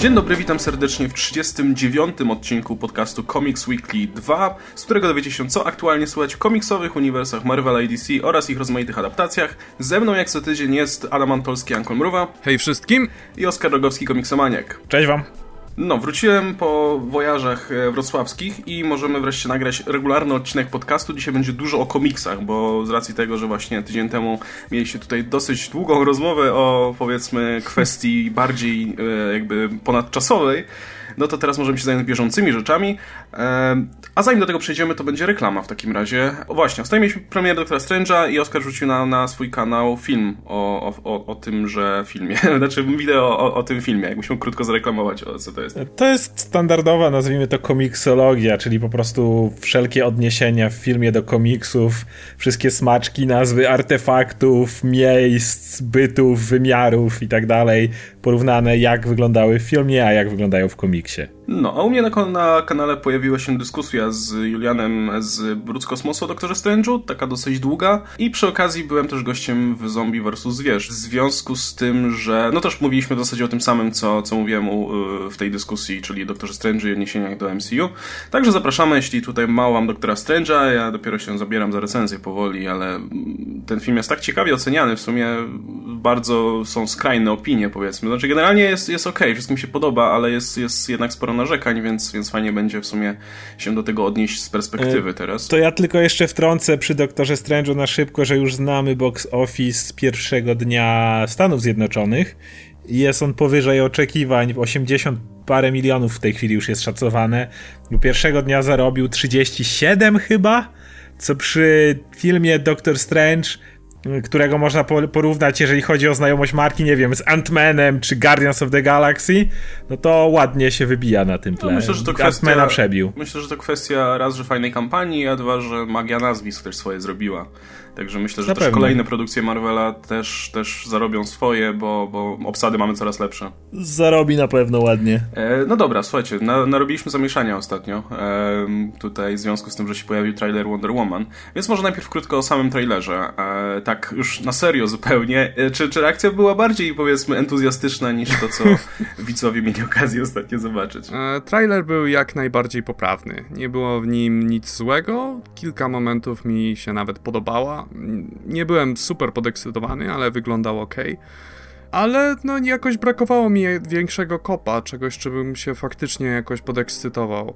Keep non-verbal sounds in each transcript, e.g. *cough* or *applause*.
Dzień dobry, witam serdecznie w 39. odcinku podcastu Comics Weekly 2, z którego dowiecie się, co aktualnie słychać w komiksowych uniwersach Marvela i DC oraz ich rozmaitych adaptacjach. Ze mną jak co tydzień jest Adam Antolski, Ankol Mruwa. Hej wszystkim! I Oskar Rogowski, komiksomaniak. Cześć wam! No, wróciłem po wojażach e, wrocławskich i możemy wreszcie nagrać regularny odcinek podcastu. Dzisiaj będzie dużo o komiksach, bo z racji tego, że właśnie tydzień temu mieliście tutaj dosyć długą rozmowę o powiedzmy kwestii bardziej e, jakby ponadczasowej, no to teraz możemy się zająć bieżącymi rzeczami. A zanim do tego przejdziemy, to będzie reklama w takim razie. O właśnie, ostatnio mieliśmy premierę Doktora Strange'a i Oskar rzucił na, na swój kanał film o, o, o tymże filmie. *laughs* Znaczy wideo o, o tym filmie, jakbyśmy krótko zareklamować, o co to jest. To jest standardowa, nazwijmy to komiksologia, czyli po prostu wszelkie odniesienia w filmie do komiksów, wszystkie smaczki, nazwy artefaktów, miejsc, bytów, wymiarów i tak dalej, porównane jak wyglądały w filmie, a jak wyglądają w komiksie. No, a u mnie na, na kanale pojawiła się dyskusja z Julianem z Brud Kosmosu o Doktorze Strange'u, taka dosyć długa. I przy okazji byłem też gościem w Zombie vs. Zwierz. W związku z tym, że no też mówiliśmy w zasadzie o tym samym, co, co mówiłem u, w tej dyskusji, czyli Doktorze Strange'u i odniesieniach do MCU. Także zapraszamy, jeśli tutaj mało wam Doktora Strange'a, ja dopiero się zabieram za recenzję powoli, ale ten film jest tak ciekawie oceniany, w sumie bardzo są skrajne opinie, powiedzmy. Znaczy generalnie jest, jest okej, wszystkim się podoba, ale jest, jest jednak sporo narzekań, więc, więc fajnie będzie w sumie się do tego odnieść z perspektywy e, teraz. To ja tylko jeszcze wtrącę przy Doktorze Strange'u na szybko, że już znamy box office z pierwszego dnia Stanów Zjednoczonych. Jest on powyżej oczekiwań, 80 parę milionów w tej chwili już jest szacowane. Pierwszego dnia zarobił 37 chyba, co przy filmie Doctor Strange którego można porównać, jeżeli chodzi o znajomość marki, nie wiem, z Ant-Manem czy Guardians of the Galaxy, no to ładnie się wybija na tym tle. No myślę, że to kwestia, przebił. Myślę, że to kwestia raz, że fajnej kampanii, a dwa, że magia nazwisk też swoje zrobiła. Także myślę, że też kolejne produkcje Marvela też, też zarobią swoje, bo, bo obsady mamy coraz lepsze. Zarobi na pewno ładnie. E, no dobra, słuchajcie, na, narobiliśmy zamieszania ostatnio. E, tutaj w związku z tym, że się pojawił trailer Wonder Woman. Więc może najpierw krótko o samym trailerze. E, tak już na serio zupełnie. E, czy, czy reakcja była bardziej powiedzmy entuzjastyczna niż to, co *laughs* widzowie mieli okazję ostatnio zobaczyć? E, trailer był jak najbardziej poprawny. Nie było w nim nic złego. Kilka momentów mi się nawet podobała nie byłem super podekscytowany, ale wyglądał ok. Ale no jakoś brakowało mi większego kopa, czegoś, czym się faktycznie jakoś podekscytował.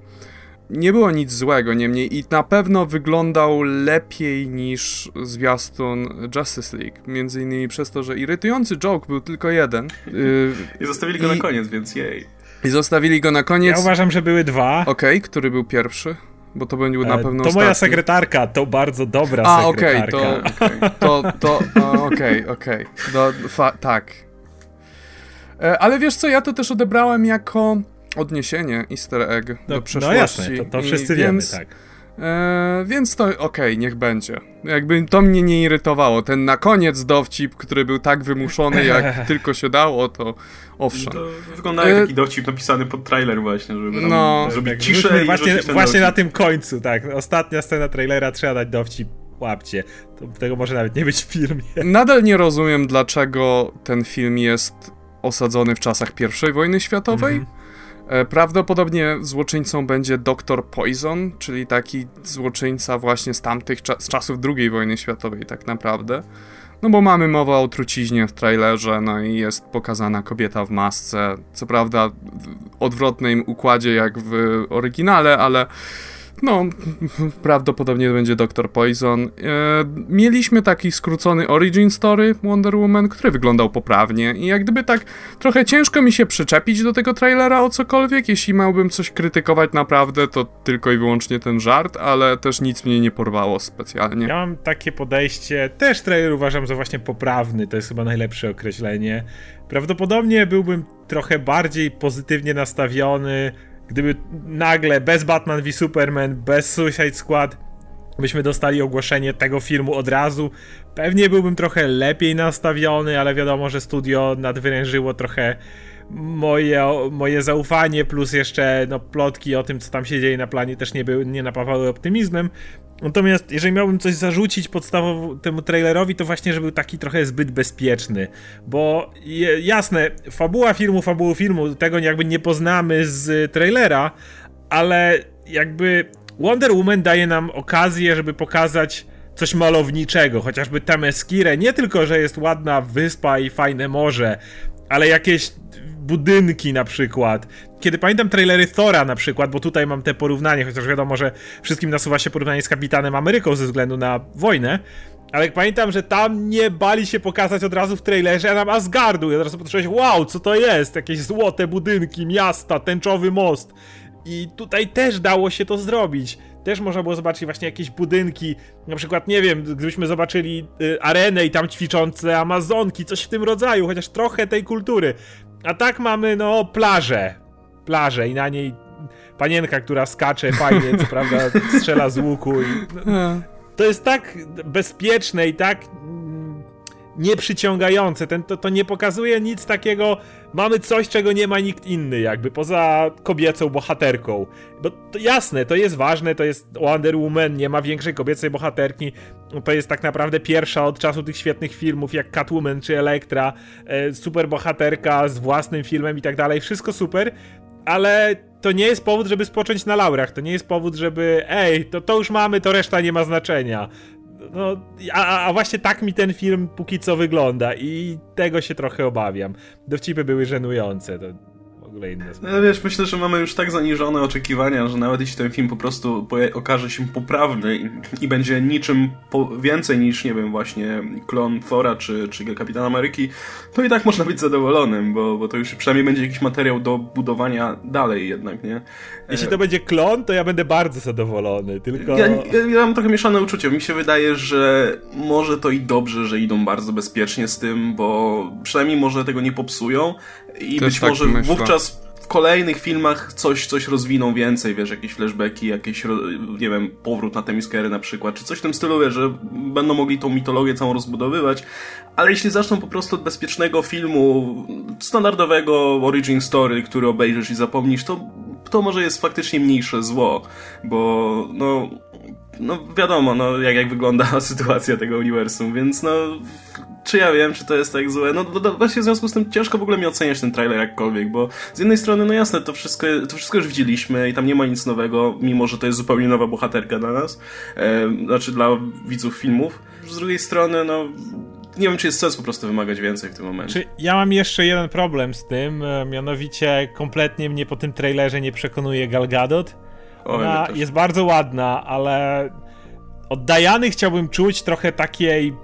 Nie było nic złego, niemniej i na pewno wyglądał lepiej niż zwiastun Justice League. Między innymi przez to, że irytujący joke był tylko jeden. *laughs* I zostawili go I... na koniec, więc jej. I zostawili go na koniec. Ja uważam, że były dwa. Okej, okay, który był pierwszy? Bo to będzie na e, pewno To ostatni. moja sekretarka, to bardzo dobra A, sekretarka. A, okej, okay, to, to, to okej, *laughs* okej, tak. E, ale wiesz co, ja to też odebrałem jako odniesienie easter egg no, do przeszłości. No jasne, to, to wszyscy wiemy, tak. E, więc to okej, okay, niech będzie. Jakby to mnie nie irytowało. Ten na koniec dowcip, który był tak wymuszony, jak *laughs* tylko się dało, to owszem. To wygląda jak e, taki dowcip napisany pod trailer właśnie, żeby no, zrobić tak, ciszę Właśnie, właśnie na tym końcu, tak. Ostatnia scena trailera, trzeba dać dowcip łapcie. To, tego może nawet nie być w filmie. *laughs* Nadal nie rozumiem, dlaczego ten film jest osadzony w czasach I wojny światowej. Mm -hmm prawdopodobnie złoczyńcą będzie Dr. Poison, czyli taki złoczyńca właśnie z tamtych cza z czasów II wojny światowej tak naprawdę. No bo mamy mowę o truciźnie w trailerze, no i jest pokazana kobieta w masce. Co prawda w odwrotnym układzie jak w oryginale, ale no, prawdopodobnie będzie Dr. Poison. E, mieliśmy taki skrócony origin story Wonder Woman, który wyglądał poprawnie i jak gdyby tak trochę ciężko mi się przyczepić do tego trailera o cokolwiek. Jeśli miałbym coś krytykować naprawdę, to tylko i wyłącznie ten żart, ale też nic mnie nie porwało specjalnie. Ja mam takie podejście, też trailer uważam za właśnie poprawny, to jest chyba najlepsze określenie. Prawdopodobnie byłbym trochę bardziej pozytywnie nastawiony gdyby nagle bez Batman v Superman, bez Suicide Squad byśmy dostali ogłoszenie tego filmu od razu, pewnie byłbym trochę lepiej nastawiony, ale wiadomo, że studio nadwyrężyło trochę moje, moje zaufanie, plus jeszcze no, plotki o tym, co tam się dzieje na planie, też nie, były, nie napawały optymizmem. Natomiast jeżeli miałbym coś zarzucić podstawowo temu trailerowi, to właśnie, że był taki trochę zbyt bezpieczny. Bo je, jasne, fabuła filmu, fabułu filmu, tego jakby nie poznamy z trailera, ale jakby Wonder Woman daje nam okazję, żeby pokazać coś malowniczego, chociażby Temeskirę, nie tylko, że jest ładna wyspa i fajne morze, ale jakieś budynki na przykład. Kiedy pamiętam trailery Thora na przykład, bo tutaj mam te porównanie, chociaż wiadomo, że wszystkim nasuwa się porównanie z Kapitanem Ameryką ze względu na wojnę, ale pamiętam, że tam nie bali się pokazać od razu w trailerze, a nam Asgardu. Ja teraz patrzyłeś, wow, co to jest? Jakieś złote budynki, miasta, tęczowy most. I tutaj też dało się to zrobić. Też można było zobaczyć właśnie jakieś budynki, na przykład, nie wiem, gdybyśmy zobaczyli y, arenę i tam ćwiczące Amazonki, coś w tym rodzaju, chociaż trochę tej kultury. A tak mamy, no, plażę. Plażę i na niej panienka, która skacze fajnie, co prawda strzela z łuku. I, no, *laughs* to jest tak bezpieczne i tak nieprzyciągające. Ten, to, to nie pokazuje nic takiego. Mamy coś, czego nie ma nikt inny, jakby poza kobiecą bohaterką. Bo to jasne, to jest ważne, to jest Wonder Woman, nie ma większej kobiecej bohaterki. To jest tak naprawdę pierwsza od czasu tych świetnych filmów, jak Catwoman czy Elektra. E, super bohaterka z własnym filmem i tak dalej. Wszystko super, ale to nie jest powód, żeby spocząć na laurach. To nie jest powód, żeby ej, to, to już mamy, to reszta nie ma znaczenia. No, a, a właśnie tak mi ten film póki co wygląda i tego się trochę obawiam. Dowcipy były żenujące. To ogóle inne sprawy. No, wiesz, myślę, że mamy już tak zaniżone oczekiwania, że nawet jeśli ten film po prostu okaże się poprawny i, i będzie niczym więcej niż, nie wiem, właśnie klon Thora czy, czy Kapitan Ameryki, to i tak można być zadowolonym, bo, bo to już przynajmniej będzie jakiś materiał do budowania dalej jednak, nie? Jeśli to będzie klon, to ja będę bardzo zadowolony, tylko... Ja, ja, ja mam trochę mieszane uczucie. Mi się wydaje, że może to i dobrze, że idą bardzo bezpiecznie z tym, bo przynajmniej może tego nie popsują i Też być tak może myślę. wówczas w kolejnych filmach coś, coś rozwiną więcej, wiesz, jakieś flashbacki, jakieś, nie wiem, powrót na Temiskery na przykład, czy coś w tym stylu, wiesz, że będą mogli tą mitologię całą rozbudowywać, ale jeśli zaczną po prostu od bezpiecznego filmu, standardowego origin story, który obejrzysz i zapomnisz, to to może jest faktycznie mniejsze zło, bo no, no wiadomo, no jak, jak wygląda *laughs* sytuacja tego uniwersum, więc no czy ja wiem, czy to jest tak złe? No, no właśnie w związku z tym ciężko w ogóle mi oceniać ten trailer jakkolwiek, bo z jednej strony, no jasne, to wszystko, to wszystko już widzieliśmy i tam nie ma nic nowego, mimo że to jest zupełnie nowa bohaterka dla nas, e, znaczy dla widzów filmów. Z drugiej strony, no nie wiem, czy jest sens po prostu wymagać więcej w tym momencie. Czy ja mam jeszcze jeden problem z tym, e, mianowicie kompletnie mnie po tym trailerze nie przekonuje Gal Gadot. Ona jest bardzo ładna, ale od Diany chciałbym czuć trochę takiej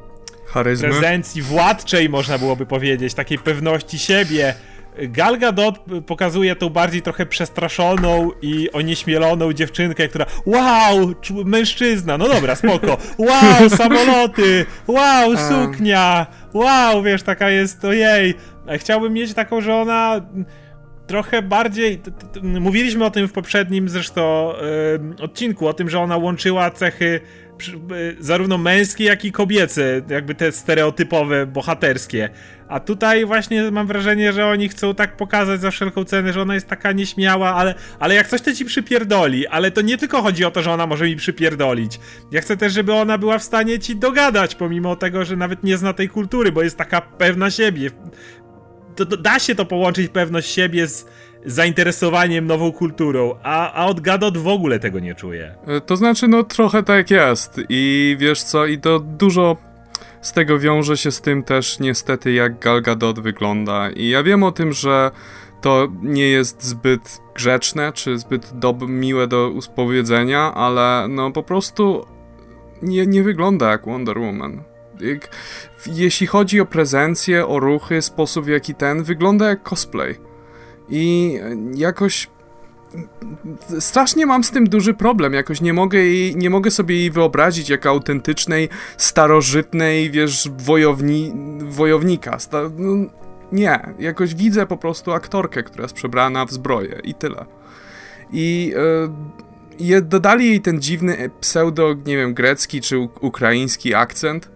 Charyzmy. prezencji władczej, można byłoby powiedzieć, takiej pewności siebie. Gal Gadot pokazuje tą bardziej trochę przestraszoną i onieśmieloną dziewczynkę, która wow, mężczyzna, no dobra, spoko, wow, *laughs* samoloty, wow, suknia, wow, wiesz, taka jest, ojej. Chciałbym mieć taką, że ona trochę bardziej. Mówiliśmy o tym w poprzednim zresztą yy, odcinku, o tym, że ona łączyła cechy zarówno męskie, jak i kobiece, jakby te stereotypowe, bohaterskie. A tutaj właśnie mam wrażenie, że oni chcą tak pokazać za wszelką cenę, że ona jest taka nieśmiała, ale, ale jak coś to ci przypierdoli. Ale to nie tylko chodzi o to, że ona może mi przypierdolić. Ja chcę też, żeby ona była w stanie ci dogadać, pomimo tego, że nawet nie zna tej kultury, bo jest taka pewna siebie. To, to da się to połączyć pewność siebie z zainteresowaniem nową kulturą, a, a od Gadot w ogóle tego nie czuję. E, to znaczy, no trochę tak jest i wiesz co, i to dużo z tego wiąże się z tym też niestety jak Gal Gadot wygląda i ja wiem o tym, że to nie jest zbyt grzeczne, czy zbyt dob- miłe do uspowiedzenia, ale no po prostu nie, nie wygląda jak Wonder Woman. Jeśli chodzi o prezencję, o ruchy, sposób w jaki ten, wygląda jak cosplay. I jakoś strasznie mam z tym duży problem. Jakoś nie mogę, jej, nie mogę sobie jej wyobrazić jako autentycznej, starożytnej, wiesz, wojowni, wojownika. Sta no, nie, jakoś widzę po prostu aktorkę, która jest przebrana w zbroję i tyle. I e, dodali jej ten dziwny pseudo, nie wiem, grecki czy ukraiński akcent.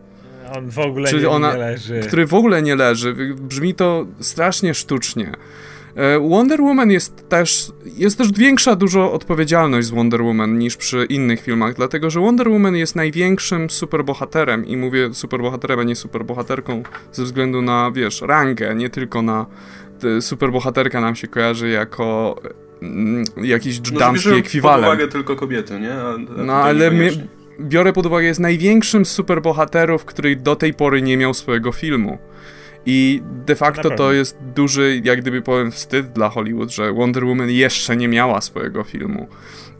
On w ogóle nie, ona, nie leży. Który w ogóle nie leży. Brzmi to strasznie sztucznie. E, Wonder Woman jest też, jest też większa dużo odpowiedzialność z Wonder Woman niż przy innych filmach, dlatego że Wonder Woman jest największym superbohaterem i mówię superbohaterem, a nie superbohaterką ze względu na, wiesz, rangę, nie tylko na superbohaterka nam się kojarzy jako mm, jakiś no, damski ekwiwalent. pod uwagę tylko kobiety, nie? A, a no ale my, biorę pod uwagę, jest największym superbohaterów, który do tej pory nie miał swojego filmu. I de facto to jest duży, jak gdyby powiem, wstyd dla Hollywood, że Wonder Woman jeszcze nie miała swojego filmu.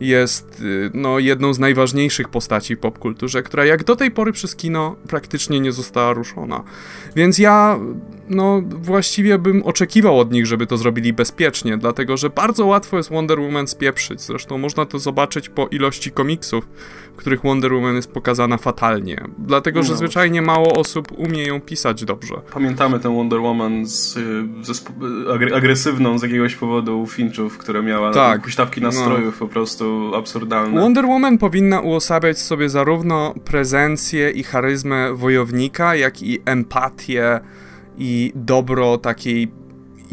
Jest y, no, jedną z najważniejszych postaci w popkulturze, która jak do tej pory przez kino praktycznie nie została ruszona. Więc ja no właściwie bym oczekiwał od nich, żeby to zrobili bezpiecznie, dlatego że bardzo łatwo jest Wonder Woman spieprzyć. Zresztą można to zobaczyć po ilości komiksów, w których Wonder Woman jest pokazana fatalnie. Dlatego, że no. zwyczajnie mało osób umie ją pisać dobrze. Pamiętamy tę Wonder Woman z, z agresywną z jakiegoś powodu Finchów, która miała tak, huśtawki nastrojów no. po prostu absurdalne. Wonder Woman powinna uosabiać sobie zarówno prezencję i charyzmę wojownika, jak i empatię i dobro takiej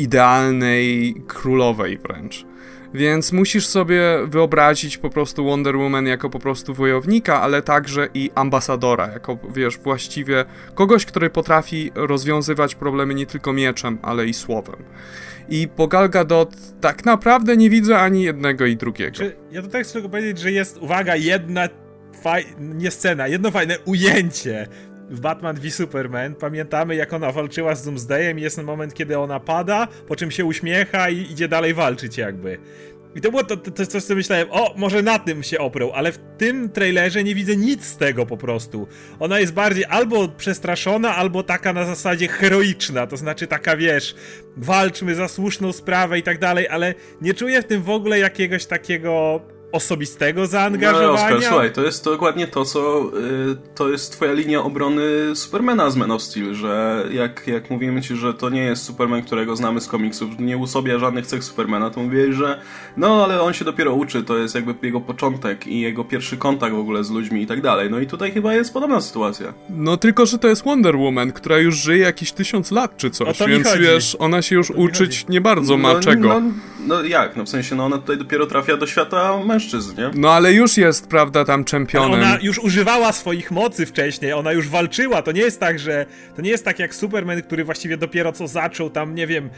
idealnej królowej wręcz. Więc musisz sobie wyobrazić po prostu Wonder Woman jako po prostu wojownika, ale także i ambasadora, jako wiesz, właściwie kogoś, który potrafi rozwiązywać problemy nie tylko mieczem, ale i słowem. I po Gal Gadot tak naprawdę nie widzę ani jednego i drugiego. Czy ja tutaj chcę tylko powiedzieć, że jest, uwaga, jedna faj... nie scena, jedno fajne ujęcie w Batman v Superman pamiętamy, jak ona walczyła z Doomsdayem i jest ten moment, kiedy ona pada, po czym się uśmiecha i idzie dalej walczyć jakby. I to było to, to, to coś, co myślałem, o, może na tym się oprą, ale w tym trailerze nie widzę nic z tego po prostu. Ona jest bardziej albo przestraszona, albo taka na zasadzie heroiczna, to znaczy taka, wiesz, walczmy za słuszną sprawę i tak dalej, ale nie czuję w tym w ogóle jakiegoś takiego osobistego zaangażowania. No, Oskar, słuchaj, to jest dokładnie to, co y, to jest twoja linia obrony Supermana z Man of Steel, że jak, jak mówimy ci, że to nie jest Superman, którego znamy z komiksów, nie usobia żadnych cech Supermana, to mówię, że no, ale on się dopiero uczy, to jest jakby jego początek i jego pierwszy kontakt w ogóle z ludźmi i tak dalej. No i tutaj chyba jest podobna sytuacja. No tylko, że to jest Wonder Woman, która już żyje jakieś tysiąc lat czy coś, więc wiesz, ona się już uczyć nie bardzo ma no, czego. No, no jak? No w sensie, no ona tutaj dopiero trafia do świata mężczyzn mężczyzn, nie? No ale już jest, prawda, tam czempionem. ona już używała swoich mocy wcześniej, ona już walczyła. To nie jest tak, że. To nie jest tak jak Superman, który właściwie dopiero co zaczął tam, nie wiem,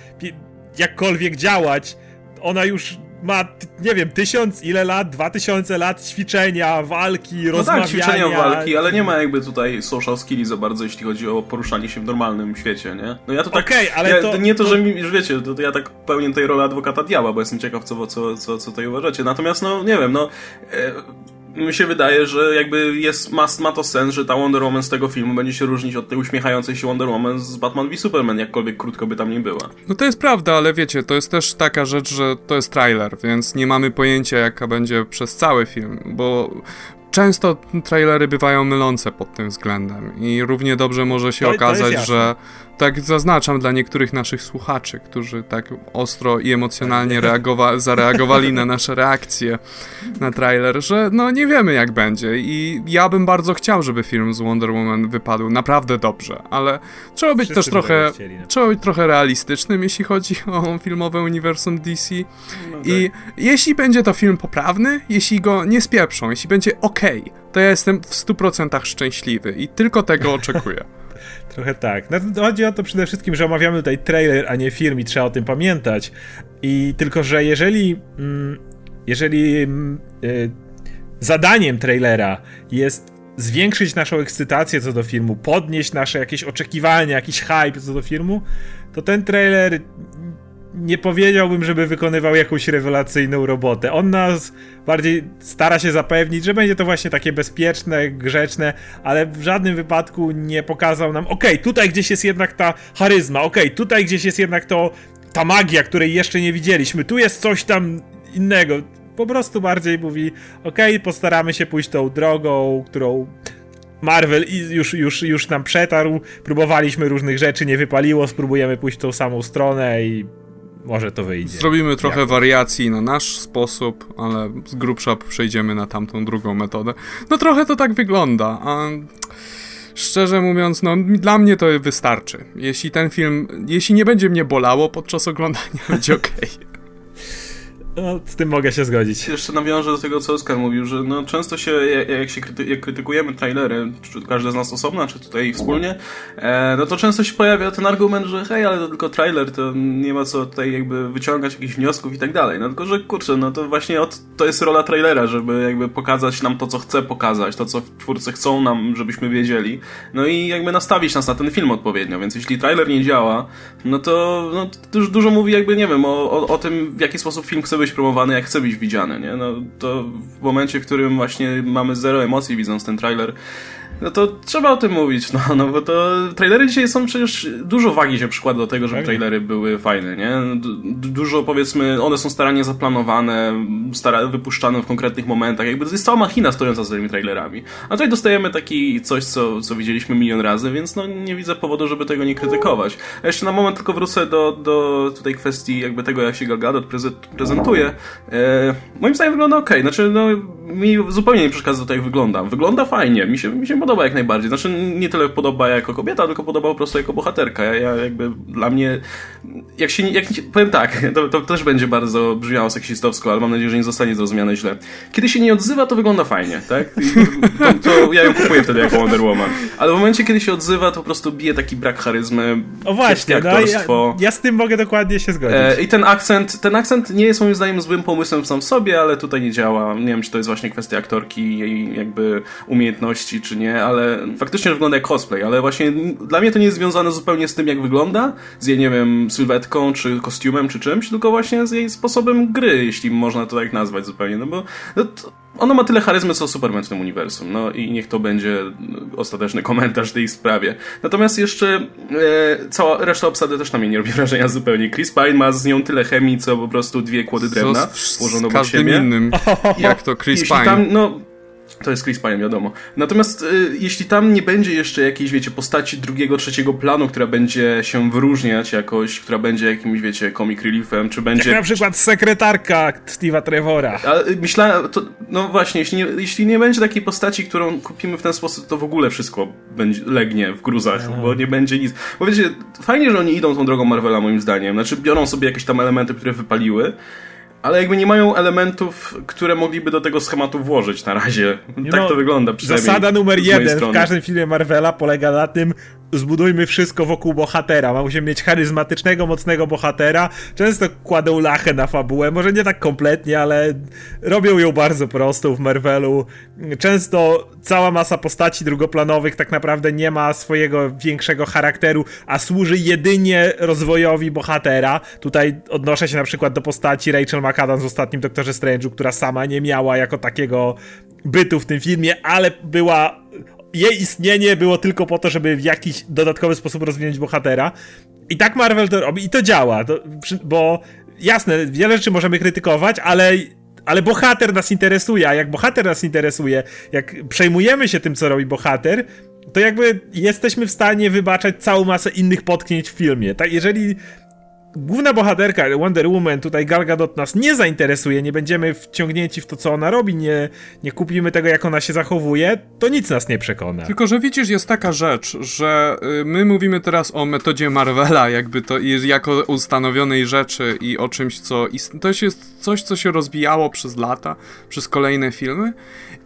jakkolwiek działać. Ona już ma, nie wiem, tysiąc ile lat, dwa tysiące lat ćwiczenia, walki, no tak, rozmawiania. tak, ćwiczenia, walki, ale nie ma jakby tutaj social skilli za bardzo, jeśli chodzi o poruszanie się w normalnym świecie, nie? No ja to tak... Okej, okay, ale ja, to... Nie to, że mi, że wiecie, to, to, ja tak pełnię tutaj rolę adwokata diabła, bo jestem ciekaw, co, co, co, co tutaj uważacie. Natomiast, no, nie wiem, no... E, mi się wydaje, że jakby jest, ma, ma to sens, że ta Wonder Woman z tego filmu będzie się różnić od tej uśmiechającej się Wonder Woman z Batman v Superman, jakkolwiek krótko by tam nie była. No to jest prawda, ale wiecie, to jest też taka rzecz, że to jest trailer, więc nie mamy pojęcia jaka będzie przez cały film, bo często trailery bywają mylące pod tym względem i równie dobrze może się to, okazać, to że tak zaznaczam dla niektórych naszych słuchaczy, którzy tak ostro i emocjonalnie reagowa- zareagowali na nasze reakcje na trailer, że no nie wiemy jak będzie i ja bym bardzo chciał, żeby film z Wonder Woman wypadł naprawdę dobrze, ale trzeba być Wszyscy też trochę chcieli, no. trzeba być trochę realistycznym, jeśli chodzi o filmowe uniwersum DC no tak. i jeśli będzie to film poprawny, jeśli go nie spieprzą, jeśli będzie ok, to ja jestem w 100% szczęśliwy i tylko tego oczekuję. *laughs* Trochę tak. No, chodzi o to przede wszystkim, że omawiamy tutaj trailer, a nie film i trzeba o tym pamiętać. I tylko, że jeżeli mm, jeżeli mm, y, zadaniem trailera jest zwiększyć naszą ekscytację co do filmu, podnieść nasze jakieś oczekiwania, jakiś hype co do filmu, to ten trailer nie powiedziałbym, żeby wykonywał jakąś rewelacyjną robotę. On nas bardziej stara się zapewnić, że będzie to właśnie takie bezpieczne, grzeczne, ale w żadnym wypadku nie pokazał nam, okej, okay, tutaj gdzieś jest jednak ta charyzma, okej, okay, tutaj gdzieś jest jednak to ta magia, której jeszcze nie widzieliśmy, tu jest coś tam innego. Po prostu bardziej mówi, okej, okay, postaramy się pójść tą drogą, którą Marvel już, już, już nam przetarł, próbowaliśmy różnych rzeczy, nie wypaliło, spróbujemy pójść tą samą stronę i może to wyjdzie. Zrobimy trochę Jak? wariacji na nasz sposób, ale z grubsza przejdziemy na tamtą drugą metodę. No trochę to tak wygląda. A szczerze mówiąc, no dla mnie to wystarczy. Jeśli ten film, jeśli nie będzie mnie bolało podczas oglądania, *laughs* będzie okej. Okay. No, z tym mogę się zgodzić. Jeszcze nawiążę do tego, co Oskar mówił, że no, często się, jak, się kryty jak krytykujemy trailery, czy każdy z nas osobno, czy tutaj wspólnie, e, no to często się pojawia ten argument, że hej, ale to tylko trailer, to nie ma co tutaj jakby wyciągać jakichś wniosków i tak dalej. No tylko, że kurczę, no to właśnie od, to jest rola trailera, żeby jakby pokazać nam to, co chce pokazać, to, co twórcy chcą nam, żebyśmy wiedzieli, no i jakby nastawić nas na ten film odpowiednio, więc jeśli trailer nie działa, no to, no, to dużo mówi jakby, nie wiem, o, o, o tym, w jaki sposób film chce być promowany, jak chce być widziany, nie? No to w momencie, w którym właśnie mamy zero emocji widząc ten trailer, no to trzeba o tym mówić, no, no bo to trailery dzisiaj są przecież, dużo wagi się przykłada do tego, żeby tak. trailery były fajne, nie? Dużo powiedzmy, one są starannie zaplanowane, stara, wypuszczane w konkretnych momentach, jakby to jest cała machina stojąca za tymi trailerami. A tutaj dostajemy taki coś, co, co widzieliśmy milion razy, więc no nie widzę powodu, żeby tego nie krytykować. A jeszcze na moment tylko wrócę do, do tutaj kwestii jakby tego, jak się Gal Gadot prezentuje. E, moim zdaniem wygląda ok, znaczy no mi zupełnie nie przeszkadza to, jak wygląda. Wygląda fajnie, mi się, mi się podoba jak najbardziej. Znaczy nie tyle podoba jako kobieta, tylko podoba po prostu jako bohaterka. Ja, ja jakby dla mnie, jak się, jak, powiem tak, to, to też będzie bardzo brzmiało seksistowsko, ale mam nadzieję, że nie zostanie zrozumiane źle. Kiedy się nie odzywa, to wygląda fajnie, tak? To, to ja ją kupuję wtedy jako Wonder Woman. Ale w momencie, kiedy się odzywa, to po prostu bije taki brak charyzmy, o właśnie, no, ja, ja, z tym mogę dokładnie się zgodzić. E, I ten akcent, ten akcent nie jest moim zdaniem złym pomysłem sam w sobie, ale tutaj nie działa. Nie wiem, czy to jest właśnie kwestia aktorki i jej jakby umiejętności, czy nie, ale faktycznie wygląda jak cosplay, ale właśnie dla mnie to nie jest związane zupełnie z tym, jak wygląda, z jej, nie wiem, sylwetką, czy kostiumem, czy czymś, tylko właśnie z jej sposobem gry, jeśli można to tak nazwać zupełnie, no bo no, ono ma tyle charyzmy, co Superman w tym uniwersum, no i niech to będzie ostateczny komentarz tej sprawie. Natomiast jeszcze e, cała reszta obsady też na mnie nie robi wrażenia zupełnie. Chris Pine ma z nią tyle chemii, co po prostu dwie kłody drewna położone obok siebie. innym, jak to Chris Pine. Tam, no, to jest Chris Pine, wiadomo. Natomiast y, jeśli tam nie będzie jeszcze jakiejś, wiecie, postaci drugiego, trzeciego planu, która będzie się wyróżniać jakoś, która będzie jakimś, wiecie, comic reliefem, czy będzie... Jak na przykład sekretarka Steve'a Trevora. Ale myślałem, to, no właśnie, jeśli nie, jeśli nie będzie takiej postaci, którą kupimy w ten sposób, to w ogóle wszystko będzie, legnie w gruzach, Aha. bo nie będzie nic. Bo wiecie, fajnie, że oni idą tą drogą Marvela, moim zdaniem. Znaczy, biorą sobie jakieś tam elementy, które wypaliły, ale jakby nie mają elementów, które mogliby do tego schematu włożyć na razie. tak no, to wygląda przynajmniej. Zasada numer jeden w każdym filmie Marvela polega na tym, zbudujmy wszystko wokół bohatera. Musimy mieć charyzmatycznego, mocnego bohatera. Często kładą lachę na fabułę, może nie tak kompletnie, ale robią ją bardzo prostą w Marvelu. Często cała masa postaci drugoplanowych tak naprawdę nie ma swojego większego charakteru, a służy jedynie rozwojowi bohatera. Tutaj odnoszę się na przykład do postaci Rachel McAdams w ostatnim Doktorze Strange'u, która sama nie miała jako takiego bytu w tym filmie, ale była jej istnienie było tylko po to, żeby w jakiś dodatkowy sposób rozwinąć bohatera. I tak Marvel to robi i to działa, to, bo jasne, wiele rzeczy możemy krytykować, ale ale bohater nas interesuje, a jak bohater nas interesuje, jak przejmujemy się tym, co robi bohater, to jakby jesteśmy w stanie wybaczać całą masę innych potknięć w filmie. Tak, jeżeli główna bohaterka Wonder Woman, tutaj Gal Gadot nas nie zainteresuje, nie będziemy wciągnięci w to, co ona robi, nie, nie kupimy tego, jak ona się zachowuje, to nic nas nie przekona. Tylko, że widzisz, jest taka rzecz, że y, my mówimy teraz o metodzie Marvela, jakby to jako ustanowionej rzeczy i o czymś, co to jest coś, co się rozwijało przez lata, przez kolejne filmy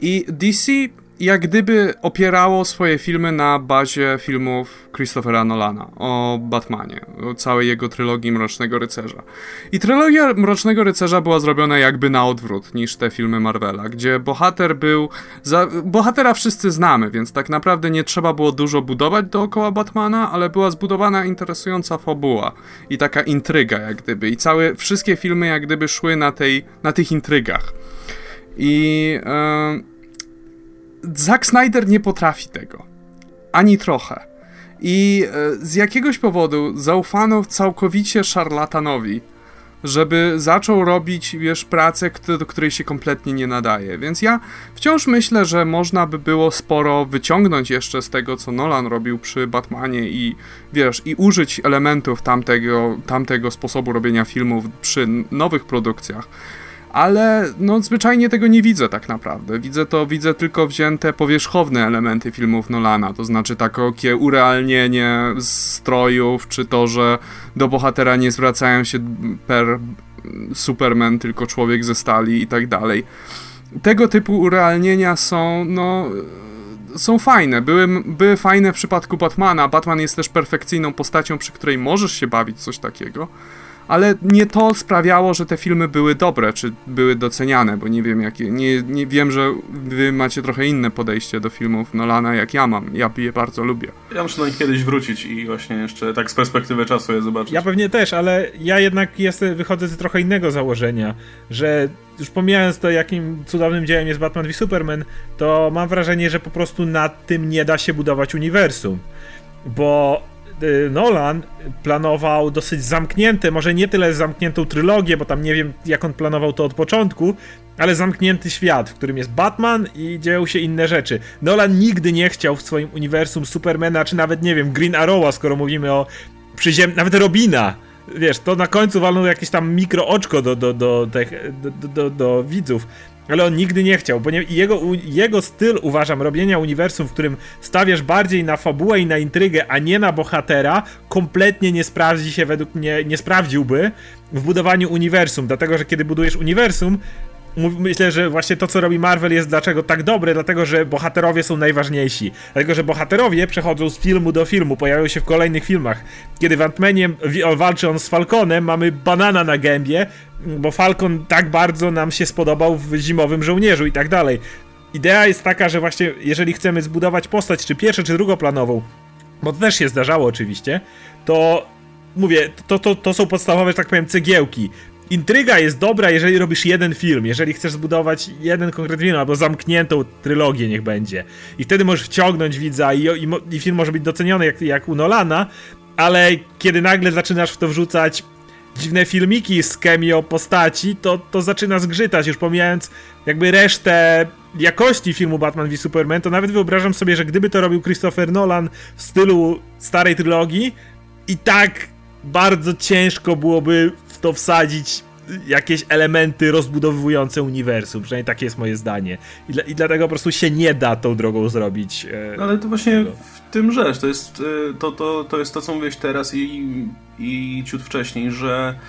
i DC jak gdyby opierało swoje filmy na bazie filmów Christophera Nolana o Batmanie, o całej jego trylogii Mrocznego Rycerza. I trylogia Mrocznego Rycerza była zrobiona jakby na odwrót niż te filmy Marvela, gdzie bohater był... Za... Bohatera wszyscy znamy, więc tak naprawdę nie trzeba było dużo budować dookoła Batmana, ale była zbudowana interesująca fabuła i taka intryga jak gdyby. I całe, wszystkie filmy jak gdyby szły na, tej, na tych intrygach. I... Yy Zack Snyder nie potrafi tego. Ani trochę. I e, z jakiegoś powodu zaufano całkowicie szarlatanowi, żeby zaczął robić, wiesz, pracę, do której się kompletnie nie nadaje. Więc ja wciąż myślę, że można by było sporo wyciągnąć jeszcze z tego, co Nolan robił przy Batmanie i, wiesz, i użyć elementów tamtego, tamtego sposobu robienia filmów przy nowych produkcjach ale no zwyczajnie tego nie widzę tak naprawdę. Widzę to, widzę tylko wzięte powierzchowne elementy filmów Nolana, to znaczy takie urealnienie strojów, czy to, że do bohatera nie zwracają się per Superman, tylko człowiek ze stali i tak dalej. Tego typu urealnienia są, no są fajne. Były, były fajne w przypadku Batmana. Batman jest też perfekcyjną postacią, przy której możesz się bawić coś takiego ale nie to sprawiało, że te filmy były dobre, czy były doceniane, bo nie wiem jakie, nie, nie wiem, że wy macie trochę inne podejście do filmów Nolana, jak ja mam. Ja je bardzo lubię. Ja muszę na nich kiedyś wrócić i właśnie jeszcze tak z perspektywy czasu je zobaczyć. Ja pewnie też, ale ja jednak jestem, wychodzę z trochę innego założenia, że już pomijając to, jakim cudownym dziełem jest Batman v Superman, to mam wrażenie, że po prostu na tym nie da się budować uniwersum. Bo Nolan planował dosyć zamknięte, może nie tyle zamkniętą trylogię, bo tam nie wiem jak on planował to od początku, ale zamknięty świat, w którym jest Batman i dzieją się inne rzeczy. Nolan nigdy nie chciał w swoim uniwersum Supermana, czy nawet nie wiem, Green Arrowa, skoro mówimy o przyziem... nawet Robina. Wiesz, to na końcu walnął jakieś tam mikro oczko do, do, do, do, do, do, do widzów ale on nigdy nie chciał, bo nie, jego, jego styl, uważam, robienia uniwersum, w którym stawiasz bardziej na fabułę i na intrygę, a nie na bohatera, kompletnie nie sprawdzi się według mnie, nie sprawdziłby w budowaniu uniwersum, dlatego, że kiedy budujesz uniwersum, myślę, że właśnie to, co robi Marvel jest dlaczego tak dobre, dlatego, że bohaterowie są najważniejsi. Dlatego, że bohaterowie przechodzą z filmu do filmu, pojawiają się w kolejnych filmach. Kiedy w Ant-Manie walczy on z Falconem, mamy banana na gębie, bo Falcon tak bardzo nam się spodobał w Zimowym Żołnierzu i tak dalej. Idea jest taka, że właśnie jeżeli chcemy zbudować postać, czy pierwszą, czy drugoplanową, bo to też się zdarzało oczywiście, to mówię, to, to, to są podstawowe, że tak powiem, cegiełki intryga jest dobra, jeżeli robisz jeden film, jeżeli chcesz zbudować jeden konkretny film, albo zamkniętą trylogię niech będzie. I wtedy możesz wciągnąć widza i, i, i film może być doceniony jak, jak u Nolana, ale kiedy nagle zaczynasz w to wrzucać dziwne filmiki z cameo postaci, to, to zaczyna zgrzytać, już pomijając jakby resztę jakości filmu Batman v Superman, to nawet wyobrażam sobie, że gdyby to robił Christopher Nolan w stylu starej trylogii, i tak bardzo ciężko byłoby w to wsadzić jakieś elementy rozbudowujące uniwersum. Przynajmniej takie jest moje zdanie. I, dla, i dlatego po prostu się nie da tą drogą zrobić. E, Ale to właśnie tego. w tym rzecz. To jest e, to, to, to, jest to co mówiłeś teraz i, i ciut wcześniej, że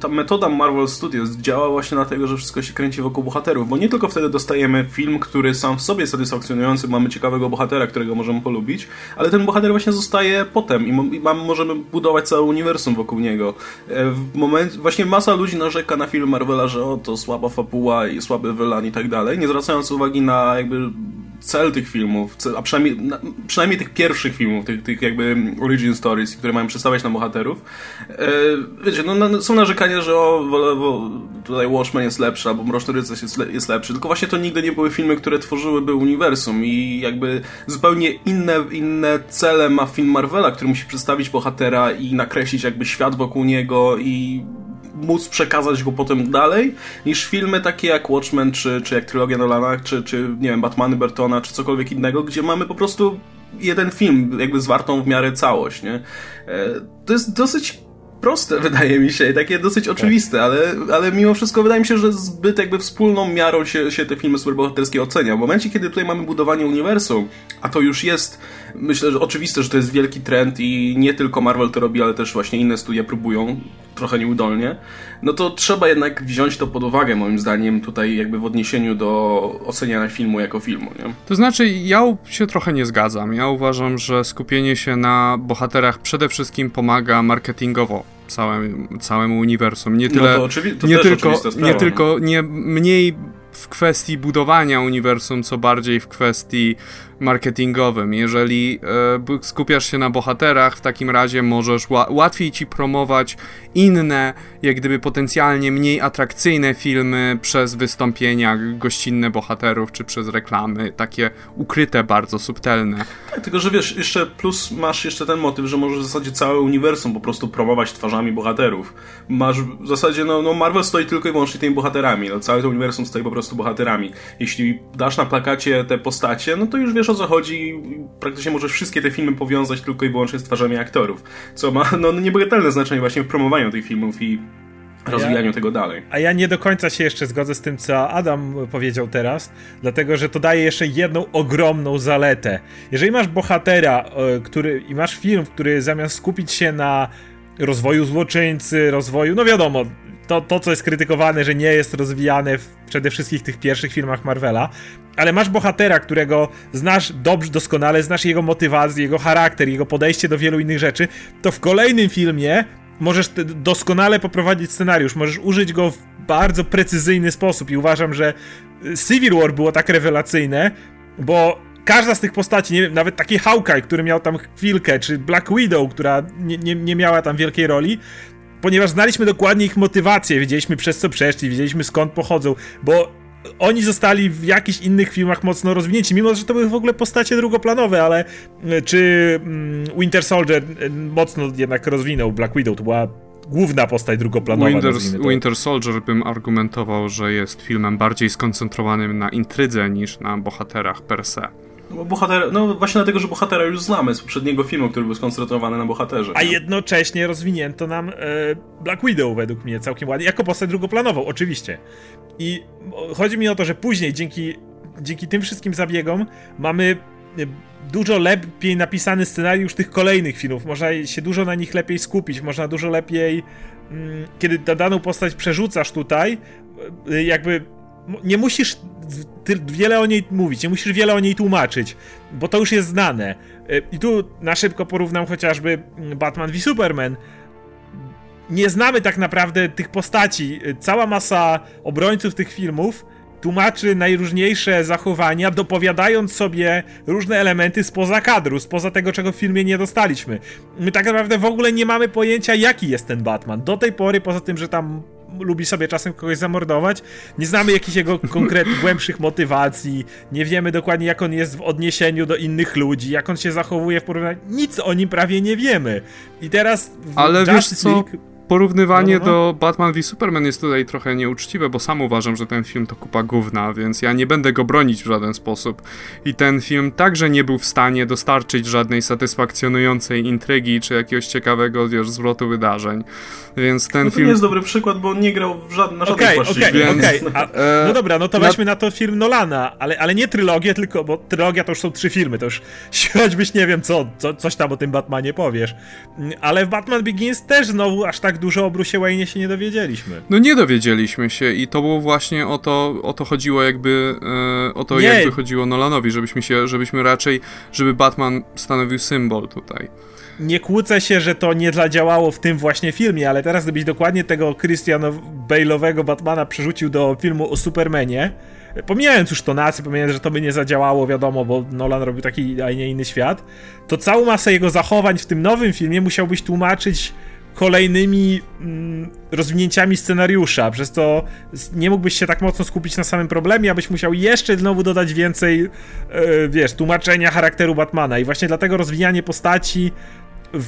ta metoda Marvel Studios działa właśnie dlatego, że wszystko się kręci wokół bohaterów, bo nie tylko wtedy dostajemy film, który sam w sobie satysfakcjonujący, mamy ciekawego bohatera, którego możemy polubić, ale ten bohater właśnie zostaje potem i mamy, możemy budować całe uniwersum wokół niego. E, w moment, właśnie masa ludzi narzeka na film Marvela, że o, to słaba fabuła i słaby wylan i tak dalej, nie zwracając uwagi na jakby cel tych filmów, a przynajmniej, przynajmniej tych pierwszych filmów, tych, tych jakby origin stories, które mają przedstawiać na bohaterów. E, wiecie, no, no, są narzekania, że o, bo, tutaj Watchmen jest lepszy, albo Mroczny Rycerz jest, jest lepszy, tylko właśnie to nigdy nie były filmy, które tworzyłyby uniwersum i jakby zupełnie inne, inne cele ma film Marvela, który musi przedstawić bohatera i nakreślić jakby świat wokół niego i móc przekazać go potem dalej, niż filmy takie jak Watchmen, czy, czy jak trylogia Nolana, czy, czy nie wiem, Batmany Bertona, czy cokolwiek innego, gdzie mamy po prostu jeden film, jakby zwartą w miarę całość, nie? E, to jest dosyć proste, *laughs* wydaje mi się, takie dosyć tak. oczywiste, ale, ale mimo wszystko wydaje mi się, że zbyt jakby wspólną miarą się, się te filmy superbohaterskie ocenia. W momencie, kiedy tutaj mamy budowanie uniwersum, a to już jest, myślę, że oczywiste, że to jest wielki trend i nie tylko Marvel to robi, ale też właśnie inne studia próbują, trochę nieudolnie, no to trzeba jednak wziąć to pod uwagę, moim zdaniem, tutaj jakby w odniesieniu do oceniania filmu jako filmu, nie? To znaczy, ja się trochę nie zgadzam. Ja uważam, że skupienie się na bohaterach przede wszystkim pomaga marketingowo całym, całemu uniwersum. Nie no tyle, no to to nie, tylko, sprawa, nie tylko, nie mniej w kwestii budowania uniwersum, co bardziej w kwestii marketingowym. Jeżeli e, skupiasz się na bohaterach, w takim razie możesz łatwiej ci promować inne, jak gdyby potencjalnie mniej atrakcyjne filmy przez wystąpienia gościnne bohaterów, czy przez reklamy, takie ukryte, bardzo subtelne. Tak, tylko że wiesz, jeszcze plus masz jeszcze ten motyw, że możesz w zasadzie całe uniwersum po prostu promować twarzami bohaterów. Masz w zasadzie, no, no Marvel stoi tylko i wyłącznie tymi bohaterami, no całe to uniwersum stoi po prostu bohaterami. Jeśli dasz na plakacie te postacie, no to już wiesz o co chodzi, praktycznie możesz wszystkie te filmy powiązać tylko i wyłącznie z twarzami aktorów, co ma no, niebagatelne znaczenie właśnie w promowaniu tych filmów i rozwijaniu ja, tego dalej. A ja nie do końca się jeszcze zgodzę z tym, co Adam powiedział teraz, dlatego że to daje jeszcze jedną ogromną zaletę. Jeżeli masz bohatera, e, który i masz film, który zamiast skupić się na rozwoju złoczyńcy, rozwoju, no wiadomo, to, to co jest krytykowane, że nie jest rozwijane w przede wszystkim tych pierwszych filmach Marvela, ale masz bohatera, którego znasz dobrze, doskonale, znasz jego motywację, jego charakter, jego podejście do wielu innych rzeczy, to w kolejnym filmie możesz doskonale poprowadzić scenariusz, możesz użyć go w bardzo precyzyjny sposób i uważam, że Civil War było tak rewelacyjne, bo każda z tych postaci, nie wiem, nawet taki Hawkeye, który miał tam chwilkę, czy Black Widow, która nie, nie, nie miała tam wielkiej roli, ponieważ znaliśmy dokładnie ich motywację, wiedzieliśmy przez co przeszli, wiedzieliśmy skąd pochodzą, bo oni zostali w jakichś innych filmach mocno rozwinięci, mimo że to były w ogóle postacie drugoplanowe, ale e, czy mm, Winter Soldier e, mocno jednak rozwinął Black Widow, to była główna postać drugoplanowa. Winter, Winter Soldier bym argumentował, że jest filmem bardziej skoncentrowanym na intrydze niż na bohaterach per se. No, bohater, no właśnie dlatego, że bohatera już znamy z poprzedniego filmu, który był skoncentrowany na bohaterze. A nie? jednocześnie rozwinięto nam e, Black Widow według mnie całkiem ładnie, jako postać drugoplanową, oczywiście. I chodzi mi o to, że później dzięki, dzięki tym wszystkim zabiegom mamy e, dużo lepiej napisany scenariusz tych kolejnych filmów. Można się dużo na nich lepiej skupić, można dużo lepiej, mm, kiedy daną postać przerzucasz tutaj, e, jakby nie musisz wiele o niej mówić, nie musisz wiele o niej tłumaczyć, bo to już jest znane. E, I tu na szybko porównam chociażby mm, Batman v Superman. Nie znamy tak naprawdę tych postaci. E, cała masa obrońców tych filmów tłumaczy najróżniejsze zachowania, dopowiadając sobie różne elementy spoza kadru, spoza tego, czego w filmie nie dostaliśmy. My tak naprawdę w ogóle nie mamy pojęcia, jaki jest ten Batman. Do tej pory, poza tym, że tam lubi sobie czasem kogoś zamordować. Nie znamy jakichś jego konkretnych, *laughs* głębszych motywacji, nie wiemy dokładnie jak on jest w odniesieniu do innych ludzi, jak on się zachowuje w porównaniu. Nic o nim prawie nie wiemy. I teraz. Ale wiesz co? League porównywanie no, no, do Batman v Superman jest tutaj trochę nieuczciwe, bo sam uważam, że ten film to kupa gówna, więc ja nie będę go bronić w żaden sposób. I ten film także nie był w stanie dostarczyć żadnej satysfakcjonującej intrygi, czy jakiegoś ciekawego, wiesz, zwrotu wydarzeń. Więc ten no to film... nie jest dobry przykład, bo on nie grał w żad... na żadnej okay, okay, więc... okay. No dobra, no to weźmy na... na to film Nolana, ale, ale nie trylogię, tylko, bo trylogia to już są trzy filmy, to już *laughs* choćbyś nie wiem co, co, coś tam o tym Batmanie powiesz. Ale w Batman Begins też znowu aż tak dużo o Bruce Wayne się nie dowiedzieliśmy. No nie dowiedzieliśmy się i to było właśnie o to, o to chodziło jakby, e, o to nie. jakby chodziło Nolanowi, żebyśmy się, żebyśmy raczej, żeby Batman stanowił symbol tutaj. Nie kłócę się, że to nie zadziałało w tym właśnie filmie, ale teraz gdybyś dokładnie tego Christian Bale'owego Batmana przerzucił do filmu o Supermanie, pomijając już tonację, pomijając, że to by nie zadziałało, wiadomo, bo Nolan robił taki, a nie inny świat, to całą masę jego zachowań w tym nowym filmie musiałbyś tłumaczyć kolejnymi mm, rozwinięciami scenariusza, przez to nie mógłbyś się tak mocno skupić na samym problemie, abyś musiał jeszcze znowu dodać więcej, yy, wiesz, tłumaczenia charakteru Batmana. I właśnie dlatego rozwijanie postaci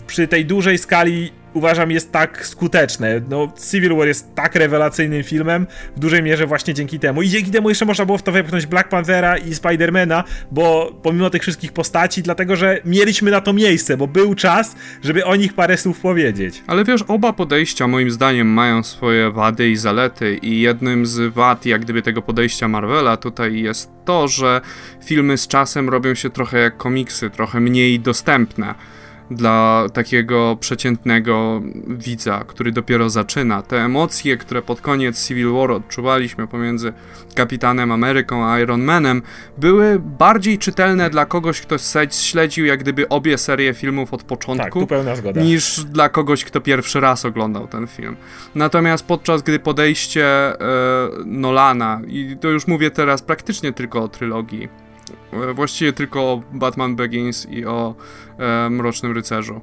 przy tej dużej skali uważam jest tak skuteczne. No, Civil War jest tak rewelacyjnym filmem, w dużej mierze właśnie dzięki temu. I dzięki temu jeszcze można było w to wepchnąć Black Panthera i Spidermana, bo pomimo tych wszystkich postaci, dlatego że mieliśmy na to miejsce, bo był czas, żeby o nich parę słów powiedzieć. Ale wiesz, oba podejścia moim zdaniem mają swoje wady i zalety i jednym z wad jak gdyby tego podejścia Marvela tutaj jest to, że filmy z czasem robią się trochę jak komiksy, trochę mniej dostępne dla takiego przeciętnego widza, który dopiero zaczyna. Te emocje, które pod koniec Civil War odczuwaliśmy pomiędzy Kapitanem Ameryką a Iron Manem, były bardziej czytelne dla kogoś, kto śledził jak gdyby obie serie filmów od początku, tak, niż dla kogoś, kto pierwszy raz oglądał ten film. Natomiast podczas gdy podejście e, Nolana, i to już mówię teraz praktycznie tylko o trylogii, E, właściwie tylko o Batman Begins i o Mrocznym Rycerzu.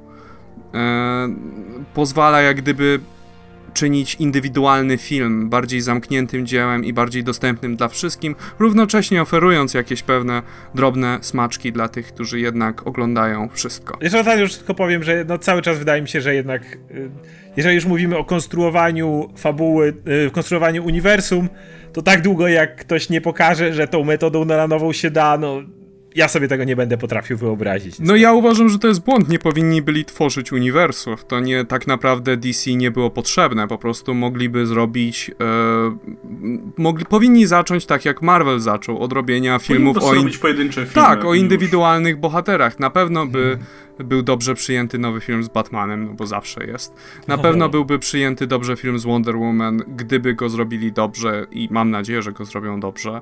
E, pozwala jak gdyby czynić indywidualny film bardziej zamkniętym dziełem i bardziej dostępnym dla wszystkim, równocześnie oferując jakieś pewne drobne smaczki dla tych, którzy jednak oglądają wszystko. Jeszcze tak już tylko powiem, że no cały czas wydaje mi się, że jednak y, jeżeli już mówimy o konstruowaniu fabuły, y, konstruowaniu uniwersum, to tak długo jak ktoś nie pokaże, że tą metodą Nolanową się da, no ja sobie tego nie będę potrafił wyobrazić. No ja uważam, że to jest błąd. Nie powinni byli tworzyć uniwersów. To nie tak naprawdę DC nie było potrzebne. Po prostu mogliby zrobić. E, mogli, powinni zacząć tak jak Marvel zaczął od robienia filmów o. In... pojedyncze filmy. Tak, o indywidualnych już. bohaterach. Na pewno by. Hmm był dobrze przyjęty nowy film z Batmanem, no bo zawsze jest. Na pewno byłby przyjęty dobrze film z Wonder Woman, gdyby go zrobili dobrze i mam nadzieję, że go zrobią dobrze.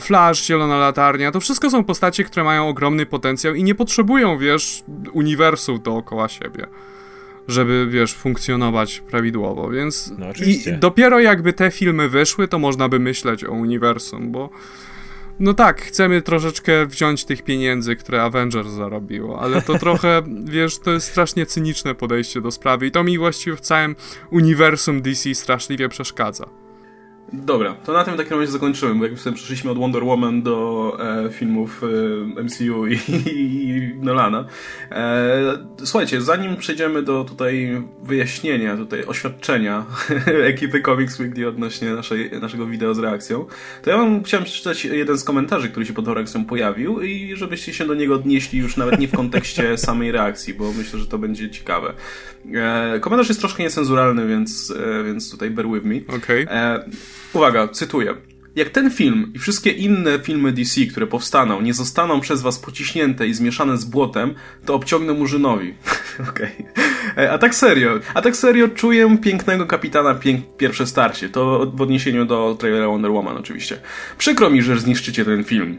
Flash, Zielona Latarnia, to wszystko są postacie, które mają ogromny potencjał i nie potrzebują, wiesz, uniwersum dookoła siebie, żeby, wiesz, funkcjonować prawidłowo, więc no, i dopiero jakby te filmy wyszły, to można by myśleć o uniwersum, bo no tak, chcemy troszeczkę wziąć tych pieniędzy, które Avengers zarobiło, ale to trochę, *laughs* wiesz, to jest strasznie cyniczne podejście do sprawy i to mi właściwie w całym uniwersum DC straszliwie przeszkadza. Dobra, to na tym w takim razie zakończymy, bo jak sobie przeszliśmy od Wonder Woman do e, filmów e, MCU i, i Nolana. E, słuchajcie, zanim przejdziemy do tutaj wyjaśnienia, tutaj oświadczenia *laughs* ekipy Comics Weekly odnośnie naszej, naszego wideo z reakcją, to ja wam chciałem przeczytać jeden z komentarzy, który się pod tą reakcją pojawił i żebyście się do niego odnieśli już nawet nie w kontekście *laughs* samej reakcji, bo myślę, że to będzie ciekawe. E, komentarz jest troszkę niecenzuralny, więc, e, więc tutaj bear with me. Okay. E, Uwaga, cytuję. Jak ten film i wszystkie inne filmy DC, które powstaną, nie zostaną przez was pociśnięte i zmieszane z błotem, to obciągnę Murzynowi. *laughs* Okej. Okay. A tak serio, a tak serio czuję pięknego kapitana pięk pierwsze starcie. To w odniesieniu do trailera Wonder Woman oczywiście. Przykro mi, że zniszczycie ten film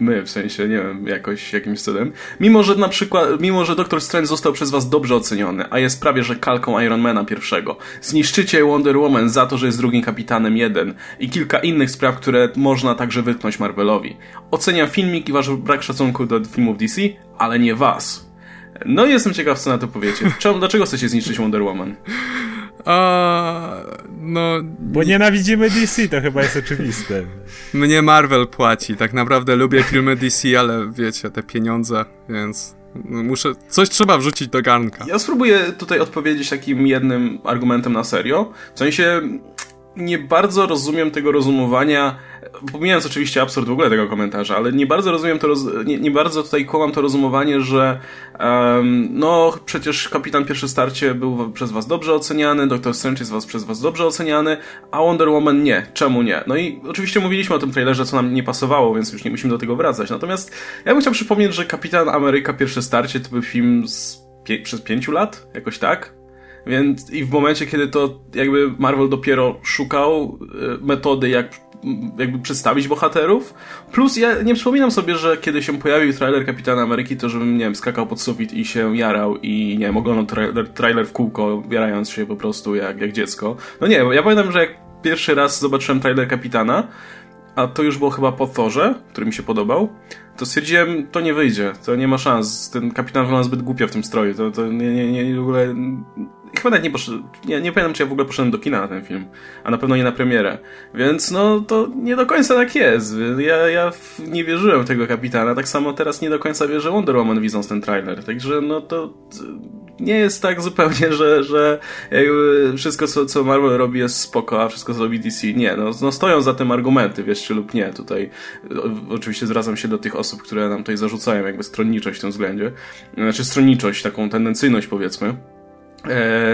my, w sensie, nie wiem, jakoś jakimś cudem. Mimo, że na przykład, mimo, że Doktor Strange został przez was dobrze oceniony, a jest prawie, że kalką Ironmana pierwszego. Zniszczycie Wonder Woman za to, że jest drugim kapitanem jeden i kilka innych spraw, które można także wytknąć Marvelowi. Oceniam filmik i wasz brak szacunku do filmów DC, ale nie was. No i jestem ciekaw, co na to powiecie. Czemu, dlaczego chcecie zniszczyć Wonder Woman? A, no... Bo nienawidzimy DC, to chyba jest oczywiste. Mnie Marvel płaci. Tak naprawdę lubię filmy DC, ale wiecie, te pieniądze, więc muszę... Coś trzeba wrzucić do garnka. Ja spróbuję tutaj odpowiedzieć takim jednym argumentem na serio. W sensie nie bardzo rozumiem tego rozumowania, pomijając oczywiście absurd w ogóle tego komentarza, ale nie bardzo rozumiem to, roz, nie, nie, bardzo tutaj kłamam to rozumowanie, że um, no przecież Kapitan Pierwszy Starcie był przez was dobrze oceniany, Doktor Strange jest was, przez was dobrze oceniany, a Wonder Woman nie. Czemu nie? No i oczywiście mówiliśmy o tym trailerze, co nam nie pasowało, więc już nie musimy do tego wracać. Natomiast ja bym chciał przypomnieć, że Kapitan Ameryka Pierwsze Starcie to był film z pie przez pięciu lat, jakoś tak? Więc i w momencie, kiedy to jakby Marvel dopiero szukał e, metody, jak jakby przedstawić bohaterów. Plus ja nie przypominam sobie, że kiedy się pojawił trailer Kapitana Ameryki, to żebym, nie wiem, skakał pod sufit i się jarał i, nie wiem, oglądał trailer, trailer w kółko, jarając się po prostu jak, jak dziecko. No nie, ja pamiętam, że jak pierwszy raz zobaczyłem trailer Kapitana, a to już było chyba po Thorze, który mi się podobał, to stwierdziłem, to nie wyjdzie, to nie ma szans. Ten kapitan wygląda zbyt głupio w tym stroju, to, to nie, nie, nie, w ogóle chyba nawet nie poszedłem, nie, nie pamiętam czy ja w ogóle poszedłem do kina na ten film, a na pewno nie na premierę, więc no to nie do końca tak jest. Ja, ja nie wierzyłem w tego kapitana, tak samo teraz nie do końca wierzę Wonder Woman widząc ten trailer, także no to nie jest tak zupełnie, *laughs* że, że wszystko co, co Marvel robi jest spoko, a wszystko co robi DC nie, no, no stoją za tym argumenty, wiesz czy lub nie, tutaj. Oczywiście zwracam się do tych osób, które nam tutaj zarzucają jakby stronniczość w tym względzie, znaczy stronniczość, taką tendencyjność powiedzmy,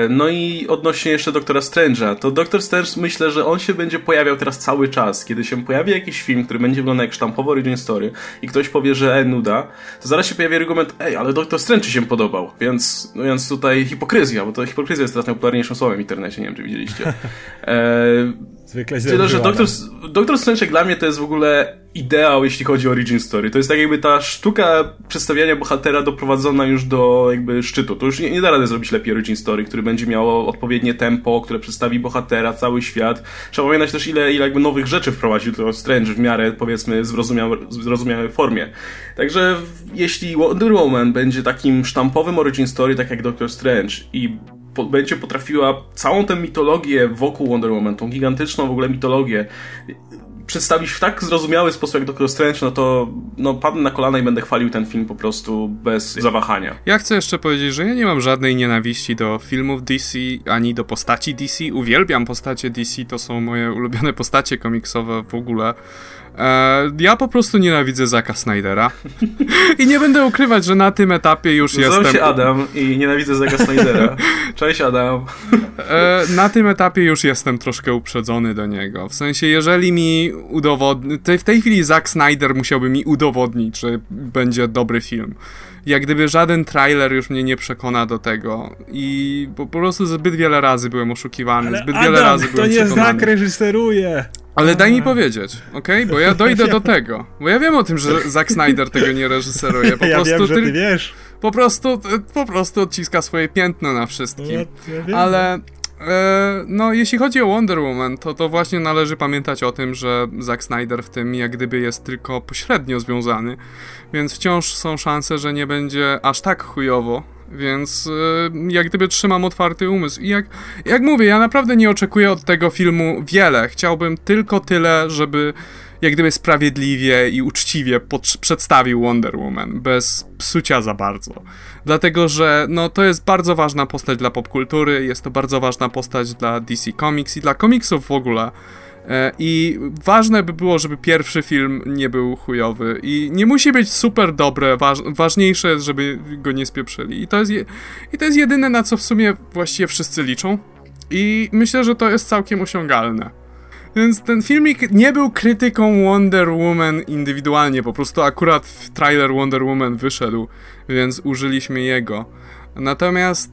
no i odnośnie jeszcze Doktora Strange'a, to Doktor Strange myślę, że on się będzie pojawiał teraz cały czas. Kiedy się pojawi jakiś film, który będzie wyglądał jak sztampowo origin story i ktoś powie, że e, nuda, to zaraz się pojawi argument, ej, ale Doktor Strange się podobał, więc, no więc tutaj hipokryzja, bo to hipokryzja jest teraz najpopularniejszym słowem w internecie, nie wiem czy widzieliście. E, Zwykle Tyle, że Doktor, Doktor Strange dla mnie to jest w ogóle ideał, jeśli chodzi o origin story. To jest tak jakby ta sztuka przedstawiania bohatera doprowadzona już do jakby szczytu. To już nie, nie da rady zrobić lepiej origin story, który będzie miało odpowiednie tempo, które przedstawi bohatera, cały świat. Trzeba pamiętać też ile, ile jakby nowych rzeczy wprowadził to Strange w miarę powiedzmy zrozumiałej, zrozumiałej formie. Także jeśli Wonder Woman będzie takim sztampowym origin story, tak jak Doctor Strange i po, będzie potrafiła całą tę mitologię wokół Wonder Woman, tą gigantyczną w ogóle mitologię, przedstawić w tak zrozumiały sposób jak Doctor Strange, no to no, padnę na kolana i będę chwalił ten film po prostu bez zawahania. Ja chcę jeszcze powiedzieć, że ja nie mam żadnej nienawiści do filmów DC, ani do postaci DC. Uwielbiam postacie DC, to są moje ulubione postacie komiksowe w ogóle. E, ja po prostu nienawidzę Zaka Snydera. *laughs* I nie będę ukrywać, że na tym etapie już Nazywam jestem... się Adam i nienawidzę Zaka Snydera. *laughs* Cześć Adam. E, na tym etapie już jestem troszkę uprzedzony do niego. W sensie, jeżeli mi udowodni... W tej chwili Zack Snyder musiałby mi udowodnić, że będzie dobry film. Jak gdyby żaden trailer już mnie nie przekona do tego. I po, prostu zbyt wiele razy byłem oszukiwany, Ale zbyt Adam, wiele razy to byłem nie przekonany. Zak reżyseruje. Ale daj mi powiedzieć, okej? Bo ja dojdę do *laughs* tego. Bo ja wiem o tym, że Zack Snyder tego nie reżyseruje. Po *laughs* ja prostu wiem, że ty wiesz. po prostu, po prostu odciska swoje piętno na wszystkim. No. Ale e, no, jeśli chodzi o Wonder Woman, to, to właśnie należy pamiętać o tym, że Zack Snyder w tym jak gdyby jest tylko pośrednio związany, więc wciąż są szanse, że nie będzie aż tak chujowo. Więc e, jak gdyby trzymam otwarty umysł. I jak, jak mówię, ja naprawdę nie oczekuję od tego filmu wiele. Chciałbym tylko tyle, żeby jak gdyby sprawiedliwie i uczciwie przedstawił Wonder Woman, bez psucia za bardzo. Dlatego, że no, to jest bardzo ważna postać dla popkultury, jest to bardzo ważna postać dla DC Comics i dla komiksów w ogóle. E, I ważne by było, żeby pierwszy film nie był chujowy. I nie musi być super dobre, waż, ważniejsze jest, żeby go nie spieprzyli. I to, jest je, I to jest jedyne, na co w sumie właściwie wszyscy liczą. I myślę, że to jest całkiem osiągalne. Więc ten filmik nie był krytyką Wonder Woman indywidualnie, po prostu akurat trailer Wonder Woman wyszedł, więc użyliśmy jego. Natomiast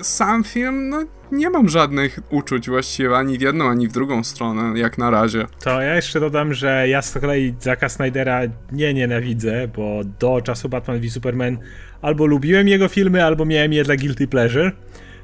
e, sam film, no nie mam żadnych uczuć właściwie ani w jedną, ani w drugą stronę, jak na razie. To ja jeszcze dodam, że ja z kolei Zacka Snydera nie nienawidzę, bo do czasu Batman v Superman albo lubiłem jego filmy, albo miałem je dla guilty pleasure.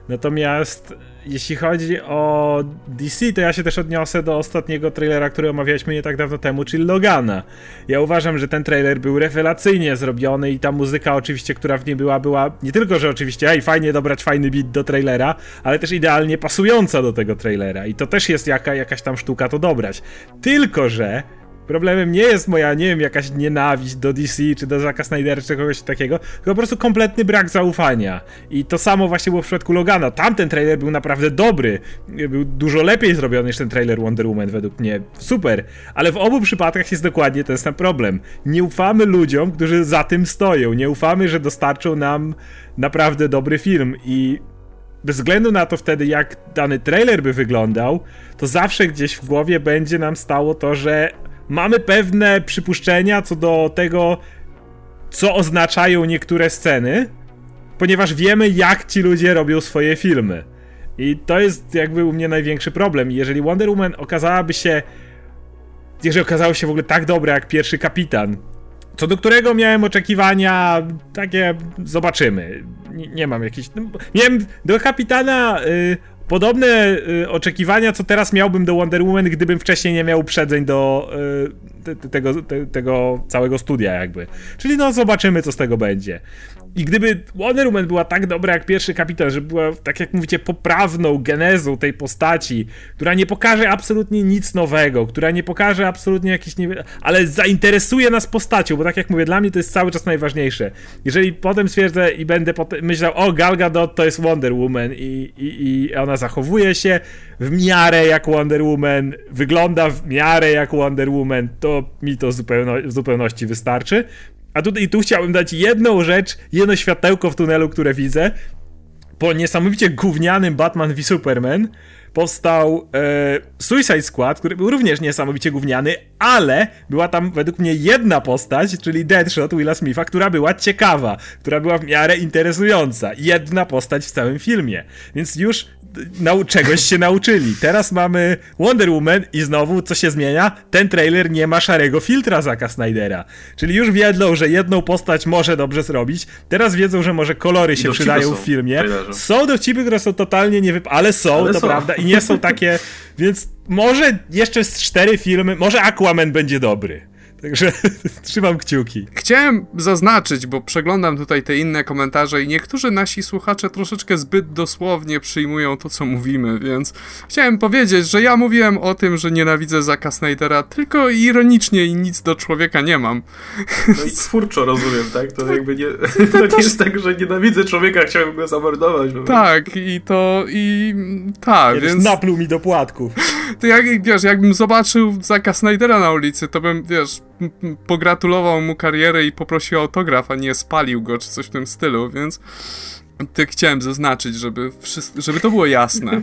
Natomiast jeśli chodzi o DC, to ja się też odniosę do ostatniego trailera, który omawialiśmy nie tak dawno temu, czyli Logana. Ja uważam, że ten trailer był rewelacyjnie zrobiony i ta muzyka oczywiście, która w nim była, była nie tylko, że oczywiście ej, fajnie dobrać fajny beat do trailera, ale też idealnie pasująca do tego trailera i to też jest jaka, jakaś tam sztuka to dobrać. Tylko, że Problemem nie jest moja, nie wiem, jakaś nienawiść do DC, czy do Zacka Snydera, czy kogoś takiego, tylko po prostu kompletny brak zaufania. I to samo właśnie było w przypadku Logana. Tamten trailer był naprawdę dobry. Był dużo lepiej zrobiony niż ten trailer Wonder Woman, według mnie. Super. Ale w obu przypadkach jest dokładnie ten sam problem. Nie ufamy ludziom, którzy za tym stoją. Nie ufamy, że dostarczą nam naprawdę dobry film. I bez względu na to wtedy, jak dany trailer by wyglądał, to zawsze gdzieś w głowie będzie nam stało to, że mamy pewne przypuszczenia co do tego, co oznaczają niektóre sceny, ponieważ wiemy, jak ci ludzie robią swoje filmy. I to jest jakby u mnie największy problem. Jeżeli Wonder Woman okazałaby się. Jeżeli okazało się w ogóle tak dobre jak pierwszy kapitan, co do którego miałem oczekiwania takie, zobaczymy. Nie, nie mam jakichś. No, miałem do kapitana y, podobne y, oczekiwania, co teraz miałbym do Wonder Woman, gdybym wcześniej nie miał uprzedzeń do y, te, te, tego, te, tego całego studia, jakby. Czyli no, zobaczymy, co z tego będzie. I gdyby Wonder Woman była tak dobra jak pierwszy kapitan, że była, tak jak mówicie, poprawną genezą tej postaci, która nie pokaże absolutnie nic nowego, która nie pokaże absolutnie jakiś nie... ale zainteresuje nas postacią, bo tak jak mówię, dla mnie to jest cały czas najważniejsze. Jeżeli potem stwierdzę i będę potem myślał, o Gal Gadot to jest Wonder Woman i, i, i ona zachowuje się w miarę jak Wonder Woman, wygląda w miarę jak Wonder Woman, to mi to w zupełności wystarczy. A tutaj tu chciałbym dać jedną rzecz, jedno światełko w tunelu, które widzę. Po niesamowicie gównianym Batman v Superman powstał e, Suicide Squad, który był również niesamowicie gówniany, ale była tam według mnie jedna postać, czyli Deadshot Willa Smitha, która była ciekawa, która była w miarę interesująca. Jedna postać w całym filmie. Więc już nau czegoś się nauczyli. Teraz mamy Wonder Woman i znowu co się zmienia? Ten trailer nie ma szarego filtra Zaka Snydera. Czyli już wiedzą, że jedną postać może dobrze zrobić. Teraz wiedzą, że może kolory się przydają w filmie. trailerze. Są dowcipy, które są totalnie nie wyp... ale są, Ale to są. prawda, i nie są takie, więc może jeszcze z cztery filmy, może Aquaman będzie dobry. Także *laughs* trzymam kciuki. Chciałem zaznaczyć, bo przeglądam tutaj te inne komentarze i niektórzy nasi słuchacze troszeczkę zbyt dosłownie przyjmują to, co mówimy, więc chciałem powiedzieć, że ja mówiłem o tym, że nienawidzę Zaka Snydera tylko ironicznie i nic do człowieka nie mam. No i twórczo rozumiem, tak? To jakby nie, to *laughs* nie jest tak, że nienawidzę człowieka, chciałbym go zamordować. No. Tak, i to, i tak, więc... napluł mi do płatków. to jak, wiesz, jakbym zobaczył Zaka Snydera na ulicy, to bym, wiesz, pogratulował mu karierę i poprosił autograf, a nie spalił go, czy coś w tym stylu, więc tak chciałem zaznaczyć, żeby, żeby to było jasne. *laughs*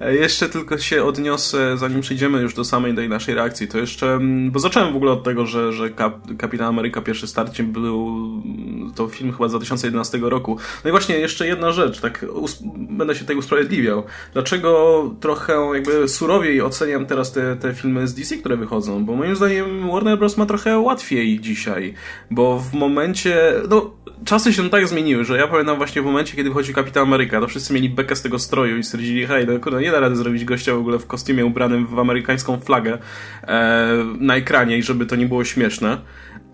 E, jeszcze tylko się odniosę, zanim przejdziemy już do samej tej naszej reakcji, to jeszcze, mm, bo zacząłem w ogóle od tego, że, że Kap, Kapitan Ameryka pierwszy starcie był, mm, to film chyba z 2011 roku. No i właśnie jeszcze jedna rzecz, tak będę się tutaj usprawiedliwiał. Dlaczego trochę jakby surowiej oceniam teraz te, te filmy z DC, które wychodzą? Bo moim zdaniem Warner Bros. ma trochę łatwiej dzisiaj, bo w momencie, no czasy się tak zmieniły, że ja pamiętam właśnie w momencie, kiedy wychodzi Kapitan Ameryka, to wszyscy mieli bekę z tego stroju i stwierdzili, hej, no kurde, nie da rady zrobić gościa w ogóle w kostiumie ubranym w amerykańską flagę e, na ekranie i żeby to nie było śmieszne.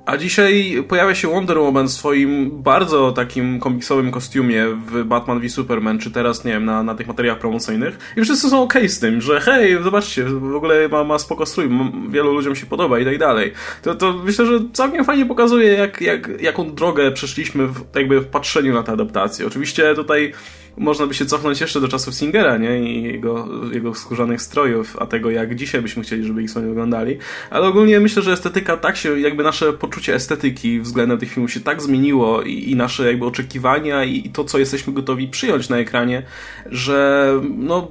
A dzisiaj pojawia się Wonder Woman w swoim bardzo takim komiksowym kostiumie w Batman v Superman, czy teraz, nie wiem, na, na tych materiałach promocyjnych. I wszyscy są ok z tym, że hej, zobaczcie, w ogóle ma, ma spoko strój, wielu ludziom się podoba i tak dalej. To, to myślę, że całkiem fajnie pokazuje, jak, jak, jaką drogę przeszliśmy w, jakby w patrzeniu na tę adaptację. Oczywiście tutaj można by się cofnąć jeszcze do czasów Singera, nie? I jego, jego skórzanych strojów, a tego jak dzisiaj byśmy chcieli, żeby ich sobie wyglądali. Ale ogólnie myślę, że estetyka tak się, jakby nasze poczucie estetyki względem tych filmów się tak zmieniło i, i nasze jakby oczekiwania i, i to, co jesteśmy gotowi przyjąć na ekranie, że no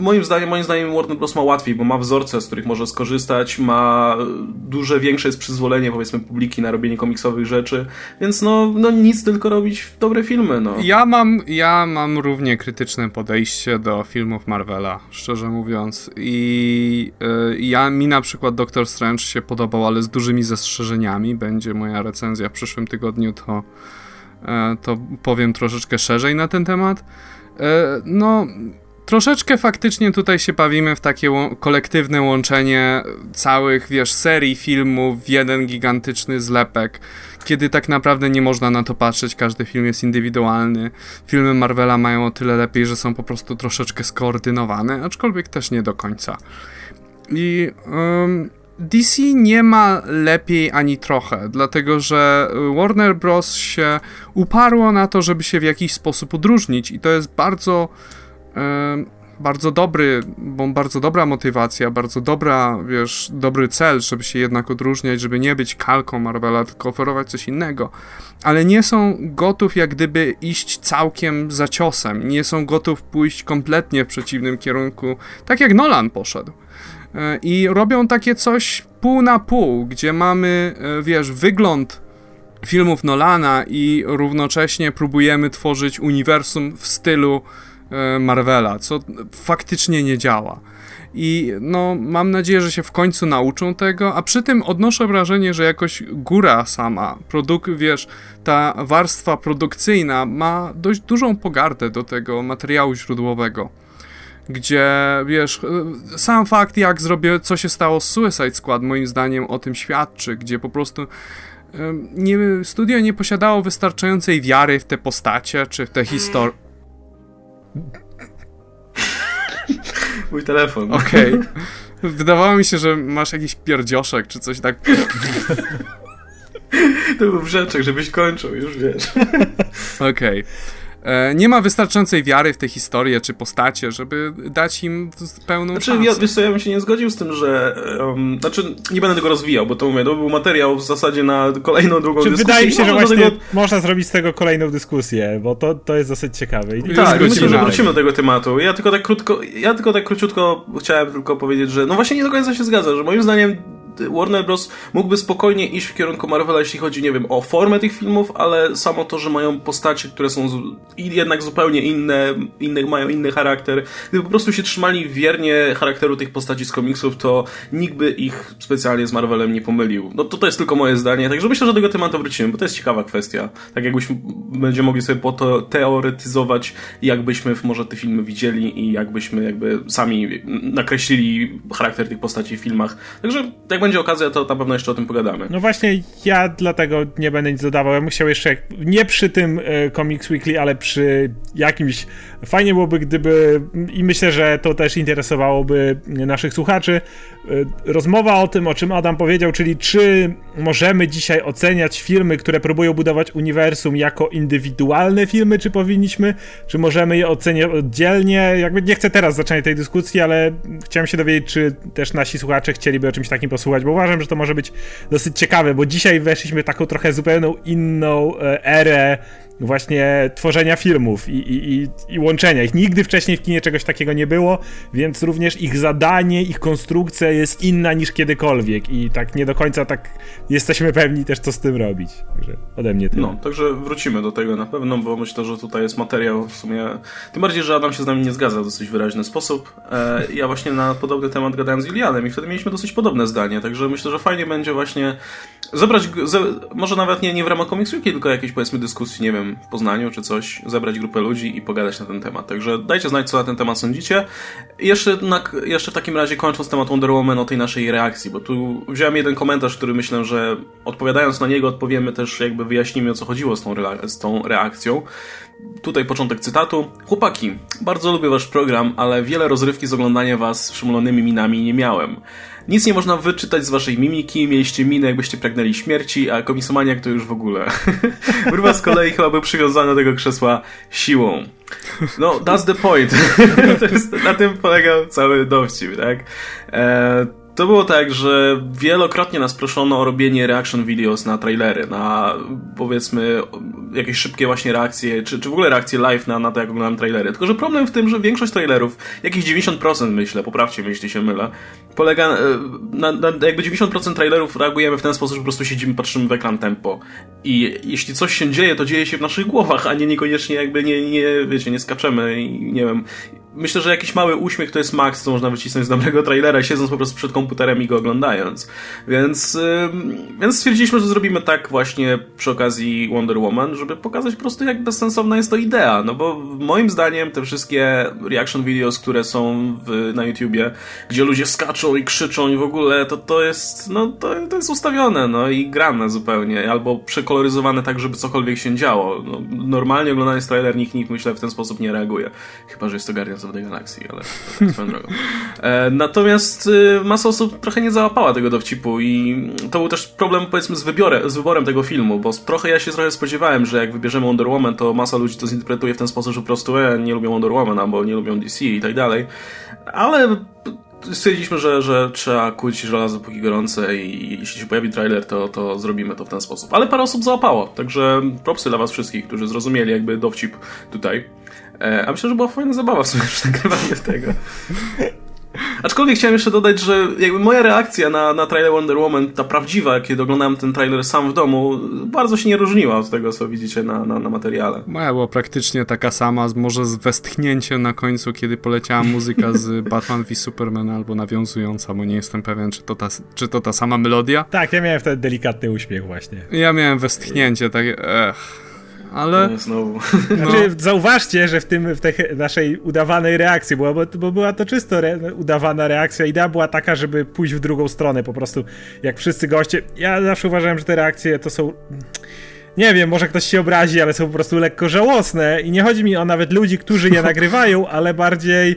moim zdaniem, moim zdaniem Warner Bros. ma łatwiej, bo ma wzorce, z których może skorzystać, ma duże, większe jest przyzwolenie, powiedzmy, publiki na robienie komiksowych rzeczy, więc no, no nic, tylko robić dobre filmy, no. Ja mam, ja mam równie krytyczne podejście do filmów Marvela, szczerze mówiąc i yy, ja, mi na przykład Doctor Strange się podobał, ale z dużymi zastrzeżeniami, będzie moja recenzja w przyszłym tygodniu, to, yy, to powiem troszeczkę szerzej na ten temat. Yy, no Troszeczkę faktycznie tutaj się bawimy w takie kolektywne łączenie całych, wiesz, serii filmów w jeden gigantyczny zlepek, kiedy tak naprawdę nie można na to patrzeć, każdy film jest indywidualny. Filmy Marvela mają o tyle lepiej, że są po prostu troszeczkę skoordynowane, aczkolwiek też nie do końca. I um, DC nie ma lepiej ani trochę, dlatego że Warner Bros. się uparło na to, żeby się w jakiś sposób odróżnić i to jest bardzo bardzo dobry, bo bardzo dobra motywacja, bardzo dobra, wiesz, dobry cel, żeby się jednak odróżniać, żeby nie być kalką Marvela, tylko oferować coś innego. Ale nie są gotów jak gdyby iść całkiem za ciosem, nie są gotów pójść kompletnie w przeciwnym kierunku, tak jak Nolan poszedł. E, I robią takie coś pół na pół, gdzie mamy, e, wiesz, wygląd filmów Nolana i równocześnie próbujemy tworzyć uniwersum w stylu Marvela, co faktycznie nie działa. I no, mam nadzieję, że się w końcu nauczą tego, a przy tym odnoszę wrażenie, że jakoś góra sama, produk, wiesz, ta warstwa produkcyjna ma dość dużą pogardę do tego materiału źródłowego. Gdzie, wiesz, e, sam fakt, jak zrobię, co się stało z Suicide Squad, moim zdaniem o tym świadczy, gdzie po prostu e, nie, studio nie posiadało wystarczającej wiary w te postacie, czy w te historie Mój telefon. Okej. Okay. Wydawało mi się, że masz jakiś pierdzioszek, czy coś tak. To był brzeczek, żebyś kończył, już wiesz. Okej. Okay. E, nie ma wystarczającej wiary w te historie czy postacie, żeby dać im pełną znaczy, szansę. Ja, wiesz co, ja bym się nie zgodził z tym, że um, znaczy nie będę tego rozwijał, bo to mówię, to był materiał w zasadzie na kolejną, drugą czy dyskusję. Wydaje mi się, że właśnie tego... można zrobić z tego kolejną dyskusję, bo to, to jest dosyć ciekawe. I tak, myślę, że wrócimy do tego tematu. Ja tylko tak krótko, ja tylko tak króciutko chciałem tylko powiedzieć, że no właśnie nie do końca się zgadza, że moim zdaniem Warner Bros. mógłby spokojnie iść w kierunku Marvela, jeśli chodzi, nie wiem, o formę tych filmów, ale samo to, że mają postacie, które są jednak zupełnie inne, inne mają inny charakter. Gdyby po prostu się trzymali wiernie charakteru tych postaci z komiksów, to nikt by ich specjalnie z Marvelem nie pomylił. No to to jest tylko moje zdanie, także myślę, że do tego tematu wrócimy, bo to jest ciekawa kwestia. Tak jakbyśmy będziemy mogli sobie po to teoretyzować, jakbyśmy może te filmy widzieli i jakbyśmy jakby sami nakreślili charakter tych postaci w filmach. Także tak jak będzie okazja, to na pewno jeszcze o tym pogadamy. No właśnie, ja dlatego nie będę nic dodawał. Ja bym chciał jeszcze, nie przy tym e, Comics Weekly, ale przy jakimś. Fajnie byłoby, gdyby. I myślę, że to też interesowałoby naszych słuchaczy. E, rozmowa o tym, o czym Adam powiedział, czyli czy możemy dzisiaj oceniać filmy, które próbują budować uniwersum jako indywidualne filmy, czy powinniśmy, czy możemy je oceniać oddzielnie. Jakby nie chcę teraz zacząć tej dyskusji, ale chciałem się dowiedzieć, czy też nasi słuchacze chcieliby o czymś takim posłuchać, bo uważam, że to może być dosyć ciekawe, bo dzisiaj weszliśmy taką trochę zupełną inną e, erę właśnie tworzenia filmów i, i, i, łączenia ich. Nigdy wcześniej w kinie czegoś takiego nie było, więc również ich zadanie, ich konstrukcja jest inna niż kiedykolwiek i tak nie do końca tak jesteśmy pewni też, co z tym robić. Także ode mnie tyle. No, także wrócimy do tego na pewno, bo myślę, że tutaj jest materiał w sumie... Tym bardziej, że Adam się z nami nie zgadza w dosyć wyraźny sposób. E, ja właśnie na podobny temat gadałem z Ilianem i wtedy mieliśmy dosyć podobne zdanie, także myślę, że fajnie będzie właśnie zebrać, może nawet nie, nie w ramach Comics Weeki, tylko jakiejś powiedzmy dyskusji, nie wiem, w Poznaniu czy coś, zebrać grupę ludzi i pogadać na ten temat. Także dajcie znać, co na ten temat sądzicie. Jeszcze, na, jeszcze w takim razie kończąc temat Wonder Woman o tej naszej reakcji, bo tu wziąłem jeden komentarz, który myślę, że odpowiadając na niego odpowiemy też, jakby wyjaśnimy o co chodziło z tą, z tą reakcją. Tutaj początek cytatu. Chłopaki, bardzo lubię wasz program, ale wiele rozrywki z oglądania was z przymulonymi minami nie miałem. Nic nie można wyczytać z waszej mimiki, mieliście minę, jakbyście pragnęli śmierci, a komisomaniak to już w ogóle. *laughs* Gruba z kolei chyba był przywiązany do tego krzesła siłą. No, that's the point. *laughs* na tym polegał cały dowcip, tak? E, to było tak, że wielokrotnie nas proszono o robienie reaction videos na trailery, na powiedzmy jakieś szybkie właśnie reakcje, czy, czy w ogóle reakcje live na, na to, jak oglądam trailery. Tylko, że problem w tym, że większość trailerów, jakieś 90% myślę, poprawcie mnie, jeśli się mylę, polega e, na, na, jakby 90% trailerów reagujemy w ten sposób, że po prostu siedzimy, patrzymy w ekran tempo. I jeśli coś się dzieje, to dzieje się w naszych głowach, a nie niekoniecznie jakby nie, nie wiecie, nie skaczemy i nie wiem, myślę, że jakiś mały uśmiech to jest maks, co można wycisnąć z dobrego trailera, siedząc po prostu przed komputerem i go oglądając. Więc, yy, więc stwierdziliśmy, że zrobimy tak właśnie przy okazji Wonder Woman, żeby pokazać po prostu, jak bezsensowna jest to idea. No bo moim zdaniem te wszystkie reaction videos, które są w, na YouTubie, gdzie ludzie skaczą i krzyczą i w ogóle, to to jest, no to, to jest ustawione, no i grane zupełnie, albo przekoloryzowane tak, żeby cokolwiek się działo. No, normalnie oglądając trailer nikt, nikt myślę w ten sposób nie reaguje. Chyba, że jest to Guardians of the Galaxy, ale to swoją drogą. *laughs* E, natomiast y, masa osób trochę nie załapała tego dowcipu i to był też problem powiedzmy z, wybiorem, z wyborem tego filmu, bo trochę ja się trochę spodziewałem, że jak wybierzemy Wonder Woman, to masa ludzi to zinterpretuje w ten sposób, że po prostu e, nie lubią Wonder Woman albo nie lubią DC i tak dalej. Ale stwierdziliśmy, że, że trzeba kuć żelazo póki gorące i jeśli się pojawi trailer, to, to zrobimy to w ten sposób. Ale parę osób załapało, także propsy dla was wszystkich, którzy zrozumieli jakby dowcip tutaj. E, a myślę, że była fajna zabawa w sumie przy nagrywaniu tego. Aczkolwiek chciałem jeszcze dodać, że jakby moja reakcja na, na trailer Wonder Woman, ta prawdziwa, kiedy oglądałem ten trailer sam w domu, bardzo się nie różniła od tego, co widzicie na, na, na materiale. Moja była praktycznie taka sama, może z westchnięciem na końcu, kiedy poleciała muzyka z *laughs* Batman v Superman albo nawiązująca, bo nie jestem pewien, czy to ta, czy to ta sama melodia. Tak, ja miałem wtedy delikatny uśmiech właśnie. Ja miałem westchnięcie, takie ech ale... No, znowu. *laughs* Znaczy, zauważcie, że w tym, w tej naszej udawanej reakcji, bo, bo była to czysto re, udawana reakcja, idea była taka, żeby pójść w drugą stronę, po prostu jak wszyscy goście. Ja zawsze uważałem, że te reakcje to są nie wiem, może ktoś się obrazi, ale są po prostu lekko żałosne i nie chodzi mi o nawet ludzi, którzy je *laughs* nagrywają, ale bardziej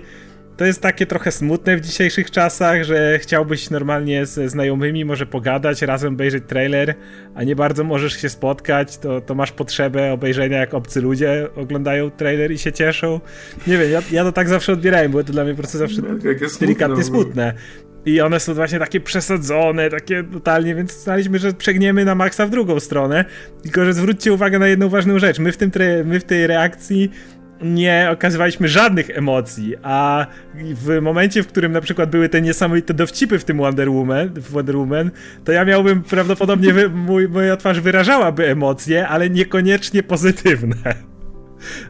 to jest takie trochę smutne w dzisiejszych czasach, że chciałbyś normalnie ze znajomymi może pogadać, razem obejrzeć trailer, a nie bardzo możesz się spotkać, to, to masz potrzebę obejrzenia, jak obcy ludzie oglądają trailer i się cieszą. Nie wiem, ja, ja to tak zawsze odbierałem, było to dla mnie po prostu zawsze no, delikatnie smutne. smutne. I one są właśnie takie przesadzone, takie totalnie, więc znaliśmy, że przegniemy na maksa w drugą stronę. Tylko, że zwróćcie uwagę na jedną ważną rzecz. My w, tym my w tej reakcji nie okazywaliśmy żadnych emocji, a w momencie, w którym na przykład były te niesamowite dowcipy w tym Wonder Woman, w Wonder Woman to ja miałbym prawdopodobnie, wy, mój, moja twarz wyrażałaby emocje, ale niekoniecznie pozytywne.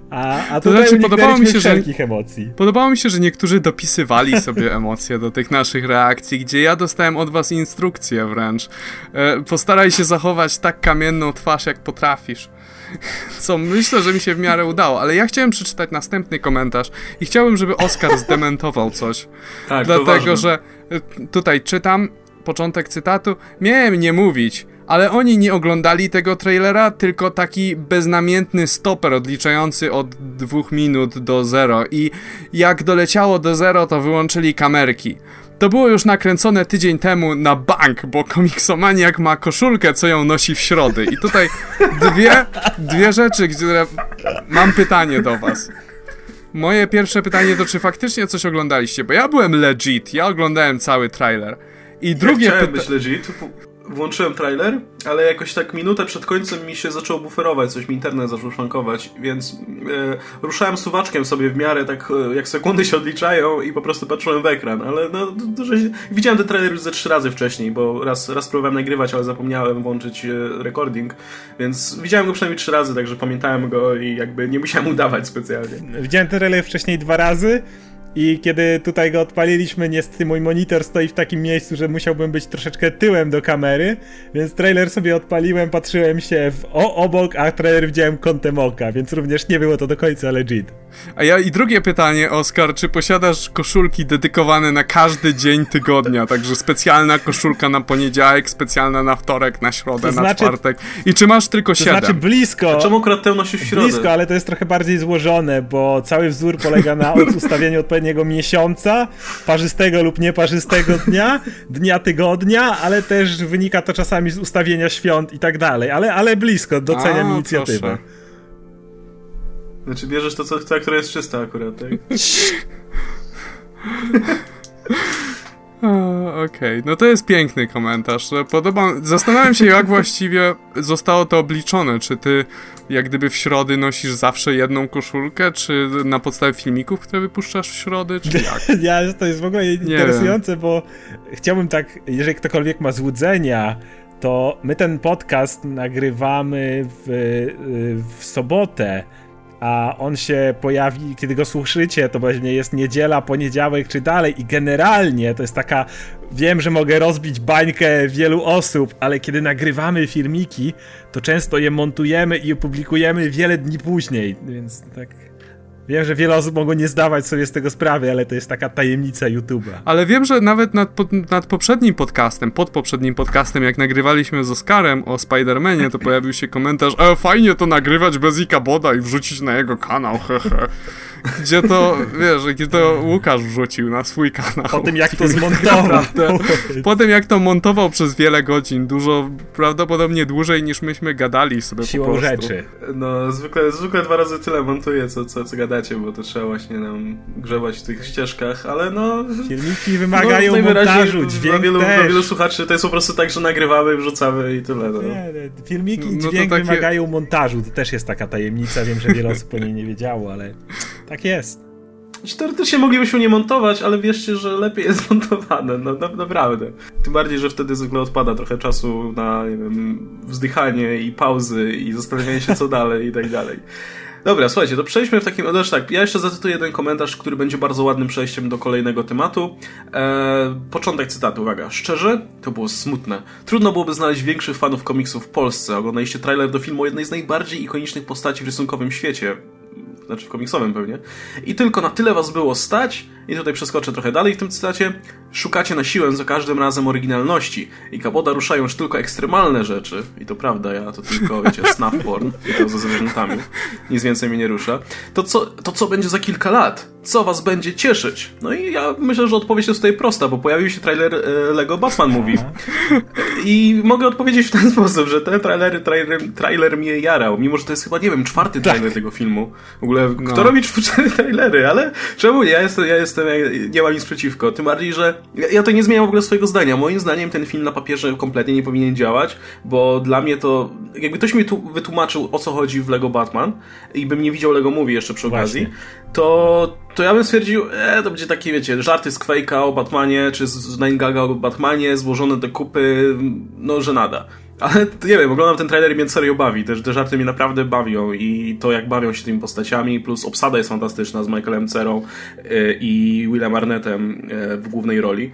A, a to znaczy, podobało mi się, że emocji. Podobało mi się, że niektórzy dopisywali sobie *laughs* emocje do tych naszych reakcji, gdzie ja dostałem od was instrukcję wręcz. E, postaraj się zachować tak kamienną twarz, jak potrafisz. Co myślę, że mi się w miarę udało, ale ja chciałem przeczytać następny komentarz i chciałbym, żeby Oskar *laughs* zdementował coś. Tak, Dlatego, że y, tutaj czytam. początek cytatu, miałem nie mówić, ale oni nie oglądali tego trailera, tylko taki beznamiętny stoper odliczający od dwóch minut do zero i jak doleciało do zero, to wyłączyli kamerki. To było już nakręcone tydzień temu na bank, bo komiksomaniak ma koszulkę, co ją nosi w środy. I tutaj dwie, dwie rzeczy, które mam pytanie do was. Moje pierwsze pytanie to, czy faktycznie coś oglądaliście? Bo ja byłem legit, ja oglądałem cały trailer. I drugie ja pytanie. być legit, włączyłem trailer, ale jakoś tak minutę przed końcem mi się zaczęło buferować, coś mi internet zaczął szwankować, więc e, ruszałem suwaczkiem sobie w miarę tak, e, jak sekundy się odliczają i po prostu patrzyłem w ekran, ale no, dużo się... widziałem ten trailer już ze trzy razy wcześniej, bo raz, raz próbowałem nagrywać, ale zapomniałem włączyć e, recording, więc widziałem go przynajmniej trzy razy, także pamiętałem go i jakby nie musiałem udawać specjalnie. Widziałem ten trailer wcześniej dwa razy i kiedy tutaj go odpaliliśmy, niestety mój monitor stoi w takim miejscu, że musiałbym być troszeczkę tyłem do kamery, więc trailer sobie odpaliłem, patrzyłem się w o obok, a trailer widziałem kątem oka, więc również nie było to do końca legit. A ja i drugie pytanie, Oskar, czy posiadasz koszulki dedykowane na każdy dzień tygodnia? Także specjalna koszulka na poniedziałek, specjalna na wtorek, na środę, To na znaczy- czwartek. I czy masz tylko To siedem? znaczy blisko. A czemu akurat tę nosisz w środę? Blisko, ale to jest trochę bardziej złożone, bo cały wzór polega na od- *laughs* ustawieniu odpowiedniego miesiąca, parzystego lub nieparzystego dnia, dnia tygodnia, ale też wynika to czasami z ustawienia świąt i tak dalej. Ale, ale blisko, doceniam A, inicjatywę. proszę. Znaczy bierzesz to, co, ta, która jest czysta akurat, tak? *laughs* Okej, no to jest piękny komentarz. Podoba... Zastanawiam się, jak właściwie zostało to obliczone. Czy ty, jak gdyby w środy nosisz zawsze jedną koszulkę, czy na podstawie filmików, które wypuszczasz w środy, czy jak? *laughs* Ja, to jest w ogóle interesujące, bo chciałbym tak, jeżeli ktokolwiek ma złudzenia, to my ten podcast nagrywamy w, w sobotę, a on się pojawi, kiedy go słyszycie, to pewnie jest niedziela, poniedziałek czy dalej i generalnie to jest taka, wiem, że mogę rozbić bańkę wielu osób, ale kiedy nagrywamy filmiki, to często je montujemy i opublikujemy wiele dni później, więc tak... Wiem, że wiele osób mogło nie zdawać sobie z tego sprawy, ale to jest taka tajemnica YouTube'a. Ale wiem, że nawet nad, pod, nad poprzednim podcastem, pod poprzednim podcastem, jak nagrywaliśmy z Oskarem o Spider-Manie, to pojawił się komentarz e, fajnie to nagrywać bez Ikaboda i wrzucić na jego kanał, hehe. Gdzie to, wiesz, gdzie to Łukasz wrzucił na swój kanał. Po tym, jak to zmontował. Po tym, jak to montował przez wiele godzin, dużo, prawdopodobnie dłużej niż myśmy gadali sobie Siłą po prostu. rzeczy. No, zwykle, zwykle dwa razy tyle montuję, co, co, co gadacie, bo to trzeba właśnie nam grzebać w tych ścieżkach, ale no... Filmiki wymagają no, montażu, dźwięk dla wielu, też. dla wielu słuchaczy to jest po prostu tak, że nagrywamy, wrzucamy i tyle. No. Nie, nie, filmiki i No dźwięk takie- wymagają montażu, to też jest taka tajemnica, wiem, że wiele osób o niej nie wiedziało, ale tak jest. Znaczy, Teoretycznie moglibyśmy nie montować, ale wierzcie, że lepiej *laughs* jest montowane, no na, naprawdę. Tym bardziej, że wtedy zwykle odpada trochę czasu na, nie wiem, wzdychanie i pauzy i zastanawianie się co dalej i tak dalej. Dobra, słuchajcie, to przejdźmy w takim... Znaczy tak, ja jeszcze zacytuję jeden komentarz, który będzie bardzo ładnym przejściem do kolejnego tematu. Eee, początek cytatu, uwaga. Szczerze, to było smutne. Trudno byłoby znaleźć większych fanów komiksów w Polsce. Oglądaliście trailer do filmu o jednej z najbardziej ikonicznych postaci w rysunkowym świecie. Znaczy w komiksowym pewnie. I tylko na tyle was było stać, i tutaj przeskoczę trochę dalej w tym cytacie, szukacie na siłę za każdym razem oryginalności. I Kaboda ruszają już tylko ekstremalne rzeczy. I to prawda, ja to tylko, wiecie, *laughs* snuff porn. I to ze zwierzętami. Nic więcej mnie nie rusza. To co, to co będzie za kilka lat? Co was będzie cieszyć? No i ja myślę, że odpowiedź jest tutaj prosta, bo pojawił się trailer e, Lego Batman Movie. I mogę odpowiedzieć w ten sposób, że ten trailer, trailer, trailer mnie jarał, mimo że to jest chyba, nie wiem, czwarty trailer tego filmu. W ogóle, kto No. robi cztery trailery, ale czemu nie? Ja jestem, ja jestem, nie mam nic przeciwko. Tym bardziej, że ja, ja to nie zmieniam w ogóle swojego zdania. Moim zdaniem ten film na papierze kompletnie nie powinien działać, bo dla mnie to, jakby ktoś mi tu wytłumaczył, o co chodzi w Lego Batman i bym nie widział Lego Movie jeszcze przy okazji, Właśnie. to, to ja bym stwierdził, e, to będzie takie, wiecie, żarty z Quake'a o Batmanie, czy z- z Nine Gaga o Batmanie, złożone do kupy, no, że nada. Ale nie wiem, oglądam ten trailer i mnie serio bawi. Te, te żarty mnie naprawdę bawią i to jak bawią się tymi postaciami, plus obsada jest fantastyczna z Michaelem Cerą y, i Willem Arnettem y, w głównej roli.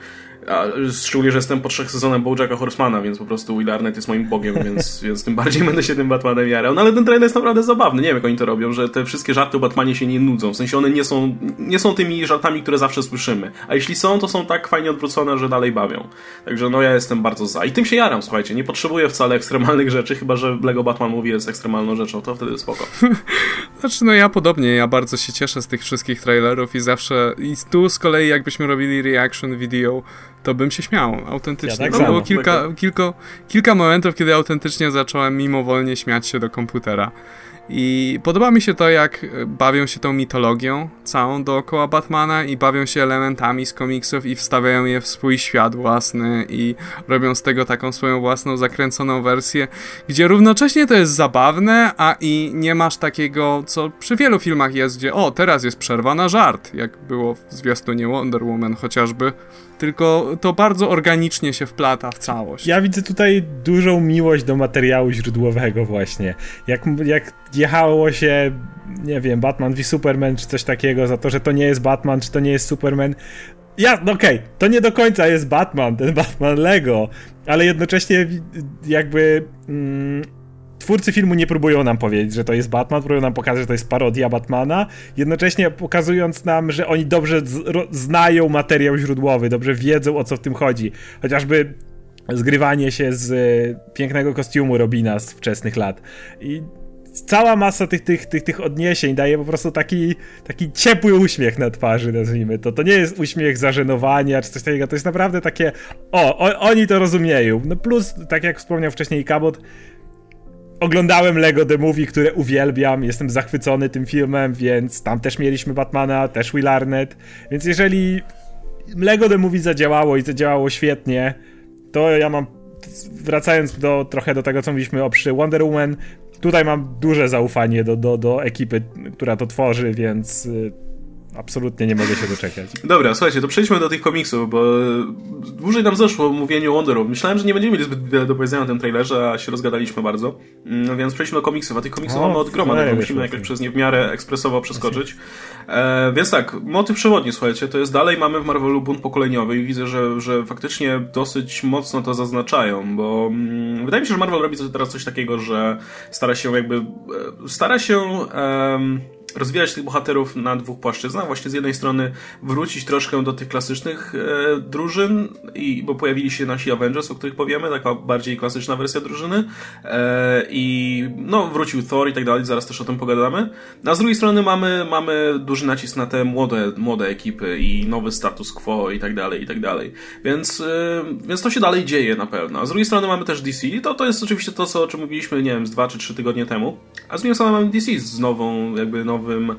A, szczególnie, że jestem po trzech sezonach Bojacka Horsemana, więc po prostu Will Arnett jest moim bogiem, *laughs* więc, więc tym bardziej będę się tym Batmanem jarał. No ale ten trailer jest naprawdę zabawny. Nie wiem, jak oni to robią, że te wszystkie żarty o Batmanie się nie nudzą. W sensie one nie są, nie są tymi żartami, które zawsze słyszymy. A jeśli są, to są tak fajnie odwrócone, że dalej bawią. Także no ja jestem bardzo za. I tym się jaram, słuchajcie. Nie potrzebuję wcale ekstremalnych rzeczy, chyba że Lego Batman mówi jest ekstremalną rzeczą, to wtedy spoko. *laughs* znaczy, no ja podobnie, ja bardzo się cieszę z tych wszystkich trailerów i zawsze. I tu z kolei, jakbyśmy robili reaction video, to bym się śmiał autentycznie. Ja tak było kilka, kilka, kilka momentów, kiedy autentycznie zacząłem mimowolnie śmiać się do komputera. I podoba mi się to, jak bawią się tą mitologią całą dookoła Batmana i bawią się elementami z komiksów i wstawiają je w swój świat własny i robią z tego taką swoją własną zakręconą wersję, gdzie równocześnie to jest zabawne, a i nie masz takiego, co przy wielu filmach jest, gdzie o, teraz jest przerwa na żart, jak było w zwiastunie Wonder Woman chociażby, tylko to bardzo organicznie się wplata w całość. Ja widzę tutaj dużą miłość do materiału źródłowego właśnie. Jak, jak jechało się, nie wiem, Batman v Superman czy coś takiego za to, że to nie jest Batman, czy to nie jest Superman. Ja, no okej, okay, to nie do końca jest Batman, ten Batman Lego, ale jednocześnie jakby mm, twórcy filmu nie próbują nam powiedzieć, że to jest Batman, próbują nam pokazać, że to jest parodia Batmana, jednocześnie pokazując nam, że oni dobrze znają materiał źródłowy, dobrze wiedzą o co w tym chodzi. Chociażby zgrywanie się z e, pięknego kostiumu Robina z wczesnych lat. I cała masa tych, tych, tych, tych odniesień daje po prostu taki, taki ciepły uśmiech na twarzy, nazwijmy to. To nie jest uśmiech zażenowania czy coś takiego, to jest naprawdę takie, o, o oni to rozumieją. No plus, tak jak wspomniał wcześniej Kabot, oglądałem Lego The Movie, które uwielbiam, jestem zachwycony tym filmem, więc tam też mieliśmy Batmana, też Will Arnett, więc jeżeli Lego The Movie zadziałało i zadziałało świetnie, to ja mam, wracając do, trochę do tego, co mówiliśmy o przy Wonder Woman, tutaj mam duże zaufanie do, do, do ekipy, która to tworzy, więc y, absolutnie nie mogę się doczekać. Dobra, słuchajcie, to przejdźmy do tych komiksów, bo dłużej nam zeszło mówienie o Wonder Woman. Myślałem, że nie będziemy mieli zbyt wiele do powiedzenia o tym trailerze, a się rozgadaliśmy bardzo. No więc przejdźmy do komiksów, a tych komiksów o, mamy od groma, no, musimy jakoś przez nie w miarę ekspresowo przeskoczyć. E, więc tak, motyw przewodni, słuchajcie, to jest dalej mamy w Marvelu bunt pokoleniowy i widzę, że, że faktycznie dosyć mocno to zaznaczają, bo mm, wydaje mi się, że Marvel robi teraz coś takiego, że stara się jakby, e, stara się... Um, rozwijać tych bohaterów na dwóch płaszczyznach. Właśnie z jednej strony wrócić troszkę do tych klasycznych e, drużyn, i, bo pojawili się nasi Avengers, o których powiemy, taka bardziej klasyczna wersja drużyny. E, I no, wrócił Thor i tak dalej, zaraz też o tym pogadamy. A z drugiej strony mamy, mamy duży nacisk na te młode, młode ekipy i nowy status quo i tak dalej, i tak dalej. Więc, e, więc to się dalej dzieje na pewno. A z drugiej strony mamy też DC to, to jest oczywiście to, co, o czym mówiliśmy, nie wiem, z dwa czy trzy tygodnie temu. A z drugiej strony mamy DC z nową, jakby nową nowym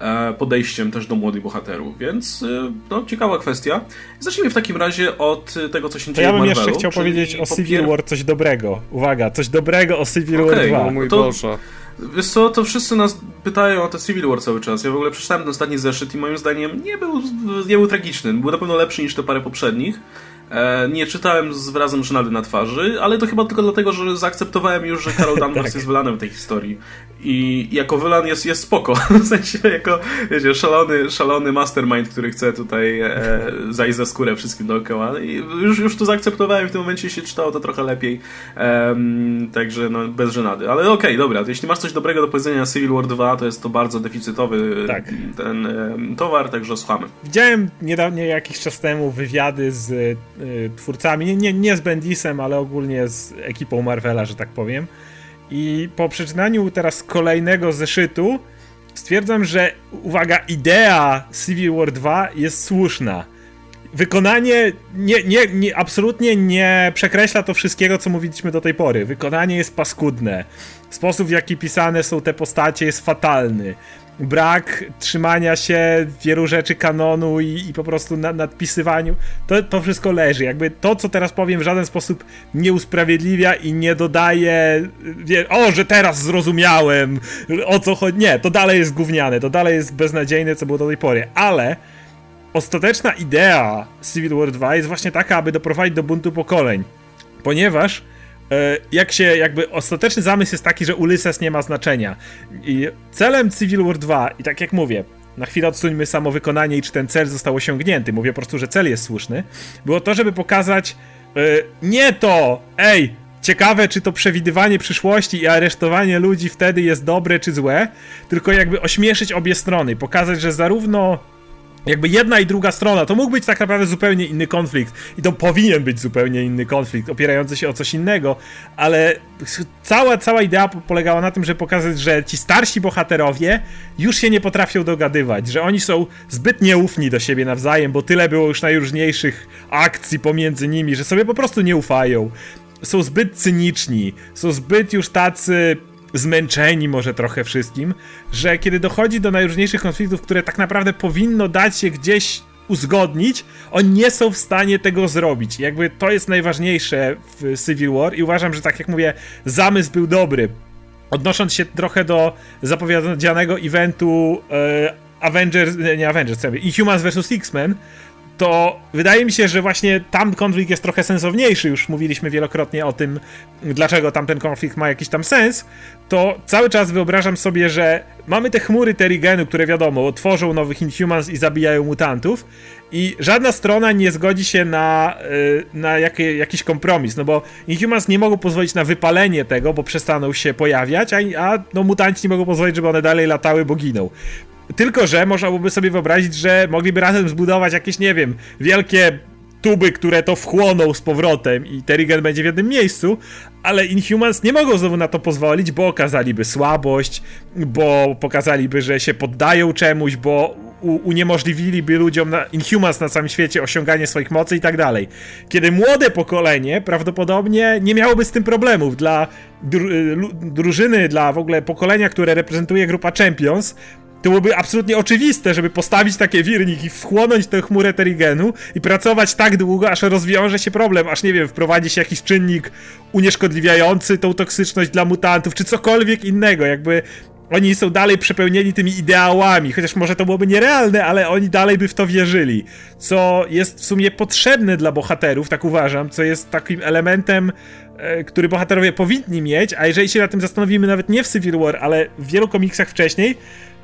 e, podejściem też do młodych bohaterów, więc e, no, ciekawa kwestia. Zacznijmy w takim razie od tego, co się to dzieje ja bym Marvelu, jeszcze chciał powiedzieć o Civil pier... War coś dobrego. Uwaga, coś dobrego o Civil okay, War 2. O mój to, Boże. Wiesz co, to wszyscy nas pytają o to Civil War cały czas. Ja w ogóle przeczytałem ten ostatni zeszyt i moim zdaniem nie był, nie był tragiczny. Był na pewno lepszy niż te parę poprzednich. E, nie czytałem z wyrazem żenady na twarzy, ale to chyba tylko dlatego, że zaakceptowałem już, że Carol *laughs* Danvers tak. jest wylanem w tej historii. I jako wylan jest, jest spoko. *laughs* W sensie jako, wiecie, szalony, szalony mastermind, który chce tutaj e, zajść za skórę wszystkim dookoła. I już, już to zaakceptowałem w tym momencie się czytało to trochę lepiej. E, także no, bez żenady. Ale okej, okay, dobra. Jeśli masz coś dobrego do powiedzenia na Civil War 2, to jest to bardzo deficytowy tak. ten e, towar, także słuchamy. Widziałem niedawno, jakiś czas temu wywiady z Y, twórcami, nie, nie, nie z Bendisem, ale ogólnie z ekipą Marvela, że tak powiem. I po przeczytaniu teraz kolejnego zeszytu stwierdzam, że uwaga, idea Civil War 2 jest słuszna. Wykonanie nie, nie, nie, absolutnie nie przekreśla to wszystkiego, co mówiliśmy do tej pory. Wykonanie jest paskudne. Sposób, w jaki pisane są te postacie, jest fatalny brak trzymania się wielu rzeczy kanonu i, i po prostu na, nadpisywaniu, to, to wszystko leży. Jakby to, co teraz powiem, w żaden sposób nie usprawiedliwia i nie dodaje, wie, o, że teraz zrozumiałem, o co chodzi. Nie, to dalej jest gówniane, to dalej jest beznadziejne, co było do tej pory, ale ostateczna idea Civil War 2 jest właśnie taka, aby doprowadzić do buntu pokoleń. Ponieważ jak się jakby ostateczny zamysł jest taki, że Ulysses nie ma znaczenia. I celem Civil War 2, i tak jak mówię, na chwilę odsuńmy samo wykonanie i czy ten cel został osiągnięty, mówię po prostu, że cel jest słuszny, było to, żeby pokazać yy, nie to, ej, ciekawe, czy to przewidywanie przyszłości i aresztowanie ludzi wtedy jest dobre czy złe, tylko jakby ośmieszyć obie strony, pokazać, że zarówno jakby jedna i druga strona, to mógł być tak naprawdę zupełnie inny konflikt i to powinien być zupełnie inny konflikt, opierający się o coś innego, ale cała, cała idea polegała na tym, żeby pokazać, że ci starsi bohaterowie już się nie potrafią dogadywać, że oni są zbyt nieufni do siebie nawzajem, bo tyle było już najróżniejszych akcji pomiędzy nimi, że sobie po prostu nie ufają. Są zbyt cyniczni, są zbyt już tacy zmęczeni może trochę wszystkim, że kiedy dochodzi do najróżniejszych konfliktów, które tak naprawdę powinno dać się gdzieś uzgodnić, oni nie są w stanie tego zrobić. Jakby to jest najważniejsze w Civil War i uważam, że tak jak mówię, zamysł był dobry. Odnosząc się trochę do zapowiedzianego eventu e, Avengers, nie Avengers, co ja Inhumans vs. X-Men, to wydaje mi się, że właśnie tam konflikt jest trochę sensowniejszy. Już mówiliśmy wielokrotnie o tym, dlaczego tamten konflikt ma jakiś tam sens. To cały czas wyobrażam sobie, że mamy te chmury Terrigenu, które wiadomo, tworzą nowych Inhumans i zabijają mutantów. I żadna strona nie zgodzi się na, y, na jaki, jakiś kompromis, no bo Inhumans nie mogą pozwolić na wypalenie tego, bo przestaną się pojawiać, a, a no, mutanci nie mogą pozwolić, żeby one dalej latały, bo giną. Tylko, że można byłoby sobie wyobrazić, że mogliby razem zbudować jakieś, nie wiem, wielkie tuby, które to wchłoną z powrotem i Terrigen będzie w jednym miejscu, ale Inhumans nie mogą znowu na to pozwolić, bo okazaliby słabość, bo pokazaliby, że się poddają czemuś, bo uniemożliwiliby ludziom na Inhumans na całym świecie osiąganie swoich mocy i tak dalej. Kiedy młode pokolenie prawdopodobnie nie miałoby z tym problemów. Dla drużyny, dla w ogóle pokolenia, które reprezentuje grupa Champions, to byłoby absolutnie oczywiste, żeby postawić takie wirniki, wchłonąć tę chmurę Terigenu i pracować tak długo, aż rozwiąże się problem, aż nie wiem, wprowadzi się jakiś czynnik unieszkodliwiający tą toksyczność dla mutantów, czy cokolwiek innego, jakby oni są dalej przepełnieni tymi ideałami, chociaż może to byłoby nierealne, ale oni dalej by w to wierzyli. Co jest w sumie potrzebne dla bohaterów, tak uważam, co jest takim elementem, e, który bohaterowie powinni mieć, a jeżeli się na tym zastanowimy nawet nie w Civil War, ale w wielu komiksach wcześniej,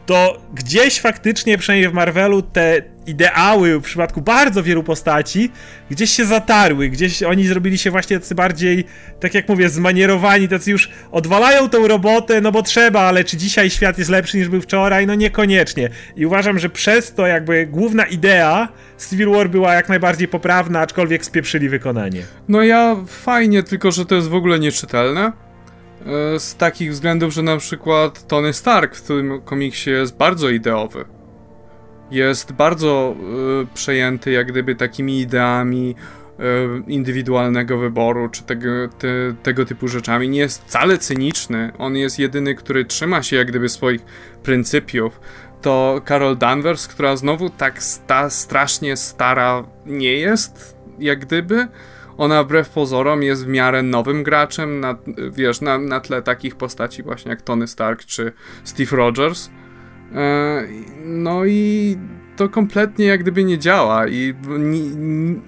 to gdzieś faktycznie, przynajmniej w Marvelu, te ideały w przypadku bardzo wielu postaci gdzieś się zatarły, gdzieś oni zrobili się właśnie tacy bardziej, tak jak mówię, zmanierowani, tacy już odwalają tą robotę, no bo trzeba, ale czy dzisiaj świat jest lepszy niż był wczoraj? No niekoniecznie. I uważam, że przez to jakby główna idea Civil War była jak najbardziej poprawna, aczkolwiek spieprzyli wykonanie. No ja fajnie, tylko że to jest w ogóle nieczytelne z takich względów, że na przykład Tony Stark w tym komiksie jest bardzo ideowy. Jest bardzo y, przejęty jak gdyby takimi ideami y, indywidualnego wyboru, czy tego, te, tego typu rzeczami. Nie jest wcale cyniczny. On jest jedyny, który trzyma się jak gdyby swoich pryncypiów. To Carol Danvers, która znowu tak sta, strasznie stara nie jest, jak gdyby ona wbrew pozorom jest w miarę nowym graczem, na, wiesz, na, na tle takich postaci właśnie jak Tony Stark czy Steve Rogers. E, no i to kompletnie jak gdyby nie działa i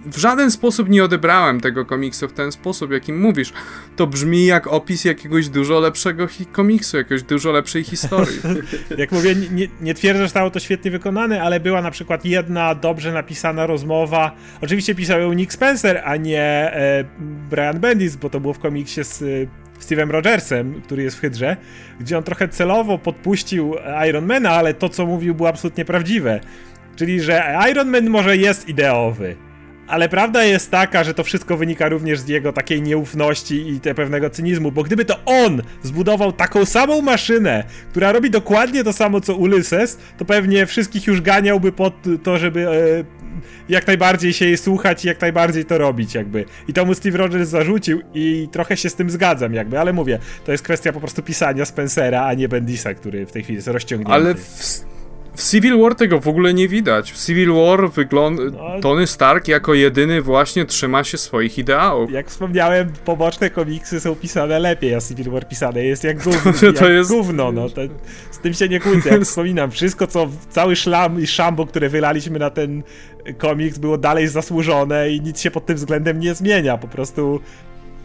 w, żaden sposób nie odebrałem tego komiksu w ten sposób, jakim mówisz. To brzmi jak opis jakiegoś dużo lepszego komiksu, jakiejś dużo lepszej historii. *laughs* jak mówię, nie, nie twierdzę, że zostało to świetnie wykonane, ale była na przykład jedna dobrze napisana rozmowa. Oczywiście pisał ją Nick Spencer, a nie e, Brian Bendis, bo to było w komiksie z Steve'em Rogersem, który jest w Hydrze, gdzie on trochę celowo podpuścił Ironmana, ale to, co mówił, było absolutnie prawdziwe. Czyli, że Iron Man może jest ideowy, ale prawda jest taka, że to wszystko wynika również z jego takiej nieufności i te pewnego cynizmu, bo gdyby to on zbudował taką samą maszynę, która robi dokładnie to samo co Ulysses, to pewnie wszystkich już ganiałby pod to, żeby e, jak najbardziej się jej słuchać i jak najbardziej to robić jakby. I to mu Steve Rogers zarzucił i trochę się z tym zgadzam jakby, ale mówię, to jest kwestia po prostu pisania Spencera, a nie Bendisa, który w tej chwili jest rozciągnięty. Ale w w Civil War tego w ogóle nie widać. W Civil War wygląda no, Tony Stark jako jedyny właśnie trzyma się swoich ideałów. Jak wspomniałem, poboczne komiksy są pisane lepiej, a Civil War pisane jest jak gówno. *laughs* to jak jest... gówno no. To, z tym się nie kłócę. Jak wspominam, wszystko co, cały szlam i szambo, które wylaliśmy na ten komiks było dalej zasłużone i nic się pod tym względem nie zmienia. Po prostu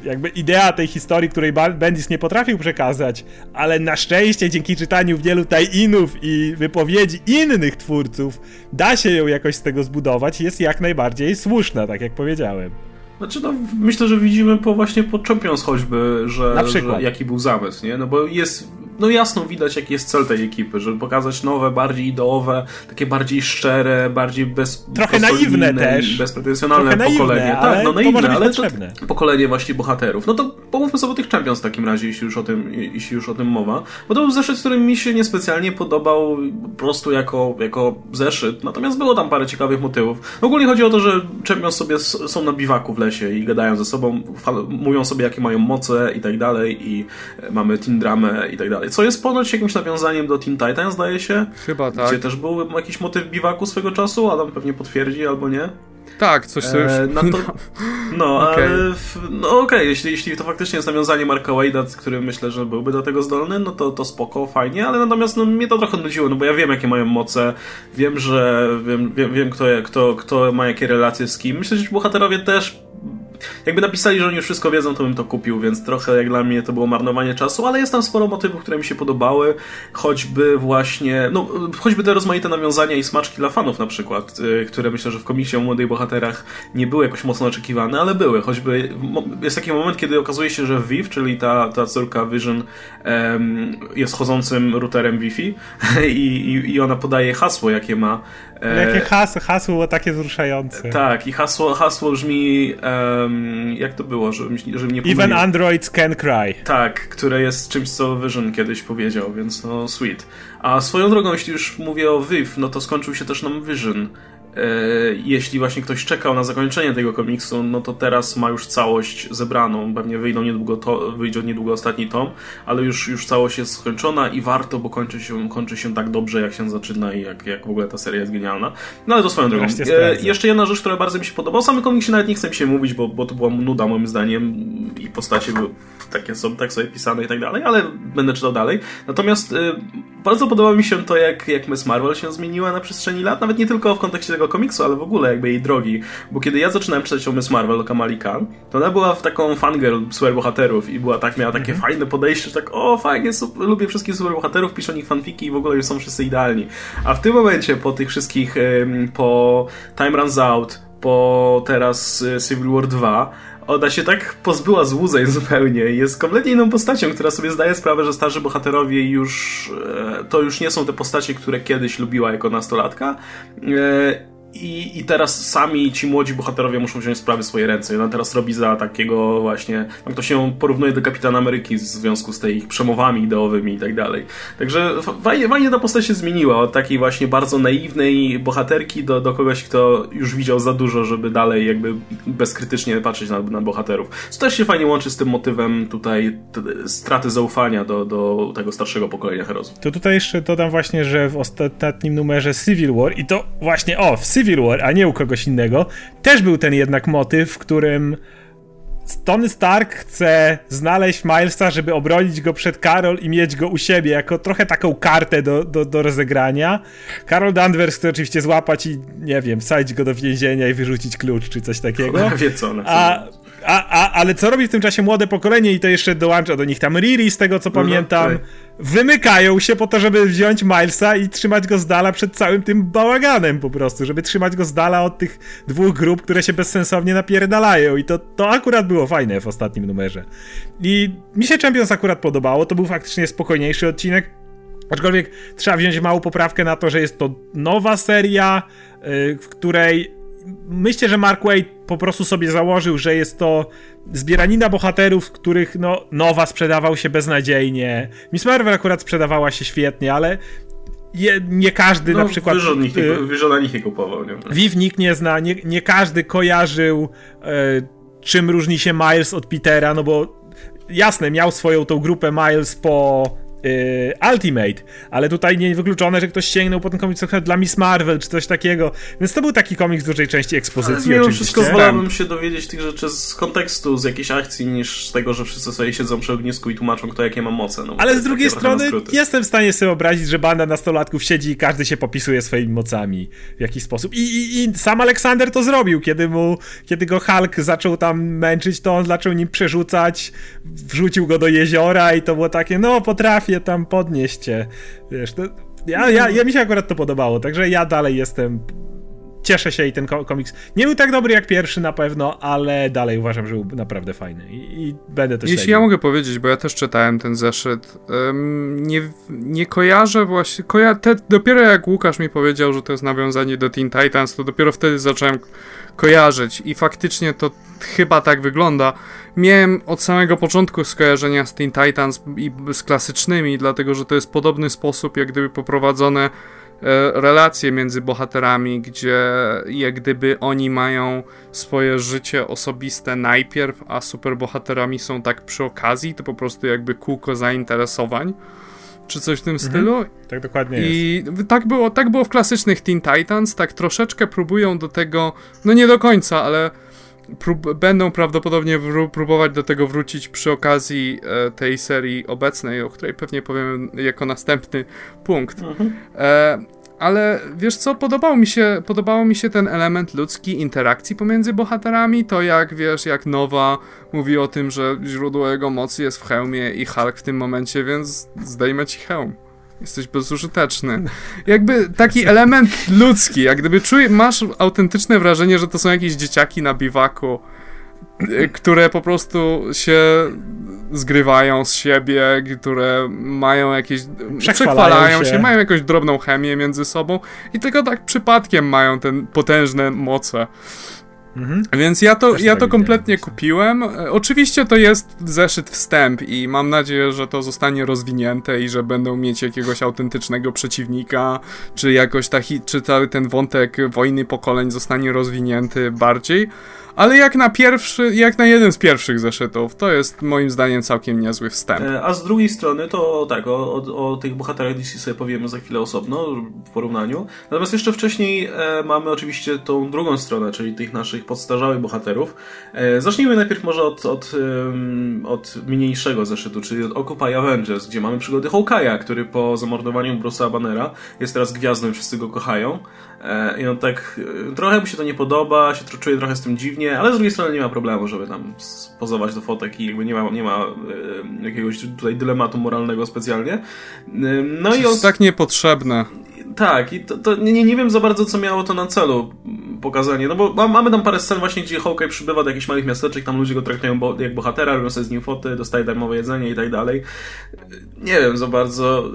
jakby idea tej historii, której Bendis nie potrafił przekazać, ale na szczęście dzięki czytaniu wielu tie-inów i wypowiedzi innych twórców da się ją jakoś z tego zbudować jest jak najbardziej słuszna, tak jak powiedziałem. Znaczy, no, myślę, że widzimy po właśnie po Champions choćby, że, że jaki był zamysł, nie? No bo jest no jasno widać, jaki jest cel tej ekipy, żeby pokazać nowe, bardziej ideowe, takie bardziej szczere, bardziej bez... Trochę naiwne też. Bezpretensjonalne Trochę pokolenie. Naiwne, tak, no naiwne, ale to pokolenie właśnie bohaterów. No to pomówmy sobie o tych Champions w takim razie, jeśli już o tym, jeśli już o tym mowa. Bo to był zeszyt, który mi się niespecjalnie podobał po prostu jako, jako zeszyt, natomiast było tam parę ciekawych motywów. Ogólnie chodzi o to, że Champions sobie są na biwaku w lesie i gadają ze sobą, mówią sobie, jakie mają moce i tak dalej i mamy teen dramę i tak dalej dalej. Co jest ponoć jakimś nawiązaniem do Teen Titans, zdaje się. Chyba tak. Gdzie też był jakiś motyw biwaku swego czasu, Adam pewnie potwierdzi albo nie. Tak, coś co już... E, no, to, *laughs* no okay. ale... No okej, okay, jeśli, jeśli to faktycznie jest nawiązanie Marka Wade'a, który myślę, że byłby do tego zdolny, no to, to spoko, fajnie, ale natomiast no, mnie to trochę nudziło, no bo ja wiem, jakie mają moce, wiem, że... Wiem, wiem, wiem kto, kto, kto ma jakie relacje z kim. Myślę, że bohaterowie też jakby napisali, że oni już wszystko wiedzą, to bym to kupił, więc trochę jak dla mnie to było marnowanie czasu, ale jest tam sporo motywów, które mi się podobały, choćby właśnie, no, choćby te rozmaite nawiązania i smaczki dla fanów na przykład, y, które myślę, że w komiksie o młodych bohaterach nie były jakoś mocno oczekiwane, ale były, choćby jest taki moment, kiedy okazuje się, że Viv, czyli ta, ta córka Vision jest chodzącym routerem Wi-Fi *laughs* i, i, i ona podaje hasło, jakie ma E, Jakie hasło, hasło było takie wzruszające. Tak, i hasło, hasło brzmi, um, jak to było, że, że mnie Even androids can cry. Tak, które jest czymś, co Vision kiedyś powiedział, więc no sweet. A swoją drogą, jeśli już mówię o Viv, no to skończył się też nam Vision. E, jeśli właśnie ktoś czekał na zakończenie tego komiksu, no to teraz ma już całość zebraną. Pewnie wyjdą niedługo to, wyjdzie niedługo ostatni tom, ale już, już całość jest skończona i warto, bo kończy się, kończy się tak dobrze, jak się zaczyna i jak, jak w ogóle ta seria jest genialna. No ale to swoją drogą. E, jeszcze jedna rzecz, która bardzo mi się podoba. O samym komiksie nawet nie chcę mi się mówić, bo, bo to była nuda moim zdaniem i postacie były takie są, tak sobie pisane i tak dalej, ale będę czytał dalej. Natomiast y, bardzo podoba mi się to, jak, jak Miss Marvel się zmieniła na przestrzeni lat, nawet nie tylko w kontekście tego komiksu, ale w ogóle jakby jej drogi, bo kiedy ja zaczynałem czytać o Miss Marvel, o Kamali Khan, to ona była w taką fangirl superbohaterów i była tak, miała takie mhm. fajne podejście, że tak o fajnie, super, lubię wszystkich superbohaterów, piszę o nich fanfiki i w ogóle już są wszyscy idealni. A w tym momencie, po tych wszystkich, po Time Runs Out, po teraz y, Civil War 2, ona się tak pozbyła złudzeń zupełnie. Jest kompletnie inną postacią, która sobie zdaje sprawę, że starzy bohaterowie już e, to już nie są te postacie, które kiedyś lubiła jako nastolatka. I, I teraz sami ci młodzi bohaterowie muszą wziąć sprawy w swoje ręce. I ona teraz robi za takiego właśnie. Tam to się porównuje do Kapitana Ameryki w związku z tej przemowami ideowymi i tak dalej. Także fajnie, fajnie ta postać się zmieniła. Od takiej właśnie bardzo naiwnej bohaterki do, do kogoś, kto już widział za dużo, żeby dalej jakby bezkrytycznie patrzeć na, na bohaterów. Co też się fajnie łączy z tym motywem tutaj straty zaufania do, do tego starszego pokolenia herosów. To tutaj jeszcze dodam właśnie, że w ostatnim numerze Civil War i to właśnie o, w Civil Civil War, a nie u kogoś innego, też był ten jednak motyw, w którym Tony Stark chce znaleźć Milesa, żeby obronić go przed Carol i mieć go u siebie, jako trochę taką kartę do, do, do rozegrania. Carol Danvers chce oczywiście złapać i, nie wiem, wsadzić go do więzienia i wyrzucić klucz, czy coś takiego. Wie co a, a, a, ale co robi w tym czasie młode pokolenie i to jeszcze dołącza do nich tam Riri, z tego co no, pamiętam. No, wymykają się po to, żeby wziąć Milesa i trzymać go z dala przed całym tym bałaganem po prostu, żeby trzymać go z dala od tych dwóch grup, które się bezsensownie napierdalają i to, to akurat było fajne w ostatnim numerze. I mi się Champions akurat podobało, to był faktycznie spokojniejszy odcinek, aczkolwiek trzeba wziąć małą poprawkę na to, że jest to nowa seria, yy, w której myślę, że Mark Wade po prostu sobie założył, że jest to zbieranina bohaterów, których no, Nowa sprzedawał się beznadziejnie. Miss Marvel akurat sprzedawała się świetnie, ale je, nie każdy no, na przykład... Wyżon nich, y, nich nie kupował. Nie? Viv nikt nie zna, nie, nie każdy kojarzył e, czym różni się Miles od Petera, no bo jasne, miał swoją tą grupę Miles po Ultimate, ale tutaj nie wykluczone, że ktoś sięgnął po ten komiks dla Miss Marvel czy coś takiego, więc to był taki komiks w dużej części ekspozycji ale oczywiście. wszystko wolałbym się dowiedzieć tych rzeczy z kontekstu, z jakiejś akcji, niż z tego, że wszyscy sobie siedzą przy ognisku i tłumaczą, kto jakie ma moce. No, ale z drugiej strony jestem w stanie sobie wyobrazić, że banda nastolatków siedzi i każdy się popisuje swoimi mocami w jakiś sposób. I, i, i sam Aleksander to zrobił, kiedy mu, kiedy go Hulk zaczął tam męczyć, to on zaczął nim przerzucać, wrzucił go do jeziora i to było takie, no potrafię tam podnieść cię. Wiesz, to, ja, ja, ja mi się akurat to podobało, także ja dalej jestem cieszę się i ten komiks nie był tak dobry jak pierwszy na pewno, ale dalej uważam, że był naprawdę fajny i, i będę też Jeśli ja mogę powiedzieć, bo ja też czytałem ten zeszyt, um, nie, nie kojarzę właśnie, koja te, dopiero jak Łukasz mi powiedział, że to jest nawiązanie do Teen Titans, to dopiero wtedy zacząłem kojarzyć i faktycznie to chyba tak wygląda. Miałem od samego początku skojarzenia z Teen Titans i z klasycznymi, dlatego że to jest podobny sposób, jak gdyby poprowadzone relacje między bohaterami, gdzie jak gdyby oni mają swoje życie osobiste najpierw, a superbohaterami są tak przy okazji, to po prostu jakby kółko zainteresowań czy coś w tym mhm. stylu. Tak dokładnie I jest. tak było, tak było w klasycznych Teen Titans, tak troszeczkę próbują do tego, no nie do końca, ale prób, będą prawdopodobnie próbować do tego wrócić przy okazji e, tej serii obecnej, o której pewnie powiem jako następny punkt. Mhm. E, ale wiesz co, podobał mi się, podobało mi się ten element ludzki interakcji pomiędzy bohaterami, to jak wiesz, jak Nowa mówi o tym, że źródło jego mocy jest w hełmie i Hulk w tym momencie, więc zdejmę ci hełm. Jesteś bezużyteczny. Jakby taki element ludzki, jak gdyby czuj, masz autentyczne wrażenie, że to są jakieś dzieciaki na biwaku, y, które po prostu się zgrywają z siebie, które mają jakieś. przechwalają się. się, mają jakąś drobną chemię między sobą i tylko tak przypadkiem mają ten potężne moce. Mhm. Więc ja to, ja to kompletnie kupiłem. Oczywiście to jest zeszyt wstęp i mam nadzieję, że to zostanie rozwinięte i że będą mieć jakiegoś autentycznego przeciwnika, czy jakoś taki, czy cały ten wątek wojny pokoleń zostanie rozwinięty bardziej ale jak na pierwszy, jak na jeden z pierwszych zeszytów, to jest moim zdaniem całkiem niezły wstęp. E, a z drugiej strony to tak, o, o, o tych bohaterach DC sobie powiemy za chwilę osobno w porównaniu. Natomiast jeszcze wcześniej e, mamy oczywiście tą drugą stronę, czyli tych naszych podstarzałych bohaterów. E, zacznijmy najpierw może od, od, od mniejszego zeszytu, czyli od Occupy Avengers, gdzie mamy przygody Hawkeye'a, który po zamordowaniu Bruce'a Bannera jest teraz gwiazdą i wszyscy go kochają. E, I on tak, e, trochę mu się to nie podoba, się czuje trochę z tym dziwnie, ale z drugiej strony nie ma problemu, żeby tam pozować do fotek i jakby nie ma, nie ma jakiegoś tutaj dylematu moralnego specjalnie. No to i on... tak niepotrzebne. Tak, i to, to nie, nie wiem za bardzo, co miało to na celu pokazanie, no bo mamy tam parę scen właśnie, gdzie Hawkeye przybywa do jakichś małych miasteczek, tam ludzie go traktują bo, jak bohatera, robią sobie z nim foty, dostaje darmowe jedzenie i tak dalej. Nie wiem za bardzo,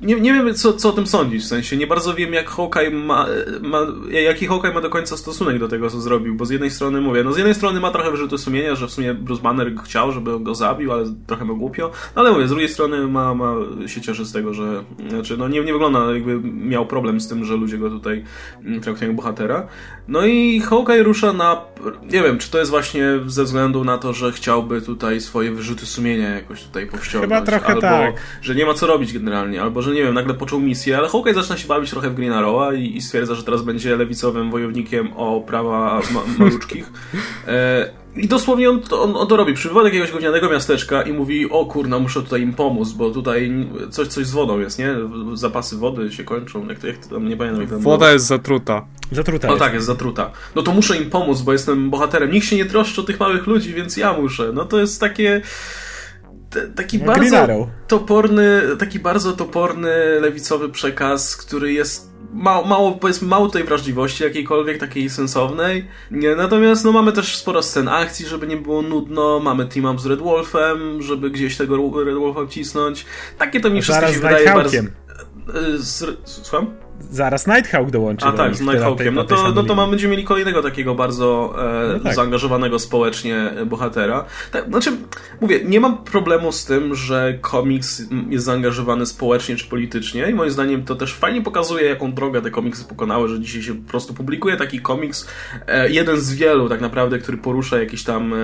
nie, nie wiem co, co o tym sądzić, w sensie nie bardzo wiem jak Hawkeye ma, ma, jaki Hawkeye ma do końca stosunek do tego, co zrobił, bo z jednej strony mówię, no z jednej strony ma trochę wyrzuty sumienia, że w sumie Bruce Banner chciał, żeby go zabił, ale trochę mu głupio, no ale mówię, z drugiej strony ma, ma się cieszy z tego, że, znaczy no nie, nie wygląda jakby miał problem z tym, że ludzie go tutaj traktują jak bohatera. No i Hawkeye rusza na. Nie wiem, czy to jest właśnie ze względu na to, że chciałby tutaj swoje wyrzuty sumienia jakoś tutaj powściągnąć. Chyba trochę albo tak. że nie ma co robić generalnie, albo że nie wiem, nagle począł misję, ale Hawkeye zaczyna się bawić trochę w Green Arrowa i, i stwierdza, że teraz będzie lewicowym wojownikiem o prawa ma maluczkich. E, i dosłownie on, on, on to robi. Przybywa do jakiegoś gównianego miasteczka i mówi, o kurna, muszę tutaj im pomóc, bo tutaj coś, coś z wodą jest, nie? Zapasy wody się kończą, jak to, jak to tam, nie pamiętam jak to Woda było. jest zatruta. Zatruta No jest. tak, jest zatruta. No to muszę im pomóc, bo jestem bohaterem. Nikt się nie troszczy o tych małych ludzi, więc ja muszę. No to jest takie taki bardzo toporny, taki bardzo toporny lewicowy przekaz, który jest mało, mało, powiedzmy, mało tej wrażliwości jakiejkolwiek, takiej sensownej. Nie, natomiast no, mamy też sporo scen akcji, żeby nie było nudno. Mamy team up z Red Wolfem, żeby gdzieś tego Red Wolfa wcisnąć. Takie to mi wszystko się wydaje bardzo... Z, słucham? Zaraz Nighthawk dołączy. A tak, z Nighthawkiem. No to, no to będziemy mieli kolejnego takiego bardzo e, no tak. zaangażowanego społecznie bohatera. Tak, znaczy, mówię, nie mam problemu z tym, że komiks jest zaangażowany społecznie czy politycznie i moim zdaniem to też fajnie pokazuje, jaką drogę te komiksy pokonały, że dzisiaj się po prostu publikuje taki komiks, e, jeden z wielu tak naprawdę, który porusza jakiś tam e,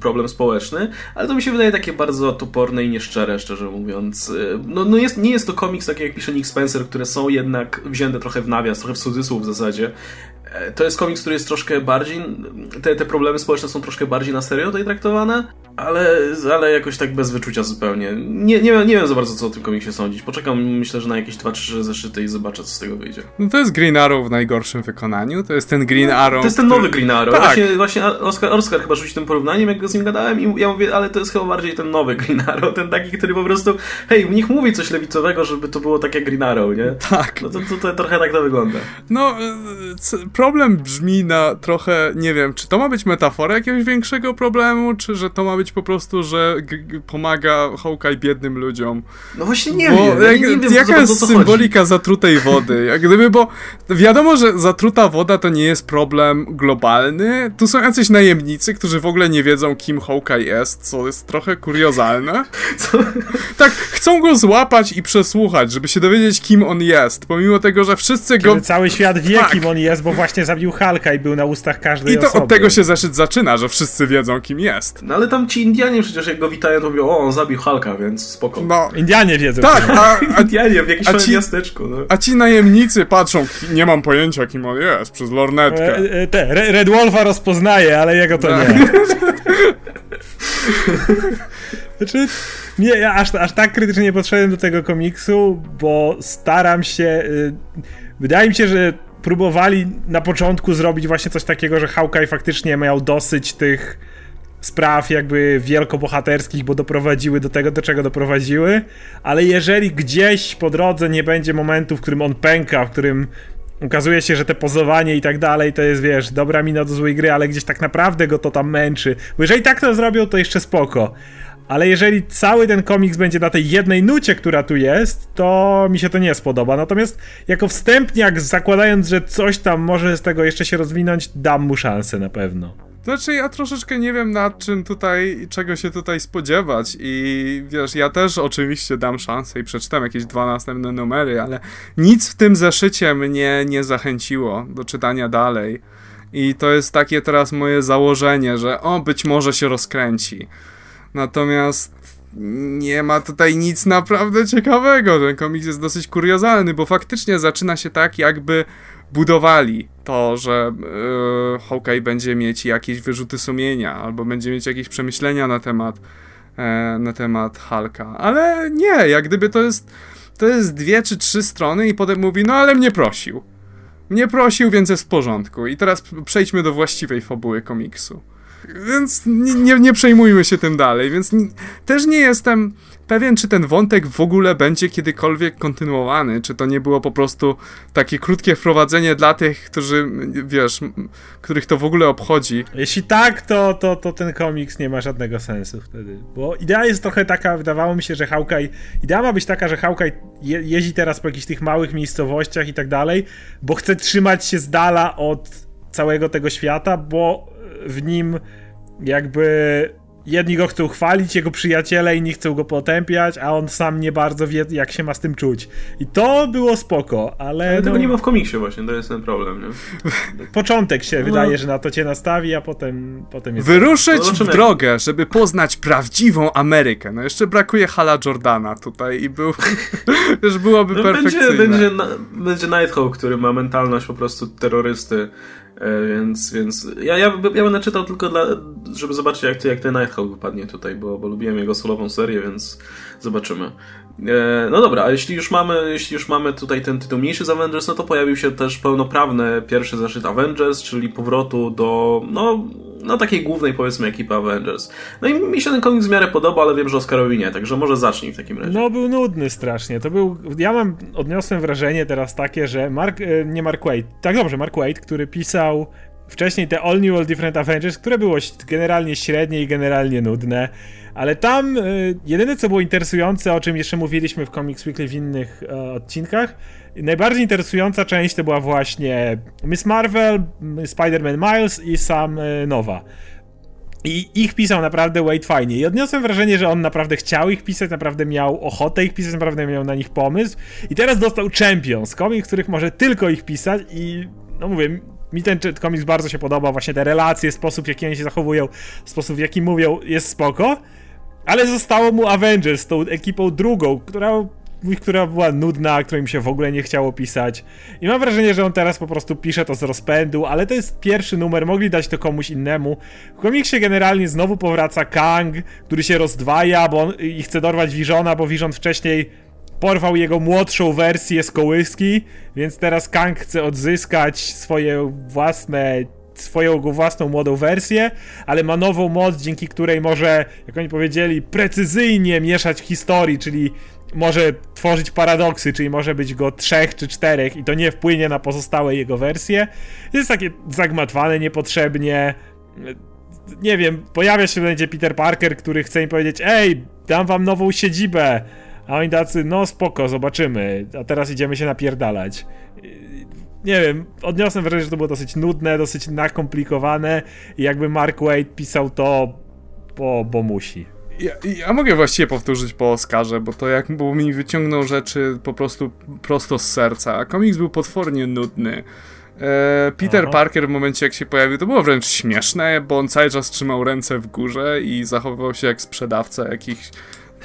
problem społeczny, ale to mi się wydaje takie bardzo toporne i nieszczere, szczerze mówiąc. E, no, no jest, nie jest to komiks taki jak pisze Nick Spencer, które są jednak wzięte trochę w nawias, trochę w cudzysłów w zasadzie. To jest komiks, który jest troszkę bardziej. Te, te problemy społeczne są troszkę bardziej na serio tutaj traktowane, ale, ale jakoś tak bez wyczucia zupełnie. Nie, nie, nie wiem za bardzo, co o tym komiksie sądzić. Poczekam, myślę, że na jakieś 2-3 zeszyty i zobaczę, co z tego wyjdzie. No to jest Green Arrow w najgorszym wykonaniu. To jest ten Green Arrow. To jest ten nowy Green Arrow. Tak. Właśnie, właśnie Oscar, Oscar chyba rzucił tym porównaniem, jak go z nim gadałem, i ja mówię, ale to jest chyba bardziej ten nowy Green Arrow, ten taki, który po prostu, hej, niech mówi coś lewicowego, żeby to było tak jak Green Arrow, nie? Tak. No to, to, to trochę tak to wygląda. No, problem brzmi na trochę, nie wiem, czy to ma być metafora jakiegoś większego problemu, czy że to ma być po prostu, że pomaga Hawkeye biednym ludziom. No właśnie nie bo wiem. Jak, nie, wiem jaka jest symbolika chodzi. zatrutej wody? Jak gdyby, bo wiadomo, że zatruta woda to nie jest problem globalny. Tu są jacyś najemnicy, którzy w ogóle nie wiedzą, kim Hawkeye jest, co jest trochę kuriozalne. *laughs* Co? Tak, chcą go złapać i przesłuchać, żeby się dowiedzieć, kim on jest, pomimo tego, że wszyscy Kiedy go... cały świat wie, tak. kim on jest, bo właśnie zabił Halka i był na ustach każdej I to osoby. od tego się zeszyt zaczyna, że wszyscy wiedzą, kim jest. No ale tam ci Indianie przecież jak go witają, to mówią, o, on zabił Halka, więc spoko. No. Indianie wiedzą. Tak, a, *laughs* a Indianie w jakimś ci, miasteczku. No. A ci najemnicy patrzą, nie mam pojęcia, kim on jest, przez lornetkę. E, e, te, Red Wolfa rozpoznaje, ale jego to nie. Tak. *laughs* Znaczy, nie, ja aż, aż tak krytycznie nie podszedłem do tego komiksu, bo staram się. Y, wydaje mi się, że próbowali na początku zrobić właśnie coś takiego, że Hawkeye faktycznie miał dosyć tych spraw jakby wielkobohaterskich, bo doprowadziły do tego, do czego doprowadziły, ale jeżeli gdzieś po drodze nie będzie momentu, w którym on pęka, w którym okazuje się, że te pozowanie i tak dalej to jest, wiesz, dobra mina do złej gry, ale gdzieś tak naprawdę go to tam męczy, bo jeżeli tak to zrobią, to jeszcze spoko. Ale jeżeli cały ten komiks będzie na tej jednej nucie, która tu jest, to mi się to nie spodoba. Natomiast jako wstępniak, zakładając, że coś tam może z tego jeszcze się rozwinąć, dam mu szansę na pewno. Znaczy, ja troszeczkę nie wiem nad czym tutaj, czego się tutaj spodziewać i wiesz, ja też oczywiście dam szansę i przeczytam jakieś dwa następne numery, ale nic w tym zeszycie mnie nie zachęciło do czytania dalej. I to jest takie teraz moje założenie, że o, być może się rozkręci. Natomiast nie ma tutaj nic naprawdę ciekawego. Ten komiks jest dosyć kuriozalny, bo faktycznie zaczyna się tak, jakby budowali to, że yy, Hawkeye będzie mieć jakieś wyrzuty sumienia, albo będzie mieć jakieś przemyślenia na temat, e, na temat Hulka. Ale nie, jak gdyby to jest, to jest dwie czy trzy strony i potem mówi, no ale mnie prosił. Mnie prosił, więc jest w porządku. I teraz przejdźmy do właściwej fabuły komiksu. Więc nie, nie, nie przejmujmy się tym dalej, więc też nie jestem pewien, czy ten wątek w ogóle będzie kiedykolwiek kontynuowany, czy to nie było po prostu takie krótkie wprowadzenie dla tych, którzy, wiesz, których to w ogóle obchodzi. Jeśli tak, to, to, to ten komiks nie ma żadnego sensu wtedy, bo idea jest trochę taka, wydawało mi się, że Hawkeye, idea ma być taka, że Hawkeye je, jeździ teraz po jakichś tych małych miejscowościach i tak dalej, bo chce trzymać się z dala od całego tego świata, bo w nim jakby jedni go chcą chwalić, jego przyjaciele, inni chcą go potępiać, a on sam nie bardzo wie, jak się ma z tym czuć. I to było spoko, ale... Ale no... tego nie ma w komiksie właśnie, to jest ten problem, nie? Początek się no. wydaje, że na to cię nastawi, a potem, potem jest... Wyruszyć no, w drogę, żeby poznać prawdziwą Amerykę. No jeszcze brakuje Hala Jordana tutaj i był... *laughs* Już byłoby no, perfekcyjne. Będzie, będzie, będzie Nighthawk, który ma mentalność po prostu terrorysty więc, więc ja, ja, ja będę czytał tylko dla, żeby zobaczyć jak, jak ten Nighthawk wypadnie tutaj, bo, bo lubiłem jego solową serię, więc zobaczymy. E, no dobra, a jeśli już mamy, jeśli już mamy tutaj ten tytuł mniejszy z Avengers, no to pojawił się też pełnoprawny pierwszy zeszyt Avengers, czyli powrotu do, no, no takiej głównej powiedzmy ekipy Avengers. No i mi się ten komiks w miarę podoba, ale wiem, że Oscarowi nie, także może zacznij w takim razie. No był nudny strasznie, to był, ja mam, odniosłem wrażenie teraz takie, że Mark, e, nie Mark Wade, tak dobrze, Mark Wade, który pisał wcześniej te All New, All Different Avengers, które było generalnie średnie i generalnie nudne, ale tam y, jedyne co było interesujące, o czym jeszcze mówiliśmy w Comics Weekly w innych y, odcinkach, najbardziej interesująca część to była właśnie Miss Marvel, Spider-Man Miles i sam y, Nowa. I ich pisał naprawdę Wade fajnie. I odniosłem wrażenie, że on naprawdę chciał ich pisać, naprawdę miał ochotę ich pisać, naprawdę miał na nich pomysł. I teraz dostał Champions, komiks, których może tylko ich pisać i no mówię, mi ten komiks bardzo się podoba, właśnie te relacje, sposób w jaki oni się zachowują, sposób w jaki mówią jest spoko. Ale zostało mu Avengers z tą ekipą drugą, która która była nudna, której mi się w ogóle nie chciało pisać. I mam wrażenie, że on teraz po prostu pisze to z rozpędu, ale to jest pierwszy numer, mogli dać to komuś innemu. W komiksie generalnie znowu powraca Kang, który się rozdwaja bo on, i chce dorwać Visiona, bo Vision wcześniej porwał jego młodszą wersję z kołyski, więc teraz Kang chce odzyskać swoje własne swoją własną młodą wersję, ale ma nową moc, dzięki której może, jak oni powiedzieli, precyzyjnie mieszać historii, czyli może tworzyć paradoksy, czyli może być go trzech czy czterech i to nie wpłynie na pozostałe jego wersje. Jest takie zagmatwane niepotrzebnie. Nie wiem, pojawia się będzie Peter Parker, który chce im powiedzieć: Ej, dam wam nową siedzibę. A oni tacy, no spoko, zobaczymy. A teraz idziemy się napierdalać. Nie wiem, odniosłem wrażenie, że to było dosyć nudne, dosyć nakomplikowane i jakby Mark Wade pisał to, bo, bo musi. Ja, ja, mogę właściwie powtórzyć po Oscarze, bo to jak bo mi wyciągnął rzeczy po prostu prosto z serca. A komiks był potwornie nudny. E, Peter Aha. Parker w momencie jak się pojawił, to było wręcz śmieszne, bo on cały czas trzymał ręce w górze i zachowywał się jak sprzedawca jakichś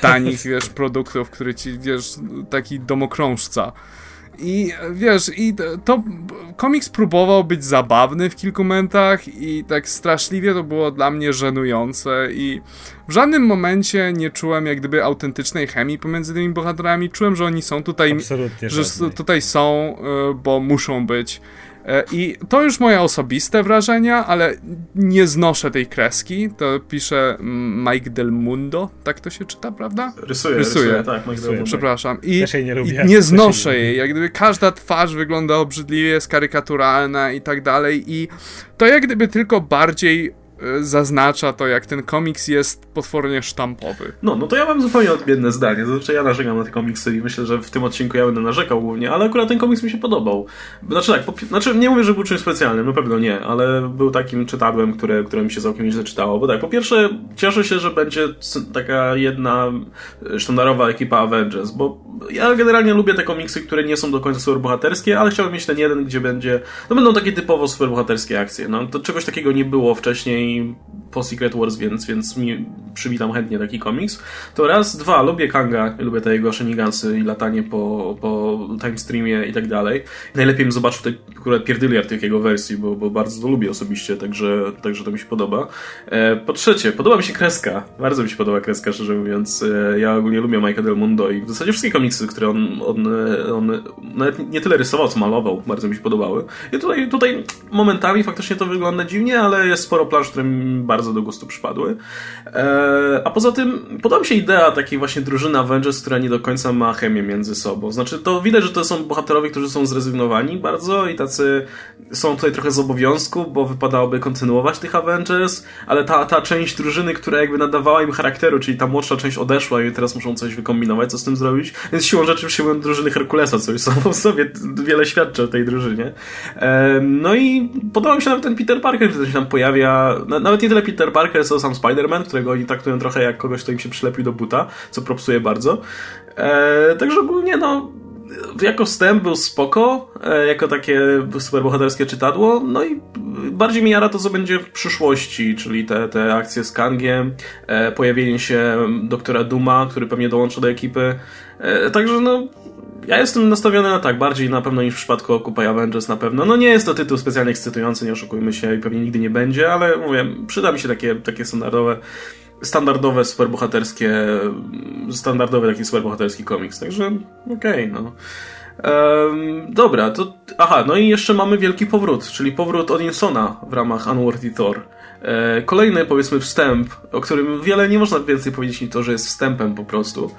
tanich, *laughs* wiesz, produktów, który ci, wiesz, taki domokrążca. I wiesz, i to komiks próbował być zabawny w kilku momentach i tak straszliwie to było dla mnie żenujące i w żadnym momencie nie czułem jak gdyby autentycznej chemii pomiędzy tymi bohaterami. Czułem, że oni są tutaj, Absolutnie że żadnej. tutaj są, e, bo muszą być. E, I to już moje osobiste wrażenia, ale nie znoszę tej kreski. To pisze Mike Del Mundo, tak to się czyta, prawda? Rysuje, rysuje, rysuje tak, Mike Del Mundo. Przepraszam. I, jej nie, lubię. i nie znoszę jej. Jak gdyby każda twarz wygląda obrzydliwie, jest karykaturalna i tak dalej. I to jak gdyby tylko bardziej zaznacza to, jak ten komiks jest potwornie sztampowy. No, no to ja mam zupełnie odmienne zdanie. Zazwyczaj ja narzekam na te komiksy i myślę, że w tym odcinku ja będę narzekał głównie, ale akurat ten komiks mi się podobał. Znaczy tak, po, znaczy nie mówię, że był czymś specjalnym, na pewno nie, ale był takim czytadłem, które, które mi się całkiem nieźle czytało. Bo tak, po pierwsze cieszę się, że będzie taka jedna sztandarowa ekipa Avengers, bo ja generalnie lubię te komiksy, które nie są do końca superbohaterskie, ale chciałbym mieć ten jeden, gdzie będzie, no będą takie typowo superbohaterskie akcje. No to czegoś takiego nie było wcześniej game po Secret Wars, więc, więc mi przywitam chętnie taki komiks. To raz, dwa, lubię Kanga, lubię te jego shenigansy i latanie po, po time streamie i tak dalej. Najlepiej bym zobaczył te akurat pierdyliard jego wersji, bo, bo bardzo to lubię osobiście, także, także to mi się podoba. E, po trzecie, podoba mi się kreska. Bardzo mi się podoba kreska, szczerze mówiąc. E, ja ogólnie lubię Michael Del Mundo i w zasadzie wszystkie komiksy, które on, on, on nawet nie tyle rysował, co malował, bardzo mi się podobały. I tutaj, tutaj momentami faktycznie to wygląda dziwnie, ale jest sporo plansz, które mi bardzo do gustu przypadły. E, a poza tym podoba mi się idea takiej właśnie drużyny Avengers, która nie do końca ma chemię między sobą. Znaczy to widać, że to są bohaterowie, którzy są zrezygnowani bardzo i tacy są tutaj trochę z obowiązku, bo wypadałoby kontynuować tych Avengers, ale ta, ta część drużyny, która jakby nadawała im charakteru, czyli ta młodsza część odeszła i teraz muszą coś wykombinować, co z tym zrobić. Więc siłą rzeczy przyjmują drużyny Herkulesa, co już samo w sobie wiele świadczy o tej drużynie. E, no i podoba mi się nawet ten Peter Parker, który się tam pojawia nawet nie tyle Peter Parker, co sam Spider-Man, którego oni traktują trochę jak kogoś, kto im się przylepił do buta, co propsuje bardzo. E, także ogólnie, no, jako wstęp był spoko, e, jako takie superbohaterskie czytadło, no i bardziej mi jara to, co będzie w przyszłości, czyli te, te akcje z Kangiem, e, pojawienie się doktora Duma, który pewnie dołączy do ekipy. Także no, ja jestem nastawiony na tak, bardziej na pewno niż w przypadku Occupy Avengers na pewno. No nie jest to tytuł specjalnie ekscytujący, nie oszukujmy się i pewnie nigdy nie będzie, ale mówię, przyda mi się takie, takie standardowe standardowe superbohaterskie standardowy taki superbohaterski komiks, także okej, okay, no. Um, dobra, to aha, no i jeszcze mamy wielki powrót, czyli powrót Odinsona w ramach Unworthy Thor. E, kolejny, powiedzmy, wstęp, o którym wiele nie można więcej powiedzieć niż to, że jest wstępem po prostu.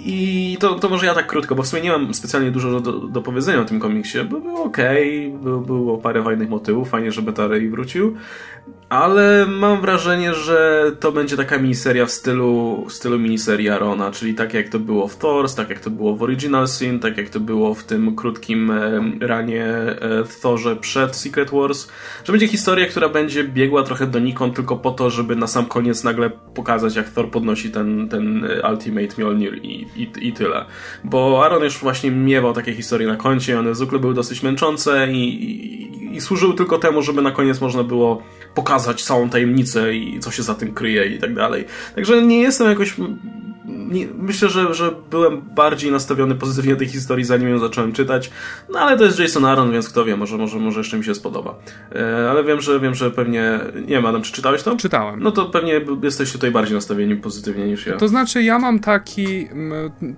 I to, to może ja tak krótko, bo w sumie nie mam specjalnie dużo do, do powiedzenia o tym komiksie, bo był ok, był, było parę fajnych motywów, fajnie, że Beta Ray wrócił, ale mam wrażenie, że to będzie taka miniseria w stylu, w stylu miniserii Arona, czyli tak jak to było w Thors, tak jak to było w Original Sin, tak jak to było w tym krótkim e, ranie e, w Thorze przed Secret Wars, że będzie historia, która będzie biegła trochę donikąd tylko po to, żeby na sam koniec nagle pokazać, jak Thor podnosi ten, ten Ultimate Mjolnir i, i, i tyle. Bo Aaron już właśnie miewał takie historie na koncie, one zwykle były dosyć męczące i, i, i służyły tylko temu, żeby na koniec można było pokazać całą tajemnicę i co się za tym kryje i tak dalej. Także nie jestem jakoś nie, myślę, że, że byłem bardziej nastawiony pozytywnie tej historii, zanim ją zacząłem czytać. No ale to jest Jason Aaron, więc kto wie, może, może, może jeszcze mi się spodoba. E, ale wiem, że wiem, że pewnie. Nie wiem, Adam, czy czytałeś to? Czytałem. No to pewnie jesteś tutaj bardziej nastawieni pozytywnie niż ja. To znaczy, ja mam taki.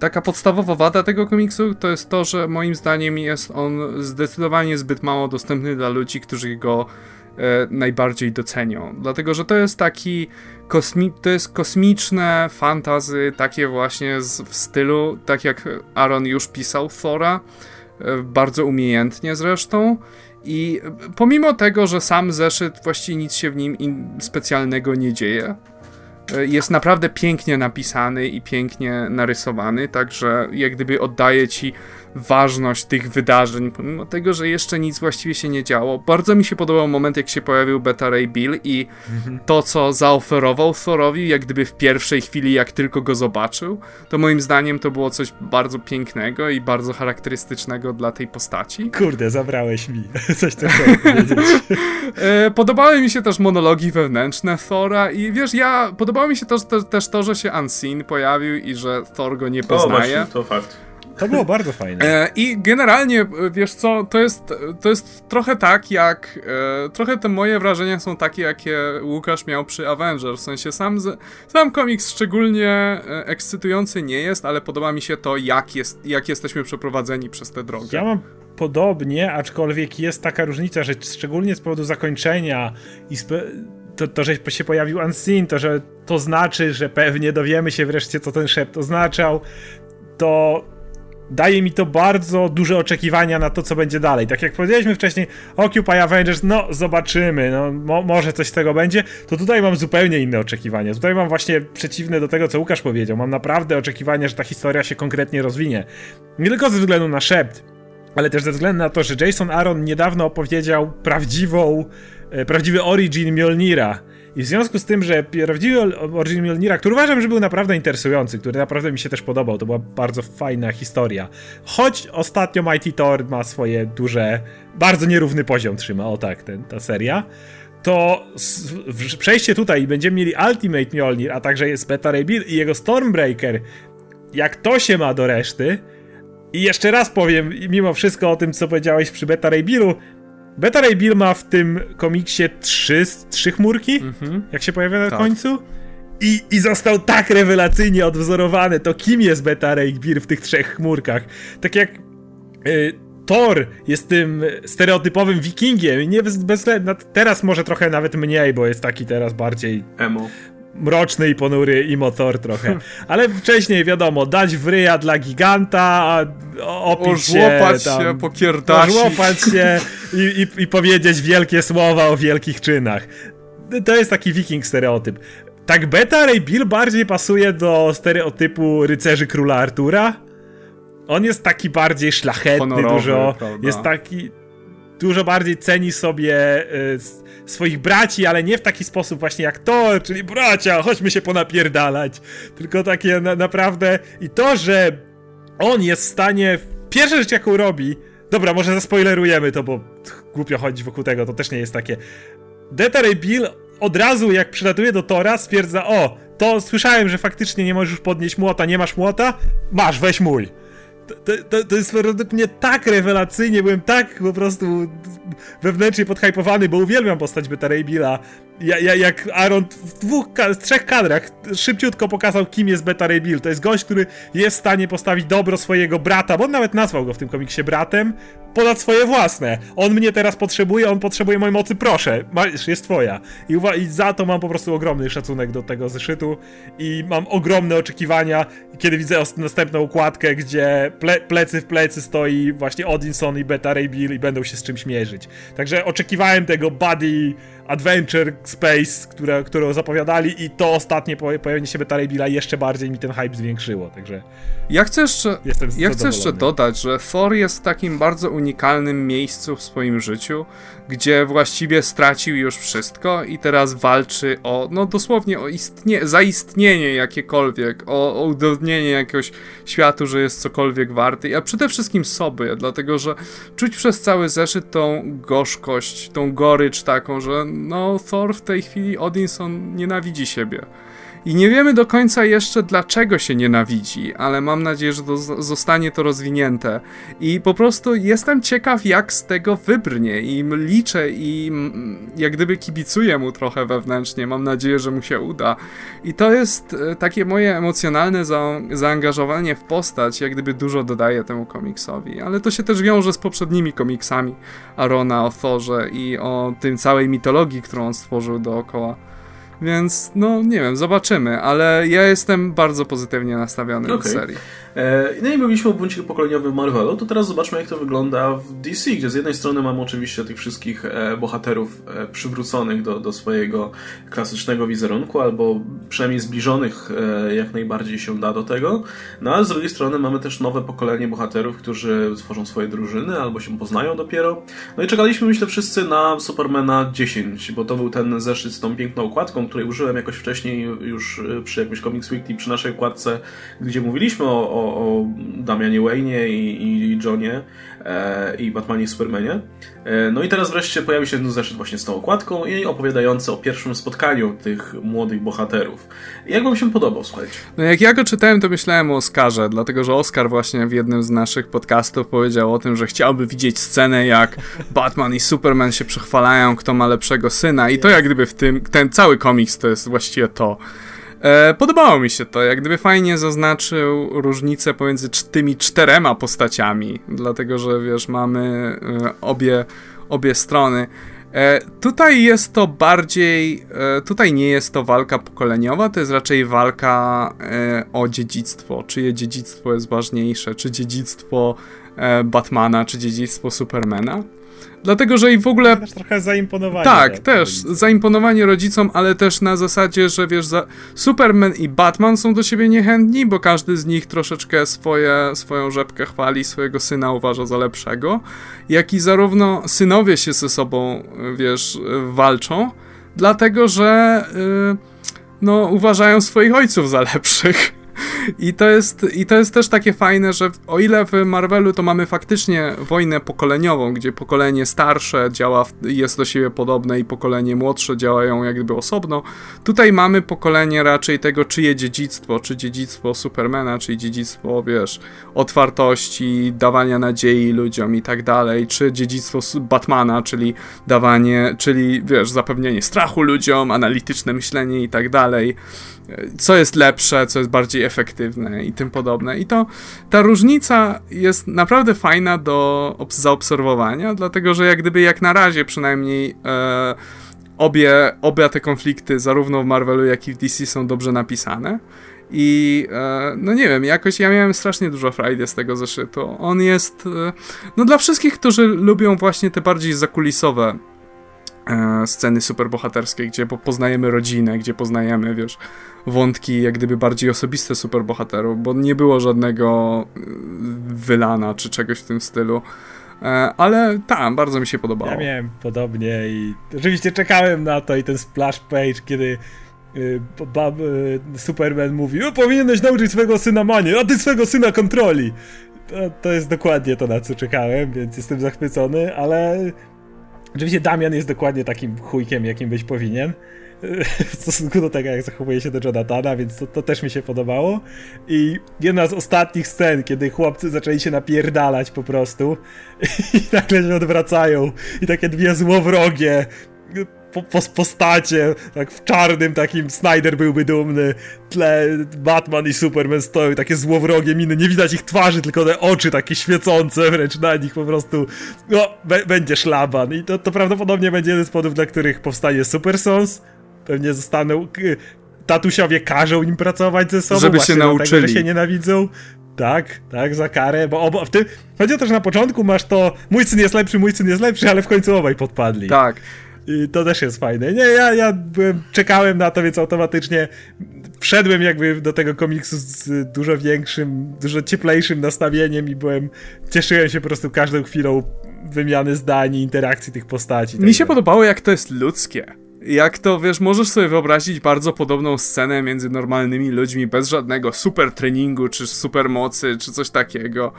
Taka podstawowa wada tego komiksu to jest to, że moim zdaniem jest on zdecydowanie zbyt mało dostępny dla ludzi, którzy go najbardziej docenią. Dlatego, że to jest taki kosmi to jest kosmiczne fantazy, takie właśnie z, w stylu, tak jak Aaron już pisał Thora, e, bardzo umiejętnie zresztą. I pomimo tego, że sam zeszyt właściwie nic się w nim specjalnego nie dzieje, e, jest naprawdę pięknie napisany i pięknie narysowany, także jak gdyby oddaje ci ważność tych wydarzeń, pomimo tego, że jeszcze nic właściwie się nie działo. Bardzo mi się podobał moment, jak się pojawił Beta Ray Bill i mhm. to, co zaoferował Thorowi, jak gdyby w pierwszej chwili, jak tylko go zobaczył, to moim zdaniem to było coś bardzo pięknego i bardzo charakterystycznego dla tej postaci. Kurde, zabrałeś mi. *laughs* Coś chciałem *laughs* powiedzieć. E, podobały mi się też monologi wewnętrzne Thora i wiesz, ja, podobało mi się też, też, też to, że się Unseen pojawił i że Thor go nie poznaje. O, właśnie, to fakt. To było bardzo fajne. E, I generalnie, e, wiesz co, to jest, to jest trochę tak, jak. E, trochę te moje wrażenia są takie, jakie Łukasz miał przy Avengers. W sensie sam, sam komiks szczególnie ekscytujący nie jest, ale podoba mi się to, jak, jest, jak jesteśmy przeprowadzeni przez tę drogę. Ja mam podobnie, aczkolwiek jest taka różnica, że szczególnie z powodu zakończenia i to, to, że się pojawił Unseen, to, że to znaczy, że pewnie dowiemy się wreszcie, co ten szept oznaczał, to daje mi to bardzo duże oczekiwania na to, co będzie dalej. Tak jak powiedzieliśmy wcześniej, Occupy Avengers, no zobaczymy, no mo może coś z tego będzie, to tutaj mam zupełnie inne oczekiwania. Tutaj mam właśnie przeciwne do tego, co Łukasz powiedział. Mam naprawdę oczekiwania, że ta historia się konkretnie rozwinie. Nie tylko ze względu na szept, ale też ze względu na to, że Jason Aaron niedawno opowiedział prawdziwą, e, prawdziwy origin Mjolnira i w związku z tym, że prawdziwy Origin Mjolnira, który uważam, że był naprawdę interesujący, który naprawdę mi się też podobał, to była bardzo fajna historia. Choć ostatnio Mighty Thor ma swoje duże, bardzo nierówny poziom trzyma, o tak, ten, ta seria, to przejście tutaj i będziemy mieli Ultimate Mjolnir, a także jest Beta Ray Bill i jego Stormbreaker, jak to się ma do reszty, i jeszcze raz powiem, mimo wszystko o tym, co powiedziałeś przy Beta Ray Billu, Beta Ray Bill ma w tym komiksie trzy, trzy chmurki, mhm. jak się pojawia na tak. końcu. I, I został tak rewelacyjnie odwzorowany to, kim jest Beta Ray Bill w tych trzech chmurkach. Tak jak y, Thor jest tym stereotypowym wikingiem. Nie bez, bez, teraz może trochę nawet mniej, bo jest taki teraz bardziej emo mroczny i ponury imo Thor trochę. Ale wcześniej wiadomo, dać wryja dla giganta, opić się, tam, się, pokierdasić. Ożłopać się i, i, i powiedzieć wielkie słowa o wielkich czynach. To jest taki wiking stereotyp. Tak Beta Ray Bill bardziej pasuje do stereotypu rycerzy króla Artura. On jest taki bardziej szlachetny, Honorowy, dużo. Prawda? Jest taki. Dużo bardziej ceni sobie y, swoich braci, ale nie w taki sposób właśnie jak to, czyli bracia, chodźmy się ponapierdalać. Tylko takie na, naprawdę. I to, że on jest w stanie. Pierwsza rzecz, jaką robi. Dobra, może zaspoilerujemy to, bo głupio chodzić wokół tego, to też nie jest takie. Ray Bill od razu, jak przylatuje do Tora, stwierdza: O, to słyszałem, że faktycznie nie możesz podnieść młota, nie masz młota? Masz, weź mój. To, to, to, jest mnie tak rewelacyjnie, byłem tak po prostu wewnętrznie podhypowany, bo uwielbiam postać Beta Billa. Ja, ja, jak Aaron w dwóch, w trzech kadrach szybciutko pokazał, kim jest Beta Ray Bill. To jest gość, który jest w stanie postawić dobro swojego brata, bo on nawet nazwał go w tym komiksie bratem, ponad swoje własne. On mnie teraz potrzebuje, on potrzebuje mojej mocy, proszę, masz, jest twoja. I, I, za to mam po prostu ogromny szacunek do tego zeszytu i mam ogromne oczekiwania, kiedy widzę następną układkę, gdzie ple, plecy w plecy stoi właśnie Odinson i Beta Ray Bill i będą się z czymś mierzyć. Także oczekiwałem tego buddy Adventure Space, które, którą zapowiadali i to ostatnie pojawienie się Beta Ray jeszcze bardziej mi ten hype zwiększyło, także ja chcę jeszcze, ja chcę jeszcze dodać, że Thor jest w takim bardzo unikalnym miejscu w swoim życiu, gdzie właściwie stracił już wszystko i teraz walczy o, no dosłownie o istnie, zaistnienie jakiekolwiek, o, o udowodnienie jakiegoś światu, że jest cokolwiek warty, a przede wszystkim sobie, dlatego że czuć przez cały zeszyt tą gorzkość, tą gorycz taką, że no Thor w tej chwili Odinson nienawidzi siebie. I nie wiemy do końca jeszcze dlaczego się nienawidzi, ale mam nadzieję, że to zostanie to rozwinięte. I po prostu jestem ciekaw, jak z tego wybrnie. I liczę i jak gdyby kibicuję mu trochę wewnętrznie. Mam nadzieję, że mu się uda. I to jest e, takie moje emocjonalne za zaangażowanie w postać, jak gdyby dużo dodaje temu komiksowi. Ale to się też wiąże z poprzednimi komiksami Arona o Thorze i o tym całej mitologii, którą on stworzył dookoła. Więc no nie wiem, zobaczymy, ale ja jestem bardzo pozytywnie nastawiony okay. do serii. E, no i mówiliśmy o buncie pokoleniowym Marvelu, to teraz zobaczmy jak to wygląda w DC, gdzie z jednej strony mamy oczywiście tych wszystkich e, bohaterów e, przywróconych do, do swojego klasycznego wizerunku, albo przynajmniej zbliżonych jak najbardziej się da do tego, no ale z drugiej strony mamy też nowe pokolenie bohaterów, którzy tworzą swoje drużyny, albo się poznają dopiero. No i czekaliśmy myślę wszyscy na Supermana 10, bo to był ten zeszyt z tą piękną okładką, której użyłem jakoś wcześniej już przy jakimś Comics Weekly, przy naszej okładce, gdzie mówiliśmy o, o o, Damianie Wayne i, i Johnie e, i Batmanie i Supermanie. E, no i teraz wreszcie pojawi się zeszyt właśnie z tą okładką i opowiadający o pierwszym spotkaniu tych młodych bohaterów. Jak wam się podobał, słuchajcie? No jak ja go czytałem, to myślałem o Oscarze, dlatego że Oscar właśnie w jednym z naszych podcastów powiedział o tym, że chciałby widzieć scenę, jak Batman i Superman się przechwalają, kto ma lepszego syna i to jak gdyby w tym, ten cały komiks to jest właściwie to. E, podobało mi się to, jak gdyby fajnie zaznaczył różnicę pomiędzy tymi czterema postaciami, dlatego że wiesz, mamy e, obie, obie strony. E, tutaj jest to bardziej, e, tutaj nie jest to walka pokoleniowa, to jest raczej walka e, o dziedzictwo. Czyje dziedzictwo jest ważniejsze, czy dziedzictwo e, Batmana, czy dziedzictwo Supermana. Dlatego, że i w ogóle. Też trochę zaimponowanie. Tak, też. Zaimponowanie rodzicom, ale też na zasadzie, że wiesz, za... Superman i Batman są do siebie niechętni, bo każdy z nich troszeczkę swoje, swoją rzepkę chwali, swojego syna uważa za lepszego. Jak i zarówno synowie się ze sobą, wiesz, walczą, dlatego że. Yy, no, uważają swoich ojców za lepszych. I to, jest, I to jest też takie fajne, że o ile w Marvelu to mamy faktycznie wojnę pokoleniową, gdzie pokolenie starsze działa, jest do siebie podobne i pokolenie młodsze działają jakby osobno, tutaj mamy pokolenie raczej tego, czyje dziedzictwo, czy dziedzictwo Supermana, czy dziedzictwo, wiesz, otwartości, dawania nadziei ludziom i tak dalej, czy dziedzictwo Batmana, czyli dawanie, czyli wiesz, zapewnienie strachu ludziom, analityczne myślenie i tak dalej co jest lepsze, co jest bardziej efektywne i tym podobne. I to ta różnica jest naprawdę fajna do zaobserwowania, dlatego że jak gdyby jak na razie przynajmniej e, obie, obie te konflikty, zarówno w Marvelu, jak i w DC są dobrze napisane. I e, no nie wiem, jakoś ja miałem strasznie dużo frajdy z tego zeszytu. On jest, e, no dla wszystkich, którzy lubią właśnie te bardziej zakulisowe e, sceny superbohaterskie, gdzie poznajemy rodzinę, gdzie poznajemy, wiesz, wątki jak gdyby bardziej osobiste superbohaterów, bo nie było żadnego y, wylana czy czegoś w tym stylu. E, ale tam bardzo mi się podobało. Ja miałem podobnie i oczywiście czekałem na to i ten splash page, kiedy Superman mówi, o powinieneś nauczyć swojego syna manie, a ty swojego syna kontroli. To, to jest dokładnie to, na co czekałem, więc jestem zachwycony, ale oczywiście Damian jest dokładnie takim chujkiem, jakim być powinien *laughs* w stosunku do tego, jak zachowuje się do Jonathana, więc to, to, też mi się podobało. I jedna z ostatnich scen, kiedy chłopcy zaczęli się napierdalać po prostu *laughs* i nagle się odwracają i takie dwie złowrogie po, po, postacie, tak w czarnym takim Snyder byłby dumny, tle Batman i Superman stoją, takie złowrogie miny, nie widać ich twarzy, tylko te oczy takie świecące wręcz na nich po prostu, no, będzie szlaban i to, to prawdopodobnie będzie jeden z powodów, dla których powstanie Super Sons, pewnie zostaną tatusiowie każą im pracować ze sobą, żeby się nauczyli, tego, że się nienawidzą. Tak, tak, za karę, bo obo, w tym, chodzi o to, że na początku masz to mój syn jest lepszy, mój syn jest lepszy, ale w końcu obaj podpadli. Tak. I to też jest fajne. Nie, ja, ja byłem, czekałem na to, więc automatycznie wszedłem jakby do tego komiksu z dużo większym, dużo cieplejszym nastawieniem i byłem, cieszyłem się po prostu każdą chwilą wymiany zdań i interakcji tych postaci. Mi się podobało, jak to jest ludzkie jak to, wiesz, możesz sobie wyobrazić bardzo podobną scenę między normalnymi ludźmi, bez żadnego super treningu, czy super mocy, czy coś takiego.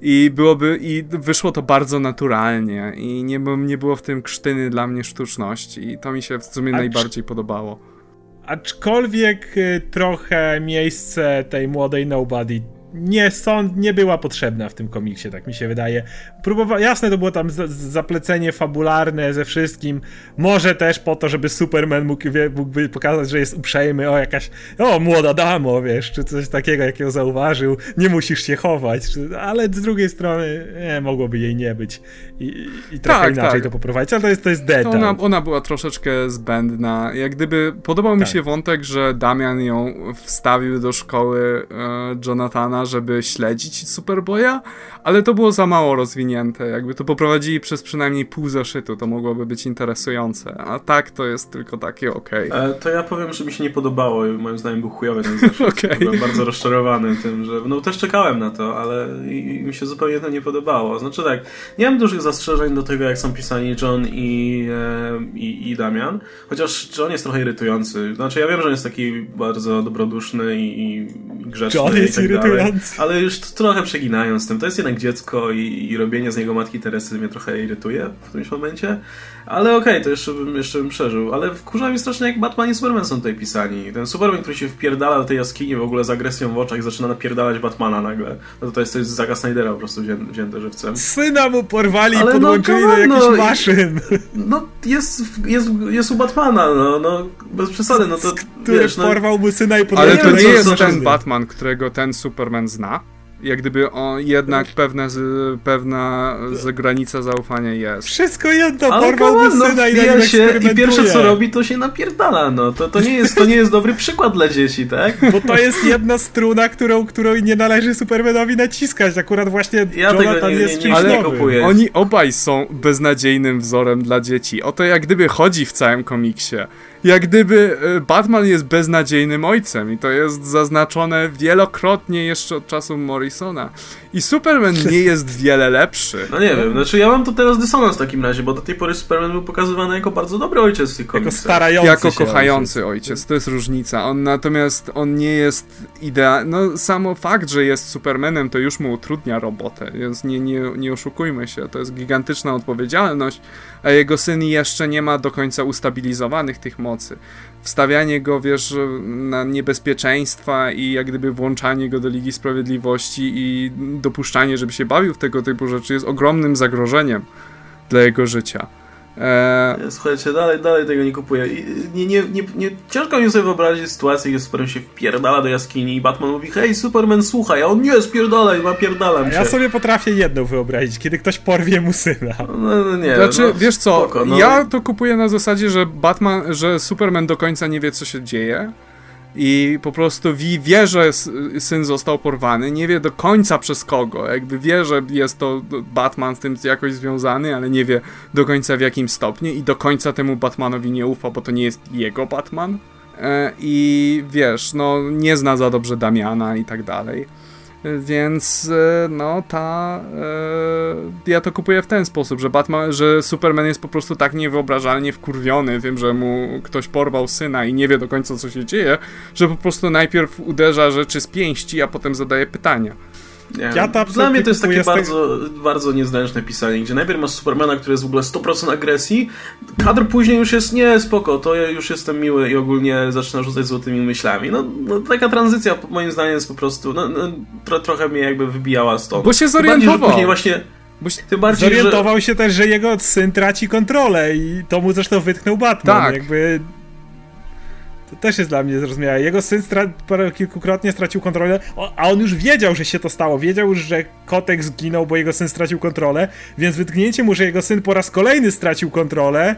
I byłoby, i wyszło to bardzo naturalnie. I nie, nie było w tym krztyny dla mnie sztuczności. I to mi się w sumie Acz... najbardziej podobało. Aczkolwiek y, trochę miejsce tej młodej Nobody nie sąd, nie była potrzebna w tym komiksie, tak mi się wydaje. Próbowa jasne to było tam zaplecenie fabularne ze wszystkim, może też po to, żeby Superman mógł, mógłby pokazać, że jest uprzejmy, o jakaś, o młoda damo, wiesz, czy coś takiego, jakiego zauważył, nie musisz się chować, czy, ale z drugiej strony, nie, mogłoby jej nie być i, i trochę tak, inaczej tak. to poprowadzić, ale to jest, to jest detal. Ona, ona była troszeczkę zbędna, jak gdyby podobał tak. mi się wątek, że Damian ją wstawił do szkoły e, Jonathana żeby śledzić Superboya, ale to było za mało rozwinięte. Jakby to poprowadzili przez przynajmniej pół zeszytu, to mogłoby być interesujące. A tak to jest tylko takie okej. Okay. E, to ja powiem, że mi się nie podobało i moim zdaniem był chujowy ten zeszyt. *laughs* okay. Byłem bardzo rozczarowany tym, że no też czekałem na to, ale i, i mi się zupełnie to nie podobało. Znaczy tak, nie mam dużych zastrzeżeń do tego, jak są pisani John i, e, i, i Damian, chociaż John jest trochę irytujący. Znaczy ja wiem, że on jest taki bardzo dobroduszny i, i grzeczny John jest i tak irytujący. Dalej, ale już trochę przeginają z tym. To jest dziecko i, i robienie z niego matki Teresy mnie trochę irytuje w którymś momencie. Ale okej, okay, to jeszcze bym, jeszcze bym przeżył. Ale wkurza mi strasznie, jak Batman i Superman są tutaj pisani. Ten Superman, który się wpierdala do tej jaskini w ogóle z agresją w oczach, zaczyna napierdalać Batmana nagle. No to, to jest coś z Zaga Snydera po prostu wzię, wzięte żywcem. Syna mu porwali i podłączyli no, do jakichś no, maszyn. No, jest, jest, jest u Batmana, no, no bez przesady, no to Który wiesz, no, porwał mu syna i podłączył. Ale to nie jest ten Batman, którego ten Superman zna jak gdyby on jednak pewna, z, pewna z granica zaufania jest. Wszystko jedno, porwałby no, syna i się i pierwsze co robi to się napierdala, no. To, to, nie jest, to nie jest dobry przykład dla dzieci, tak? *laughs* Bo to jest jedna struna, którą, którą nie należy Supermanowi naciskać. Akurat właśnie ja Jonathan nie, jest nie, nie, Ale nie kupuję. oni obaj są beznadziejnym wzorem dla dzieci. Oto jak gdyby chodzi w całym komiksie jak gdyby e, Batman jest beznadziejnym ojcem i to jest zaznaczone wielokrotnie jeszcze od czasu Morrisona. I Superman *laughs* nie jest wiele lepszy. No nie wiem, znaczy ja mam to teraz dysonans w takim razie, bo do tej pory Superman był pokazywany jako bardzo dobry ojciec w tych komiksach. Jako starający Jako kochający ojciec. ojciec, to jest różnica. On natomiast, on nie jest idealny. No samo fakt, że jest Supermanem, to już mu utrudnia robotę, więc nie, nie, nie oszukujmy się. To jest gigantyczna odpowiedzialność, a jego syn jeszcze nie ma do końca ustabilizowanych tych mocy. Wstawianie go, wiesz, na niebezpieczeństwa i jak gdyby włączanie go do Ligi Sprawiedliwości i dopuszczanie, żeby się bawił w tego typu rzeczy jest ogromnym zagrożeniem dla jego życia. Eee... Słuchajcie, dalej, dalej tego nie kupuję. Nie, nie, nie, nie, ciężko mi sobie wyobrazić sytuację, gdzie Superman się wpierdala do jaskini i Batman mówi hej Superman, słuchaj, a on nie, spierdalaj, ma pierdalam cię. Ja sobie potrafię jedną wyobrazić, kiedy ktoś porwie mu syna. No, no nie, Znaczy, no, wiesz co, spoko, no. ja to kupuję na zasadzie, że Batman, że Superman do końca nie wie, co się dzieje i po prostu wie, że syn został porwany, nie wie do końca przez kogo, jakby wie, że jest to Batman z tym jakoś związany, ale nie wie do końca w jakim stopniu i do końca temu Batmanowi nie ufa, bo to nie jest jego Batman. E, I wiesz, no nie zna za dobrze Damiana i tak dalej. Więc e, no ta. E, ja to kupuję w ten sposób, że Batman, że Superman jest po prostu tak niewyobrażalnie wkurwiony tym, że mu ktoś porwał syna i nie wie do końca co się dzieje, że po prostu najpierw uderza rzeczy z pięści, a potem zadaje pytania. Nie. Ja Dla mnie to jest takie bardzo, bardzo niezręczne pisanie, gdzie najpierw masz Supermana, który jest w ogóle 100% agresji, kadr później już jest nie, spoko, to ja już jestem miły i ogólnie zaczyna rzucać złotymi myślami. No, no taka tranzycja moim zdaniem jest po prostu, no, no tro, trochę mnie jakby wybijała stąd. Bo się zorientował. Bardziej, później właśnie Tym bardziej, Zorientował że... się też, że jego syn traci kontrolę i to mu zresztą wytknął Batman. Tak. Jakby to też jest dla mnie zrozumiałe. Jego syn stra- kilkukrotnie stracił kontrolę, a on już wiedział, że się to stało. Wiedział już, że kotek zginął, bo jego syn stracił kontrolę, więc wytknięcie mu, że jego syn po raz kolejny stracił kontrolę,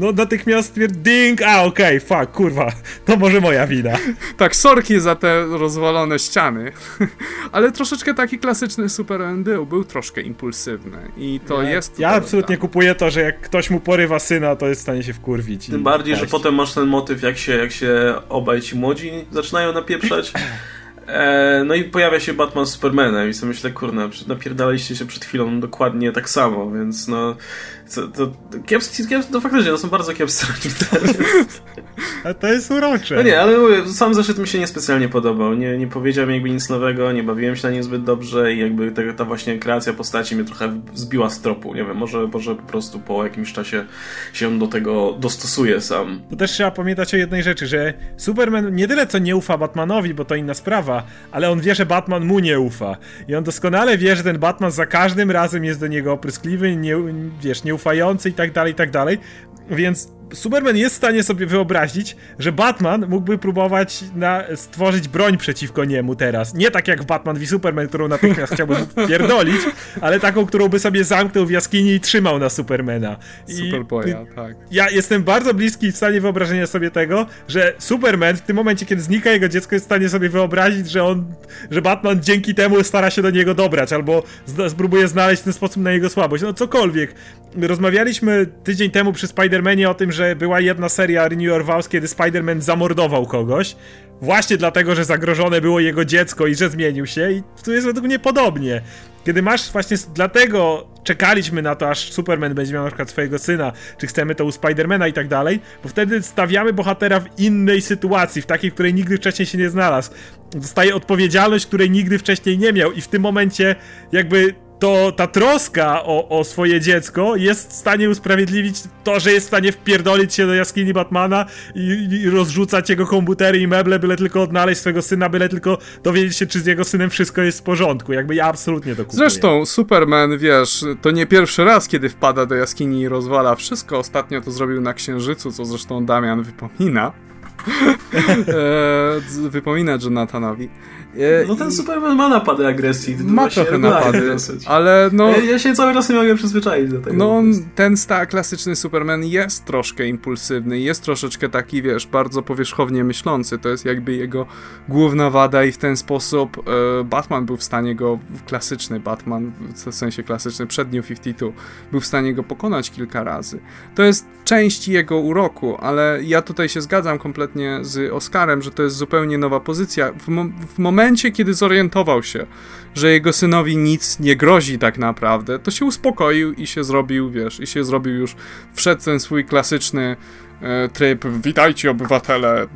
no natychmiast ding, a okej, okay, fuck, kurwa, to może moja wina. tak, sorki za te rozwalone ściany, *laughs* ale troszeczkę taki klasyczny Superman był, był troszkę impulsywny i to ja, jest... Ja absolutnie tam. kupuję to, że jak ktoś mu porywa syna, to jest w stanie się wkurwić. Tym bardziej, że potem masz ten motyw, jak się, jak się obaj ci młodzi zaczynają napieprzać. *laughs* E, no i pojawia się Batman z Supermanem i sobie myślę, kurna, napierdaliście się przed chwilą dokładnie tak samo, więc no to, to kiepscy, kiepscy, no faktycznie, to są bardzo kiepscy *laughs* A to jest urocze. No nie, ale mówię, sam zeszyt mi się niespecjalnie podobał. Nie, nie powiedziałem jakby nic nowego, nie bawiłem się na nim zbyt dobrze i jakby ta, ta właśnie kreacja postaci mnie trochę zbiła z tropu. Nie wiem, może, może po prostu po jakimś czasie się do tego dostosuje sam. To też trzeba pamiętać o jednej rzeczy, że Superman nie tyle co nie ufa Batmanowi, bo to inna sprawa, ale on wie, że Batman mu nie ufa. I on doskonale wie, że ten Batman za każdym razem jest do niego opryskliwy, nie, wiesz, nie ufający i tak dalej, i tak dalej. Więc Superman jest w stanie sobie wyobrazić, że Batman mógłby próbować na, stworzyć broń przeciwko niemu teraz. Nie tak jak w Batman v Superman, którą natychmiast chciałbym *laughs* pierdolić, ale taką, którą by sobie zamknął w jaskini i trzymał na Supermana. I Superboya, tak. Ja jestem bardzo bliski w stanie wyobrażenia sobie tego, że Superman w tym momencie, kiedy znika jego dziecko, jest w stanie sobie wyobrazić, że on, że Batman dzięki temu stara się do niego dobrać, albo spróbuje znaleźć ten sposób na jego słabość. No cokolwiek. Rozmawialiśmy tydzień temu przy Spider-Manie o tym, że była jedna seria Renew Vows, kiedy Spider-Man zamordował kogoś. Właśnie dlatego, że zagrożone było jego dziecko i że zmienił się. I tu jest według mnie podobnie. Kiedy masz właśnie, dlatego czekaliśmy na to, aż Superman będzie miał na przykład swojego syna, czy chcemy to u Spidermana i tak dalej, bo wtedy stawiamy bohatera w innej sytuacji, w takiej, w której nigdy wcześniej się nie znalazł. Dostaje odpowiedzialność, której nigdy wcześniej nie miał i w tym momencie jakby to ta troska o, o swoje dziecko jest w stanie usprawiedliwić to, że jest w stanie wpierdolić się do jaskini Batmana i, i rozrzucać jego komputery i meble, byle tylko odnaleźć swojego syna, byle tylko dowiedzieć się, czy z jego synem wszystko jest w porządku. Jakby ja absolutnie to kupuję. Zresztą Superman, wiesz, to nie pierwszy raz, kiedy wpada do jaskini i rozwala wszystko. Ostatnio to zrobił na Księżycu, co zresztą Damian wypomina. *laughs* e, wypomina Jonathanowi. No ten Superman ma napady agresji. Ma trochę napady, ale no... Ja, ja, się cały czas nie mogę przyzwyczaić do tego. No ten sta klasyczny Superman jest troszkę impulsywny, jest troszeczkę taki, wiesz, bardzo powierzchownie myślący. To jest jakby jego główna wada i w ten sposób e, Batman był w stanie go, klasyczny Batman, w sensie klasyczny przed New 52, był w stanie go pokonać kilka razy. To jest część jego uroku, ale ja tutaj się zgadzam kompletnie z Oscarem, że to jest zupełnie nowa pozycja. W, mo w momencie momencie, kiedy zorientował się, że jego synowi nic nie grozi tak naprawdę, to się uspokoił i się zrobił, wiesz, i się zrobił już, wszedł ten swój klasyczny e, tryb, witajcie obywatele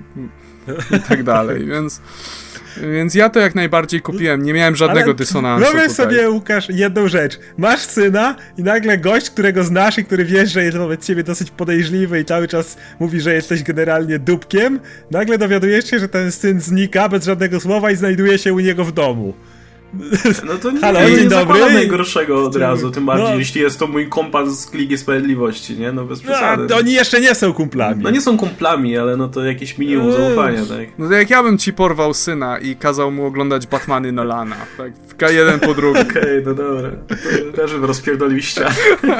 i tak dalej, więc... Więc ja to jak najbardziej kupiłem, nie miałem żadnego Ale dysonansu. Wyobraź sobie, Łukasz, jedną rzecz. Masz syna i nagle gość, którego znasz i który wiesz, że jest wobec ciebie dosyć podejrzliwy i cały czas mówi, że jesteś generalnie dupkiem, nagle dowiadujesz się, że ten syn znika bez żadnego słowa i znajduje się u niego w domu. No to nie, Halo, nie, nie dobry. najgorszego od razu, tym bardziej, no. jeśli jest to mój kompas z Ligi Sprawiedliwości, nie? No bez przesady. No, oni jeszcze nie są kumplami. No nie są kumplami, ale no to jakieś minimum eee. zaufania, tak? No to jak ja bym ci porwał syna i kazał mu oglądać Batmany Nolana, tak? W jeden po drugim. *laughs* Okej, okay, no dobra. To też bym rozpierdolił ścianę. *laughs*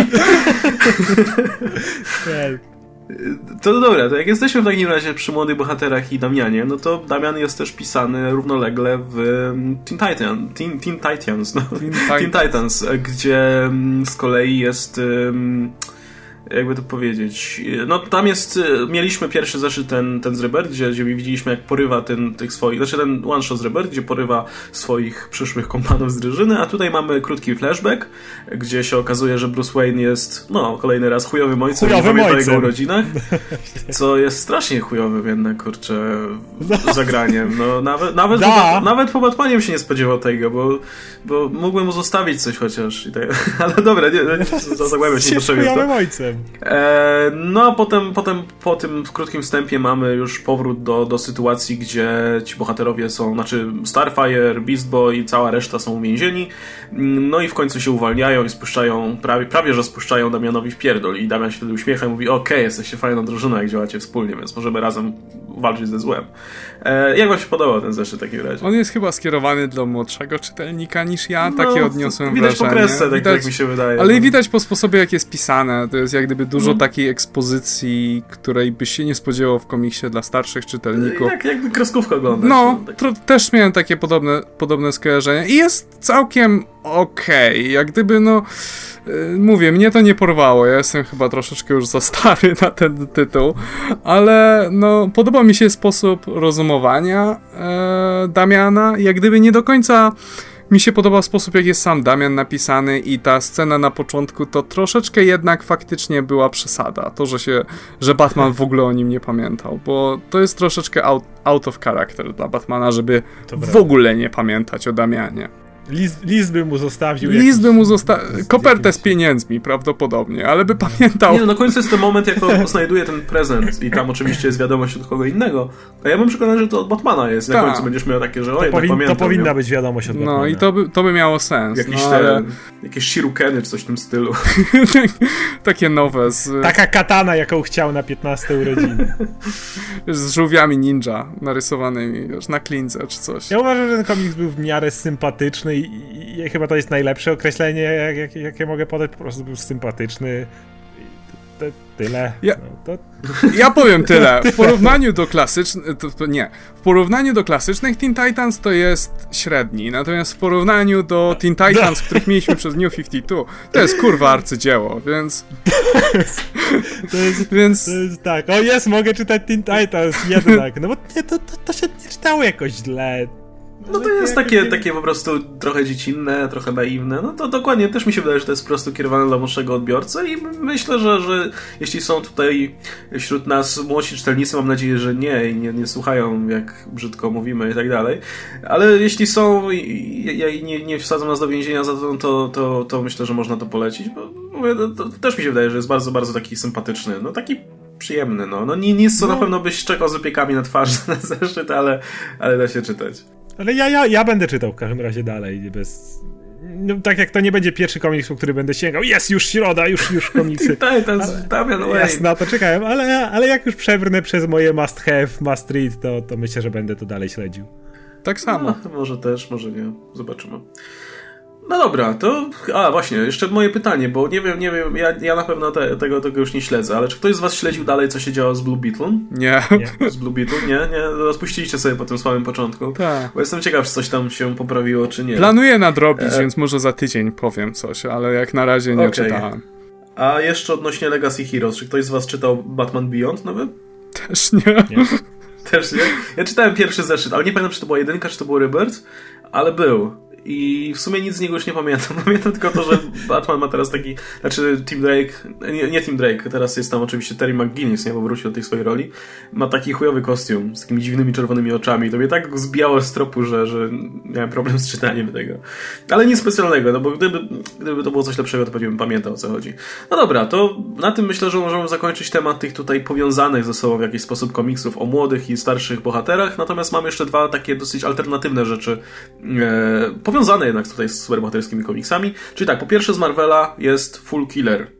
*laughs* To dobra, to jak jesteśmy w takim razie przy młodych bohaterach i Damianie, no to Damian jest też pisany równolegle w mm, Teen, Titan, Teen, Teen Titans, no. Teen, Teen Titans, gdzie mm, z kolei jest jakby to powiedzieć, no tam jest, mieliśmy pierwszy zeszyt ten, ten z Rebirth, gdzie, gdzie widzieliśmy jak porywa ten, tych swoich, znaczy ten one shot z Rebirth, gdzie porywa swoich przyszłych kompanów z drużyny, a tutaj mamy krótki flashback, gdzie się okazuje, że Bruce Wayne jest, no, kolejny raz chujowym ojcem chujowym i pamięta jego rodzinach, co jest strasznie chujowym jednak, kurczę, no. zagraniem, no, nawet, nawet, po, nawet po Batmanie się nie spodziewał tego, bo, bo mógłbym mu zostawić coś chociaż, tak, ale dobra, nie, nie zagłębiam się nie chujowym ojcem. E, no a potem, potem po tym krótkim wstępie mamy już powrót do, do sytuacji, gdzie ci bohaterowie są, znaczy Starfire, Beast Boy i cała reszta są uwięzieni. No i w końcu się uwalniają i spuszczają, prawie, prawie że spuszczają Damianowi w pierdol. I Damian się wtedy uśmiecha i mówi, okej, okay, jesteście fajną drużyną, jak działacie wspólnie, więc możemy razem walczyć ze złem. E, jak wam się podobał ten zeszyt w takim razie? On jest chyba skierowany do młodszego czytelnika niż ja, no, takie odniosłem widać wrażenie. Widać po kresce, tak, widać, tak mi się wydaje. Ale no. widać po sposobie, jak jest pisane. To jest jak gdyby dużo no. takiej ekspozycji, której byś się nie spodziewał w komiksie dla starszych czytelników. Jak, jakby kreskówka oglądać. No, tak. też miałem takie podobne, podobne skojarzenia. I jest całkiem okej. Okay. Jak gdyby, no Y, mówię, mnie to nie porwało. Ja jestem chyba troszeczkę już za stary na ten tytuł, ale no, podoba mi się sposób rozumowania e, Damiana. Jak gdyby nie do końca mi się podobał sposób, jak jest sam Damian napisany i ta scena na początku to troszeczkę jednak faktycznie była przesada. To, że się, że Batman w ogóle o nim nie pamiętał, bo to jest troszeczkę out, out of character dla Batmana, żeby w ogóle nie pamiętać o Damianie. List, list by mu zostawił. List by mu zostawił. Kopertę z pieniędzmi prawdopodobnie, ale by pamiętał. Nie, no na końcu jest ten moment, jak on znajduje ten prezent i tam oczywiście jest wiadomość od kogo innego. A ja bym przekonany, że to od Batmana jest. Na Ta. końcu będziesz miał takie, że o, to, powin pamiętam, to powinna być wiadomość od Batmana. No i to by, to by miało sens. Jakieś, no, te, ale... jakieś shirukeny czy coś w tym stylu. *laughs* *laughs* takie nowe. Z... Taka katana, jaką chciał na 15 urodziny. *laughs* z żółwiami ninja narysowanymi, wiesz, na klince czy coś. Ja uważam, że ten komiks był w miarę sympatyczny i, i chyba to jest najlepsze określenie, jak, jak, jakie mogę podać. Po prostu był sympatyczny. Ty, tyle. Ja, no, to... ja powiem *laughs* tyle. W porównaniu do klasycznych. Nie. W porównaniu do klasycznych Teen Titans to jest średni. Natomiast w porównaniu do Teen Titans, no. których mieliśmy przez New 52, to jest kurwa arcydzieło, więc. *laughs* To jest, więc... To jest tak. O jest, mogę czytać Teen Titans jednak. No bo nie, to, to, to się nie czytało jakoś źle. No to jest takie, takie po prostu trochę dziecinne, trochę naiwne. No to dokładnie też mi się wydaje, że to jest po prostu kierowane dla młodszego odbiorcy i myślę, że, że jeśli są tutaj wśród nas młodsi czytelnicy, mam nadzieję, że nie i nie, nie słuchają, jak brzydko mówimy i tak dalej. Ale jeśli są i, i, i nie, nie wsadzą nas do więzienia za to, to, to, to myślę, że można to polecić, bo mówię, to, to też mi się wydaje, że jest bardzo, bardzo taki sympatyczny. No taki przyjemny, no. No nie, nie jest co no. na pewno byś czekał z opiekami na twarzy na zeszyt, ale, ale da się czytać. Ale ja, ja, ja będę czytał w każdym razie dalej, bez... No, tak jak to nie będzie pierwszy komiks, po który będę sięgał. Jest już środa, już, już komiksy. *laughs* tak, to jest Damian Wayne. Jasne, to czekałem, ale, ale jak już przebrnę przez moje must have, must read, to, to myślę, że będę to dalej śledził. Tak samo. No, może też, może nie. Zobaczymy. No dobra, to. A właśnie, jeszcze moje pytanie, bo nie wiem, nie wiem, ja, ja na pewno te, tego, tego już nie śledzę, ale czy ktoś z Was śledził dalej, co się działo z Blue Beetle? Nie. nie. Z Blue Beetle? Nie, nie. Rozpuściliście sobie po tym słabym początku. Tak. Bo jestem ciekaw, czy coś tam się poprawiło, czy nie. Planuję nadrobić, e... więc może za tydzień powiem coś, ale jak na razie nie okay. czytałem. A jeszcze odnośnie Legacy Heroes, czy ktoś z Was czytał Batman Beyond nowy? Też nie. nie. *laughs* Też nie? Ja czytałem pierwszy zeszyt, ale nie pamiętam, czy to była jedynka, czy to był Rebirth, ale był. I w sumie nic z niego już nie pamiętam. *laughs* Pamiętam tylko to, że Batman ma teraz taki, znaczy Tim Drake, nie, nie Tim Drake, teraz jest tam oczywiście Terry McGuinness, nie, bo wrócił do tej swojej roli. Ma taki chujowy kostium z takimi dziwnymi czerwonymi oczami. To mnie tak zbijało z tropu, że, że miałem problem z czytaniem tego. Ale nic specjalnego, no bo gdyby, gdyby to było coś lepszego, to pewnie bym pamiętał o co chodzi. No dobra, to na tym myślę, że możemy zakończyć temat tych tutaj powiązanych ze sobą w jakiś sposób komiksów o młodych i starszych bohaterach. Natomiast mam jeszcze dwa takie dosyć alternatywne rzeczy. E, powiązane jednak tutaj z superbohaterskimi komiksami. Czyli tak, po pierwsze z Marvela jest Full Killer.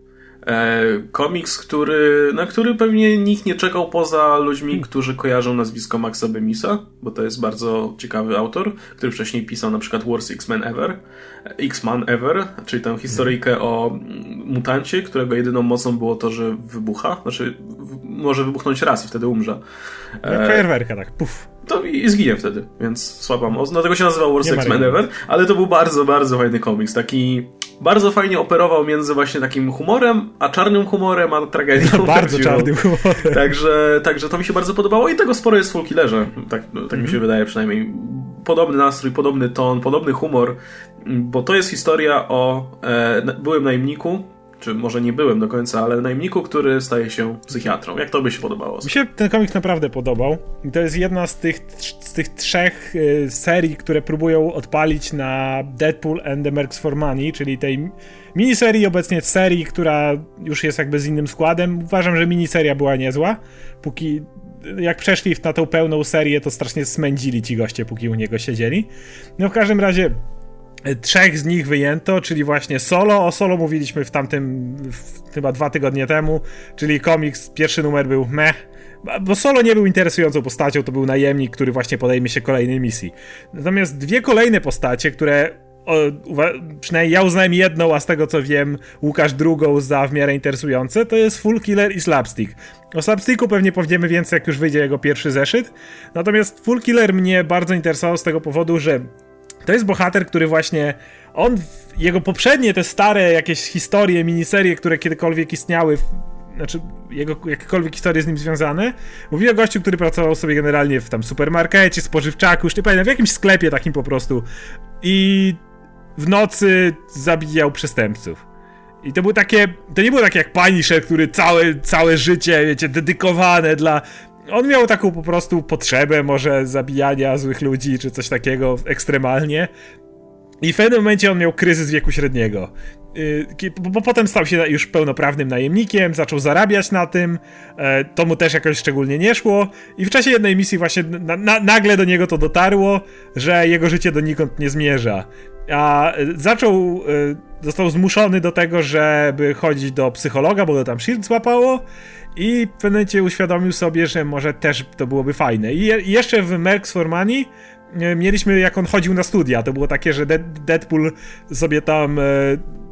E, komiks, który, na który pewnie nikt nie czekał poza ludźmi, hmm. którzy kojarzą nazwisko Maxa Bemisa, bo to jest bardzo ciekawy autor, który wcześniej pisał na przykład Worst X-Men Ever, X-Man Ever, czyli tę historyjkę hmm. o mutancie, którego jedyną mocą było to, że wybucha, znaczy może wybuchnąć raz i wtedy umrze. E, fajerwerka, tak, puf to i zginie wtedy, więc słaba moc. Dlatego się nazywał Worst X-Men Ever, ale to był bardzo, bardzo fajny komiks. Taki bardzo fajnie operował między właśnie takim humorem, a czarnym humorem, a tragedią. *laughs* bardzo czarnym humorem. Także, także to mi się bardzo podobało i tego sporo jest w Full Killerze. Tak, tak mm -hmm. mi się mhm. wydaje przynajmniej. Podobny nastrój, podobny ton, podobny humor, bo to jest historia o e, byłym najemniku, czy może nie byłem do końca, ale najemniku, który staje się psychiatrą. Jak to by się podobało? Mi się ten komiks naprawdę podobał. I to jest jedna z tych, z tych trzech y, serii, które próbują odpalić na Deadpool and the Mercs for Money, czyli tej miniserii, obecnie serii, która już jest jakby z innym składem. Uważam, że miniseria była niezła. Póki jak przeszli na tą pełną serię, to strasznie smędzili ci goście, póki u niego siedzieli. No w każdym razie Trzech z nich wyjęto, czyli właśnie Solo. O Solo mówiliśmy w tamtym, w, chyba dwa tygodnie temu, czyli komiks, pierwszy numer był meh, bo Solo nie był interesującą postacią, to był najemnik, który właśnie podejmie się kolejnej misji. Natomiast dwie kolejne postacie, które o, przynajmniej ja uznałem jedną, a z tego co wiem, Łukasz drugą za w miarę interesujące, to jest Full Killer i Slapstick. O Slapsticku pewnie powiemy więcej, jak już wyjdzie jego pierwszy zeszyt. Natomiast Full Killer mnie bardzo interesował z tego powodu, że to jest bohater, który właśnie on, jego poprzednie te stare jakieś historie, miniserie, które kiedykolwiek istniały, znaczy jego jakiekolwiek historie z nim związane, mówi o gościu, który pracował sobie generalnie w tam supermarkecie, spożywczaku, już nie pamiętam, w jakimś sklepie takim po prostu i w nocy zabijał przestępców. I to było takie, to nie było takie jak Punisher, który całe, całe życie, wiecie, dedykowane dla on miał taką po prostu potrzebę może zabijania złych ludzi, czy coś takiego ekstremalnie. I w pewnym momencie on miał kryzys wieku średniego. Y, bo potem stał się już pełnoprawnym najemnikiem, zaczął zarabiać na tym, e, to mu też jakoś szczególnie nie szło i w czasie jednej misji właśnie na, na, nagle do niego to dotarło, że jego życie donikąd nie zmierza. A e, zaczął, e, został zmuszony do tego, żeby chodzić do psychologa, bo go tam shield złapało i w pewnym momencie uświadomił sobie, że może też to byłoby fajne. I jeszcze w Mercs for Money mieliśmy, jak on chodził na studia. To było takie, że Deadpool sobie tam e,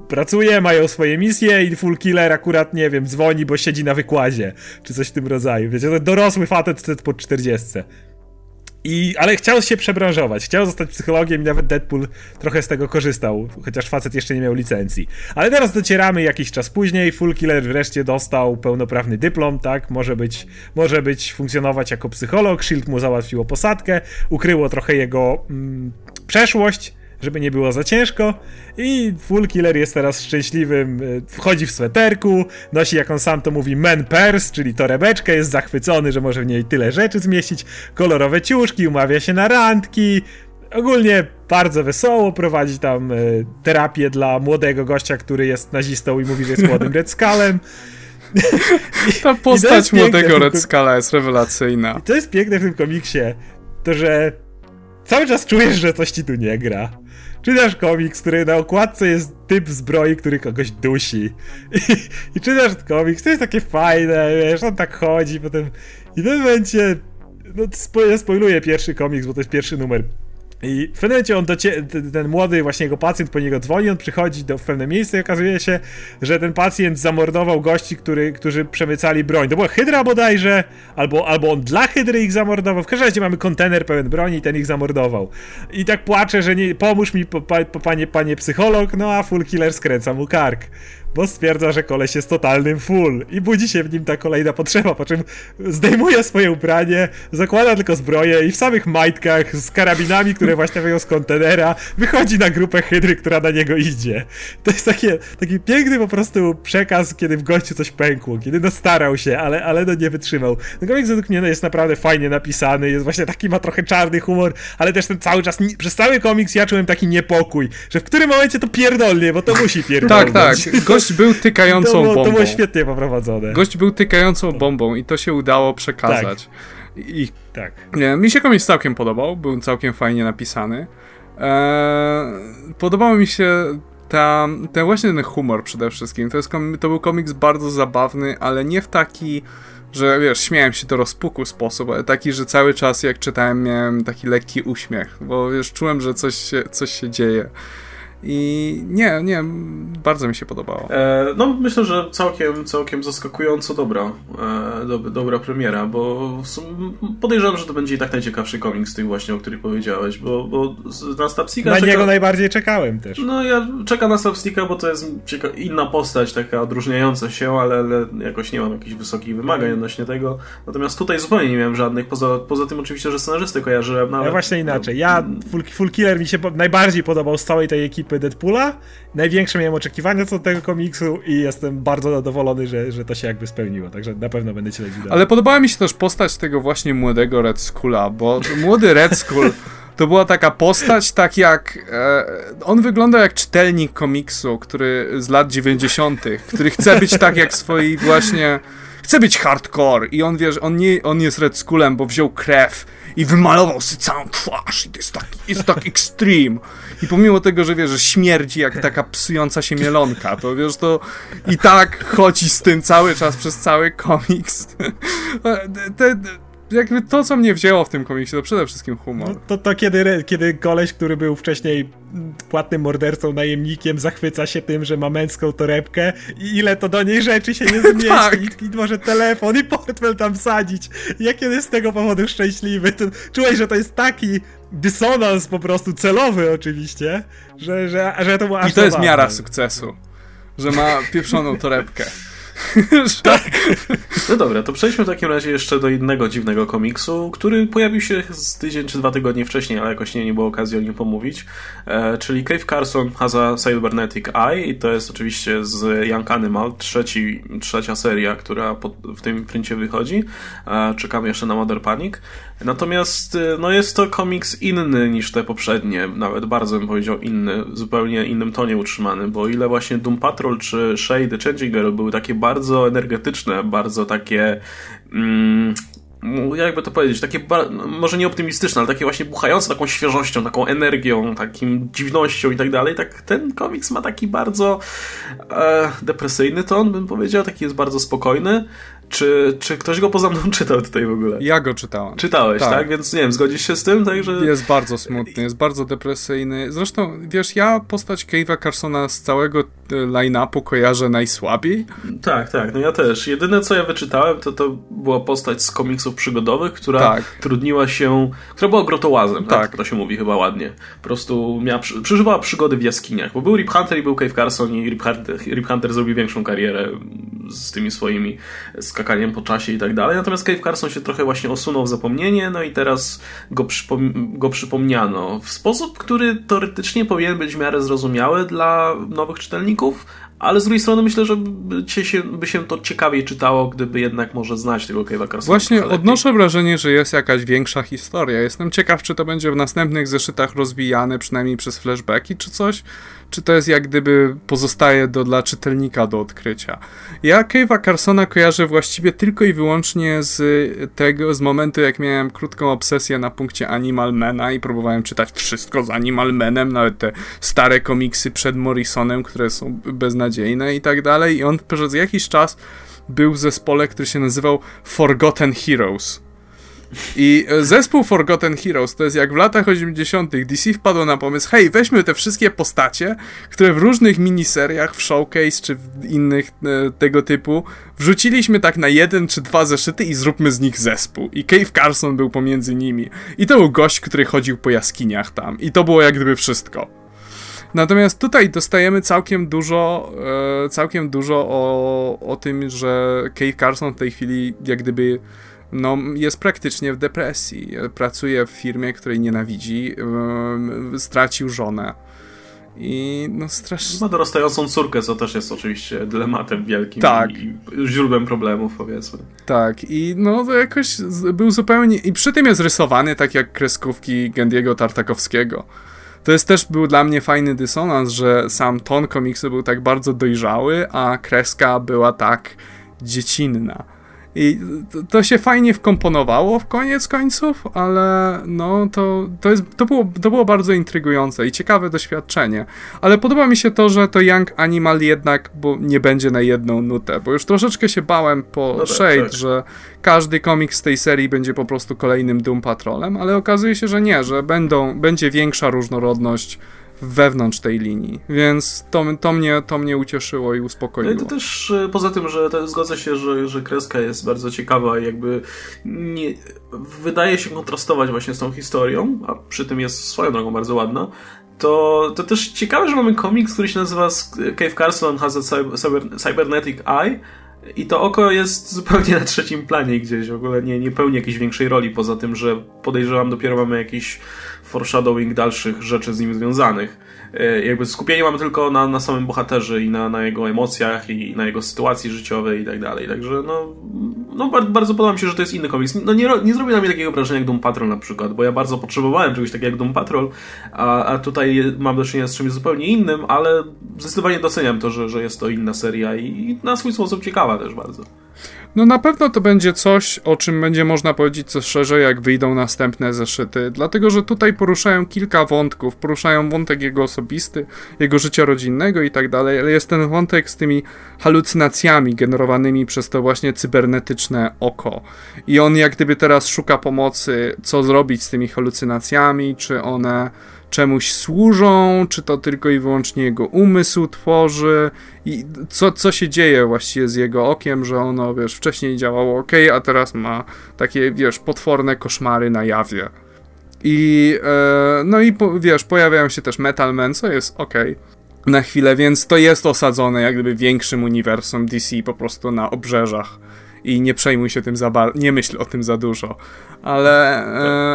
pracuje, mają swoje misje i Full Killer akurat, nie wiem, dzwoni, bo siedzi na wykładzie, czy coś w tym rodzaju. Wiecie, dorosły facet po 40. I, ale chciał się przebranżować, chciał zostać psychologiem i nawet Deadpool trochę z tego korzystał, chociaż facet jeszcze nie miał licencji. Ale teraz docieramy jakiś czas później, Full Killer wreszcie dostał pełnoprawny dyplom, tak, może być, może być funkcjonować jako psycholog, Shield mu załatwiło posadkę, ukryło trochę jego mm, przeszłość, żeby nie było za ciężko. I Full Killer jest teraz szczęśliwym, e, wchodzi w sweterku, nosi jak on sam to mówi man purse, czyli torebeczkę, jest zachwycony, że może w niej tyle rzeczy zmieścić, kolorowe ciuszki, umawia się na randki, ogólnie bardzo wesoło, prowadzi tam y, terapię dla młodego gościa, który jest nazistą i mówi, że jest młodym *laughs* Red Skullem. Ta postać młodego Red Skulla jest rewelacyjna. I to jest piękne w tym komiksie, to że cały czas czujesz, że coś ci tu nie gra. Czytasz komiks, który na okładce jest typ zbroi, który kogoś dusi. I, i czytasz komiks, to jest takie fajne, wiesz, on tak chodzi, potem... I w tym momencie... No, spo, ja spoiluję pierwszy komiks, bo to jest pierwszy numer i w pewnym momencie on docie, ten młody właśnie jego pacjent po niego dzwoni, on przychodzi do, w pewne miejsce i okazuje się, że ten pacjent zamordował gości, który, którzy przemycali broń. To była Hydra bodajże, albo, albo on dla Hydry ich zamordował. W każdym razie mamy kontener pełen broni i ten ich zamordował. I tak płacze, że nie, pomóż mi, po, po, panie, panie psycholog, no a full killer skręca mu kark bo stwierdza, że koleś jest totalnym full i budzi się w nim ta kolejna potrzeba, po czym zdejmuje swoje ubranie, zakłada tylko zbroję i w samych majtkach z karabinami, które właśnie wyjął z kontenera, wychodzi na grupę hydry, która na niego idzie. To jest takie, taki piękny po prostu przekaz, kiedy w gościu coś pękło, kiedy no starał się, ale, ale no nie wytrzymał. No komiks według mnie no, jest naprawdę fajnie napisany, jest właśnie taki, ma trochę czarny humor, ale też ten cały czas, przez cały komiks ja czułem taki niepokój, że w którym momencie to pierdolnie, bo to musi pierdolnąć. Tak, tak. Gość Gość był tykającą to było, bombą. To było świetnie poprowadzone. Gość był tykającą bombą i to się udało przekazać. Tak. I tak. Nie, mi się komiks całkiem podobał, był całkiem fajnie napisany. Eee, podobał mi się ta, ten właśnie ten humor przede wszystkim. To, jest, to był komiks bardzo zabawny, ale nie w taki, że wiesz, śmiałem się do rozpuku sposób, ale taki, że cały czas jak czytałem miałem taki lekki uśmiech, bo wiesz, czułem, że coś się, coś się dzieje. I nie, nie, bardzo mi się podobało. E, no, myślę, że całkiem, całkiem zaskakująco dobra, e, do, dobra premiera, bo podejrzewam, że to będzie i tak najciekawszy komiks z tych właśnie, o których powiedziałeś, bo, bo na Stapsika... Na czeka... niego najbardziej czekałem też. No, ja czekam na Stapsika, bo to jest cieka... inna postać, taka odróżniająca się, ale, ale jakoś nie mam jakichś wysokich wymagań mm. odnośnie tego. Natomiast tutaj zupełnie nie miałem żadnych, poza, poza tym oczywiście, że scenarzysty kojarzyłem. Nawet... Ja właśnie inaczej. Ja, Full, Full Killer mi się najbardziej podobał z całej tej ekipy Deadpoola. Największe miałem oczekiwania co do tego komiksu i jestem bardzo zadowolony, że, że to się jakby spełniło, także na pewno będę śledził dalej. Ale podobała mi się też postać tego właśnie młodego Red Skula, bo młody Red Skull to była taka postać, tak jak. E, on wygląda jak czytelnik komiksu, który z lat 90., który chce być tak jak swoi właśnie. Chce być hardcore i on wie, że on, nie, on jest Red Skullem, bo wziął krew i wymalował sobie całą twarz i to jest tak, jest tak extreme. I pomimo tego, że wiesz, że śmierdzi jak taka psująca się mielonka, to wiesz, to i tak chodzi z tym cały czas przez cały komiks. *laughs* te, te, jakby to, co mnie wzięło w tym komiksie, to przede wszystkim humor. No, to, to kiedy, kiedy koleś, który był wcześniej płatnym mordercą, najemnikiem, zachwyca się tym, że ma męską torebkę i ile to do niej rzeczy się nie *laughs* zmieści tak. i, i może telefon i portfel tam wsadzić. Ja kiedy z tego powodu szczęśliwy, to czułeś, że to jest taki dysonans po prostu celowy oczywiście, że, że, że to było I to jest miara sukcesu, że ma pieprzoną torebkę. *laughs* tak. No dobra, to przejdźmy w takim razie jeszcze do innego dziwnego komiksu, który pojawił się z tydzień czy dwa tygodnie wcześniej, ale jakoś nie, nie było okazji o nim pomówić. E, czyli Cave Carson has a Cybernetic Eye i to jest oczywiście z Young Animal, trzeci, trzecia seria, która pod, w tym princie wychodzi. E, czekamy jeszcze na Mother Panic. Natomiast e, no jest to komiks inny niż te poprzednie, nawet bardzo bym powiedział inny, zupełnie innym tonie utrzymany, bo ile właśnie Doom Patrol czy Shade Changing Girl były takie bardzo energetyczne, bardzo takie mm, jakby to powiedzieć, takie no, może nie optymistyczne, ale takie właśnie buchające taką świeżością, taką energią, takim dziwnością i tak dalej, tak ten komiks ma taki bardzo e, depresyjny ton, bym powiedział, taki jest bardzo spokojny, czy, czy ktoś go poza mną *laughs* czytał tutaj w ogóle? Ja go czytałem. Czytałeś, tak? tak? Więc nie wiem, zgodzisz się z tym? Także... Jest bardzo smutny, jest bardzo depresyjny. Zresztą, wiesz, ja postać Cave'a Carsona z całego e, line-upu kojarzę najsłabiej. Tak, tak, no ja też. Jedyne, co ja wyczytałem, to to była postać z komiksów przygodowych, która tak. trudniła się, która była grotołazem, tak. tak? To się mówi chyba ładnie. Po prostu miała, przeżywała przygody w jaskiniach, bo był Rip Hunter i był Cave Carson i Rip Hunter, Rip Hunter zrobił większą karierę z tymi swoimi skakaniem po czasie i tak dalej. Natomiast Cave Carson się trochę właśnie osunął w zapomnienie, no i teraz go, przypom go przypomniano w sposób, który teoretycznie powinien być w miarę zrozumiały dla nowych czytelników, ale z drugiej strony myślę, że by się, by się to ciekawiej czytało, gdyby jednak może znać tego Cave'a Carsona. Właśnie odnoszę wrażenie, że jest jakaś większa historia. Jestem ciekaw, czy to będzie w następnych zeszytach rozwijane, przynajmniej przez flashbacki czy coś, czy to jest jak gdyby pozostaje do, dla czytelnika do odkrycia. Ja Cave'a Carsona kojarzę właściwie tylko i wyłącznie z tego, z momentu jak miałem krótką obsesję na punkcie Animal Mana i próbowałem czytać wszystko z Animal Manem, nawet te stare komiksy przed Morrisonem, które są beznadziejne i tak dalej i on przez jakiś czas był w zespole, który się nazywał Forgotten Heroes i zespół Forgotten Heroes to jest jak w latach 80. DC wpadło na pomysł, hej, weźmy te wszystkie postacie, które w różnych miniseriach, w Showcase czy w innych e, tego typu, wrzuciliśmy tak na jeden czy dwa zeszyty i zróbmy z nich zespół. I Cave Carson był pomiędzy nimi. I to był gość, który chodził po jaskiniach tam. I to było jak gdyby wszystko. Natomiast tutaj dostajemy całkiem dużo, e, całkiem dużo o, o tym, że Cave Carson w tej chwili jak gdyby no, jest praktycznie w depresji. Pracuje w firmie, której nienawidzi, stracił żonę. I no strasznie. Ma dorastającą córkę, co też jest oczywiście dylematem wielkim tak. i źródłem problemów, powiedzmy. Tak, i no to jakoś był zupełnie. I przy tym jest rysowany tak jak kreskówki Gendiego Tartakowskiego. To jest też był dla mnie fajny dysonans, że sam ton komiksu był tak bardzo dojrzały, a kreska była tak dziecinna. I to się fajnie wkomponowało w koniec końców, ale no to, to, jest, to, było, to było bardzo intrygujące i ciekawe doświadczenie. Ale podoba mi się to, że to Young Animal jednak bo nie będzie na jedną nutę, bo już troszeczkę się bałem po no tak, Shade, tak. że każdy komiks z tej serii będzie po prostu kolejnym Doom Patrolem, ale okazuje się, że nie, że będą, będzie większa różnorodność wewnątrz tej linii, więc to, to, mnie, to mnie ucieszyło i uspokoiło. No i to też e, poza tym, że to, zgodzę się, że, że kreska jest bardzo ciekawa i jakby nie, wydaje się kontrastować właśnie z tą historią, a przy tym jest swoją drogą bardzo ładna, to, to też ciekawe, że mamy komiks, który się nazywa Cave Carson has a cyber, Cybernetic Eye I to oko jest *laughs* zupełnie na trzecim planie gdzieś, w ogóle nie, nie pełni jakiejś większej roli, poza tym, że podejrzewam dopiero mamy jakiś foreshadowing dalszych rzeczy z nim związanych. E, jakby skupienie mamy tylko na, na samym bohaterze i na, na jego emocjach i na jego sytuacji życiowej i tak dalej. Także no, no bardzo, podoba mi się, że to jest inny komiks. No nie, nie zrobił na mnie takiego wrażenia jak Doom Patrol na przykład, bo ja bardzo potrzebowałem czegoś takiego jak Doom Patrol, a, a tutaj mam do czynienia z czymś zupełnie innym, ale zdecydowanie doceniam to, że, że jest to inna seria i, i na swój sposób ciekawa też bardzo. No na pewno to będzie coś, o czym będzie można powiedzieć coś szerzej, jak wyjdą następne zeszyty, dlatego że tutaj poruszają kilka wątków, poruszają wątek jego osobisty, jego życia rodzinnego i tak dalej, ale jest ten wątek z tymi halucynacjami generowanymi przez to właśnie cybernetyczne oko. I on jak gdyby teraz szuka pomocy, co zrobić z tymi halucynacjami, czy one czemuś służą, czy to tylko i wyłącznie jego umysł tworzy i co, co się dzieje właściwie z jego okiem, że ono, wiesz, wcześniej działało ok, a teraz ma takie, wiesz, potworne koszmary na jawie. I, e, no i, po, wiesz, pojawiają się też Metal Man, co jest ok na chwilę, więc to jest osadzone jak gdyby większym uniwersum DC po prostu na obrzeżach i nie przejmuj się tym za bardzo, nie myśl o tym za dużo. Ale,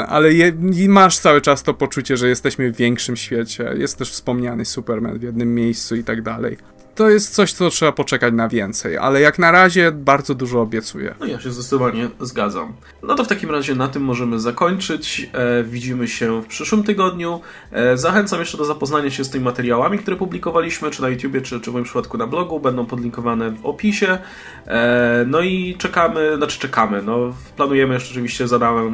e, ale je, masz cały czas to poczucie, że jesteśmy w większym świecie. Jest też wspomniany Superman w jednym miejscu i tak dalej to jest coś, co trzeba poczekać na więcej, ale jak na razie bardzo dużo obiecuję. No ja się zdecydowanie zgadzam. No to w takim razie na tym możemy zakończyć. E, widzimy się w przyszłym tygodniu. E, zachęcam jeszcze do zapoznania się z tymi materiałami, które publikowaliśmy, czy na YouTubie, czy, czy w moim przypadku na blogu. Będą podlinkowane w opisie. E, no i czekamy, znaczy czekamy, no planujemy jeszcze oczywiście za e,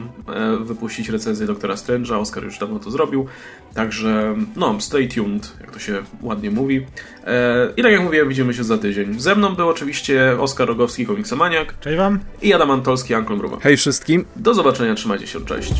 wypuścić recenzję Doktora Strange'a. Oskar już dawno to zrobił. Także no, stay tuned, jak to się ładnie mówi. E, I tak jak mówiłem, widzimy się za tydzień. Ze mną był oczywiście Oskar Rogowski, komiksomaniak. Cześć wam. I Adam Antolski, Ankon Mruwa. Hej wszystkim. Do zobaczenia, trzymajcie się, cześć.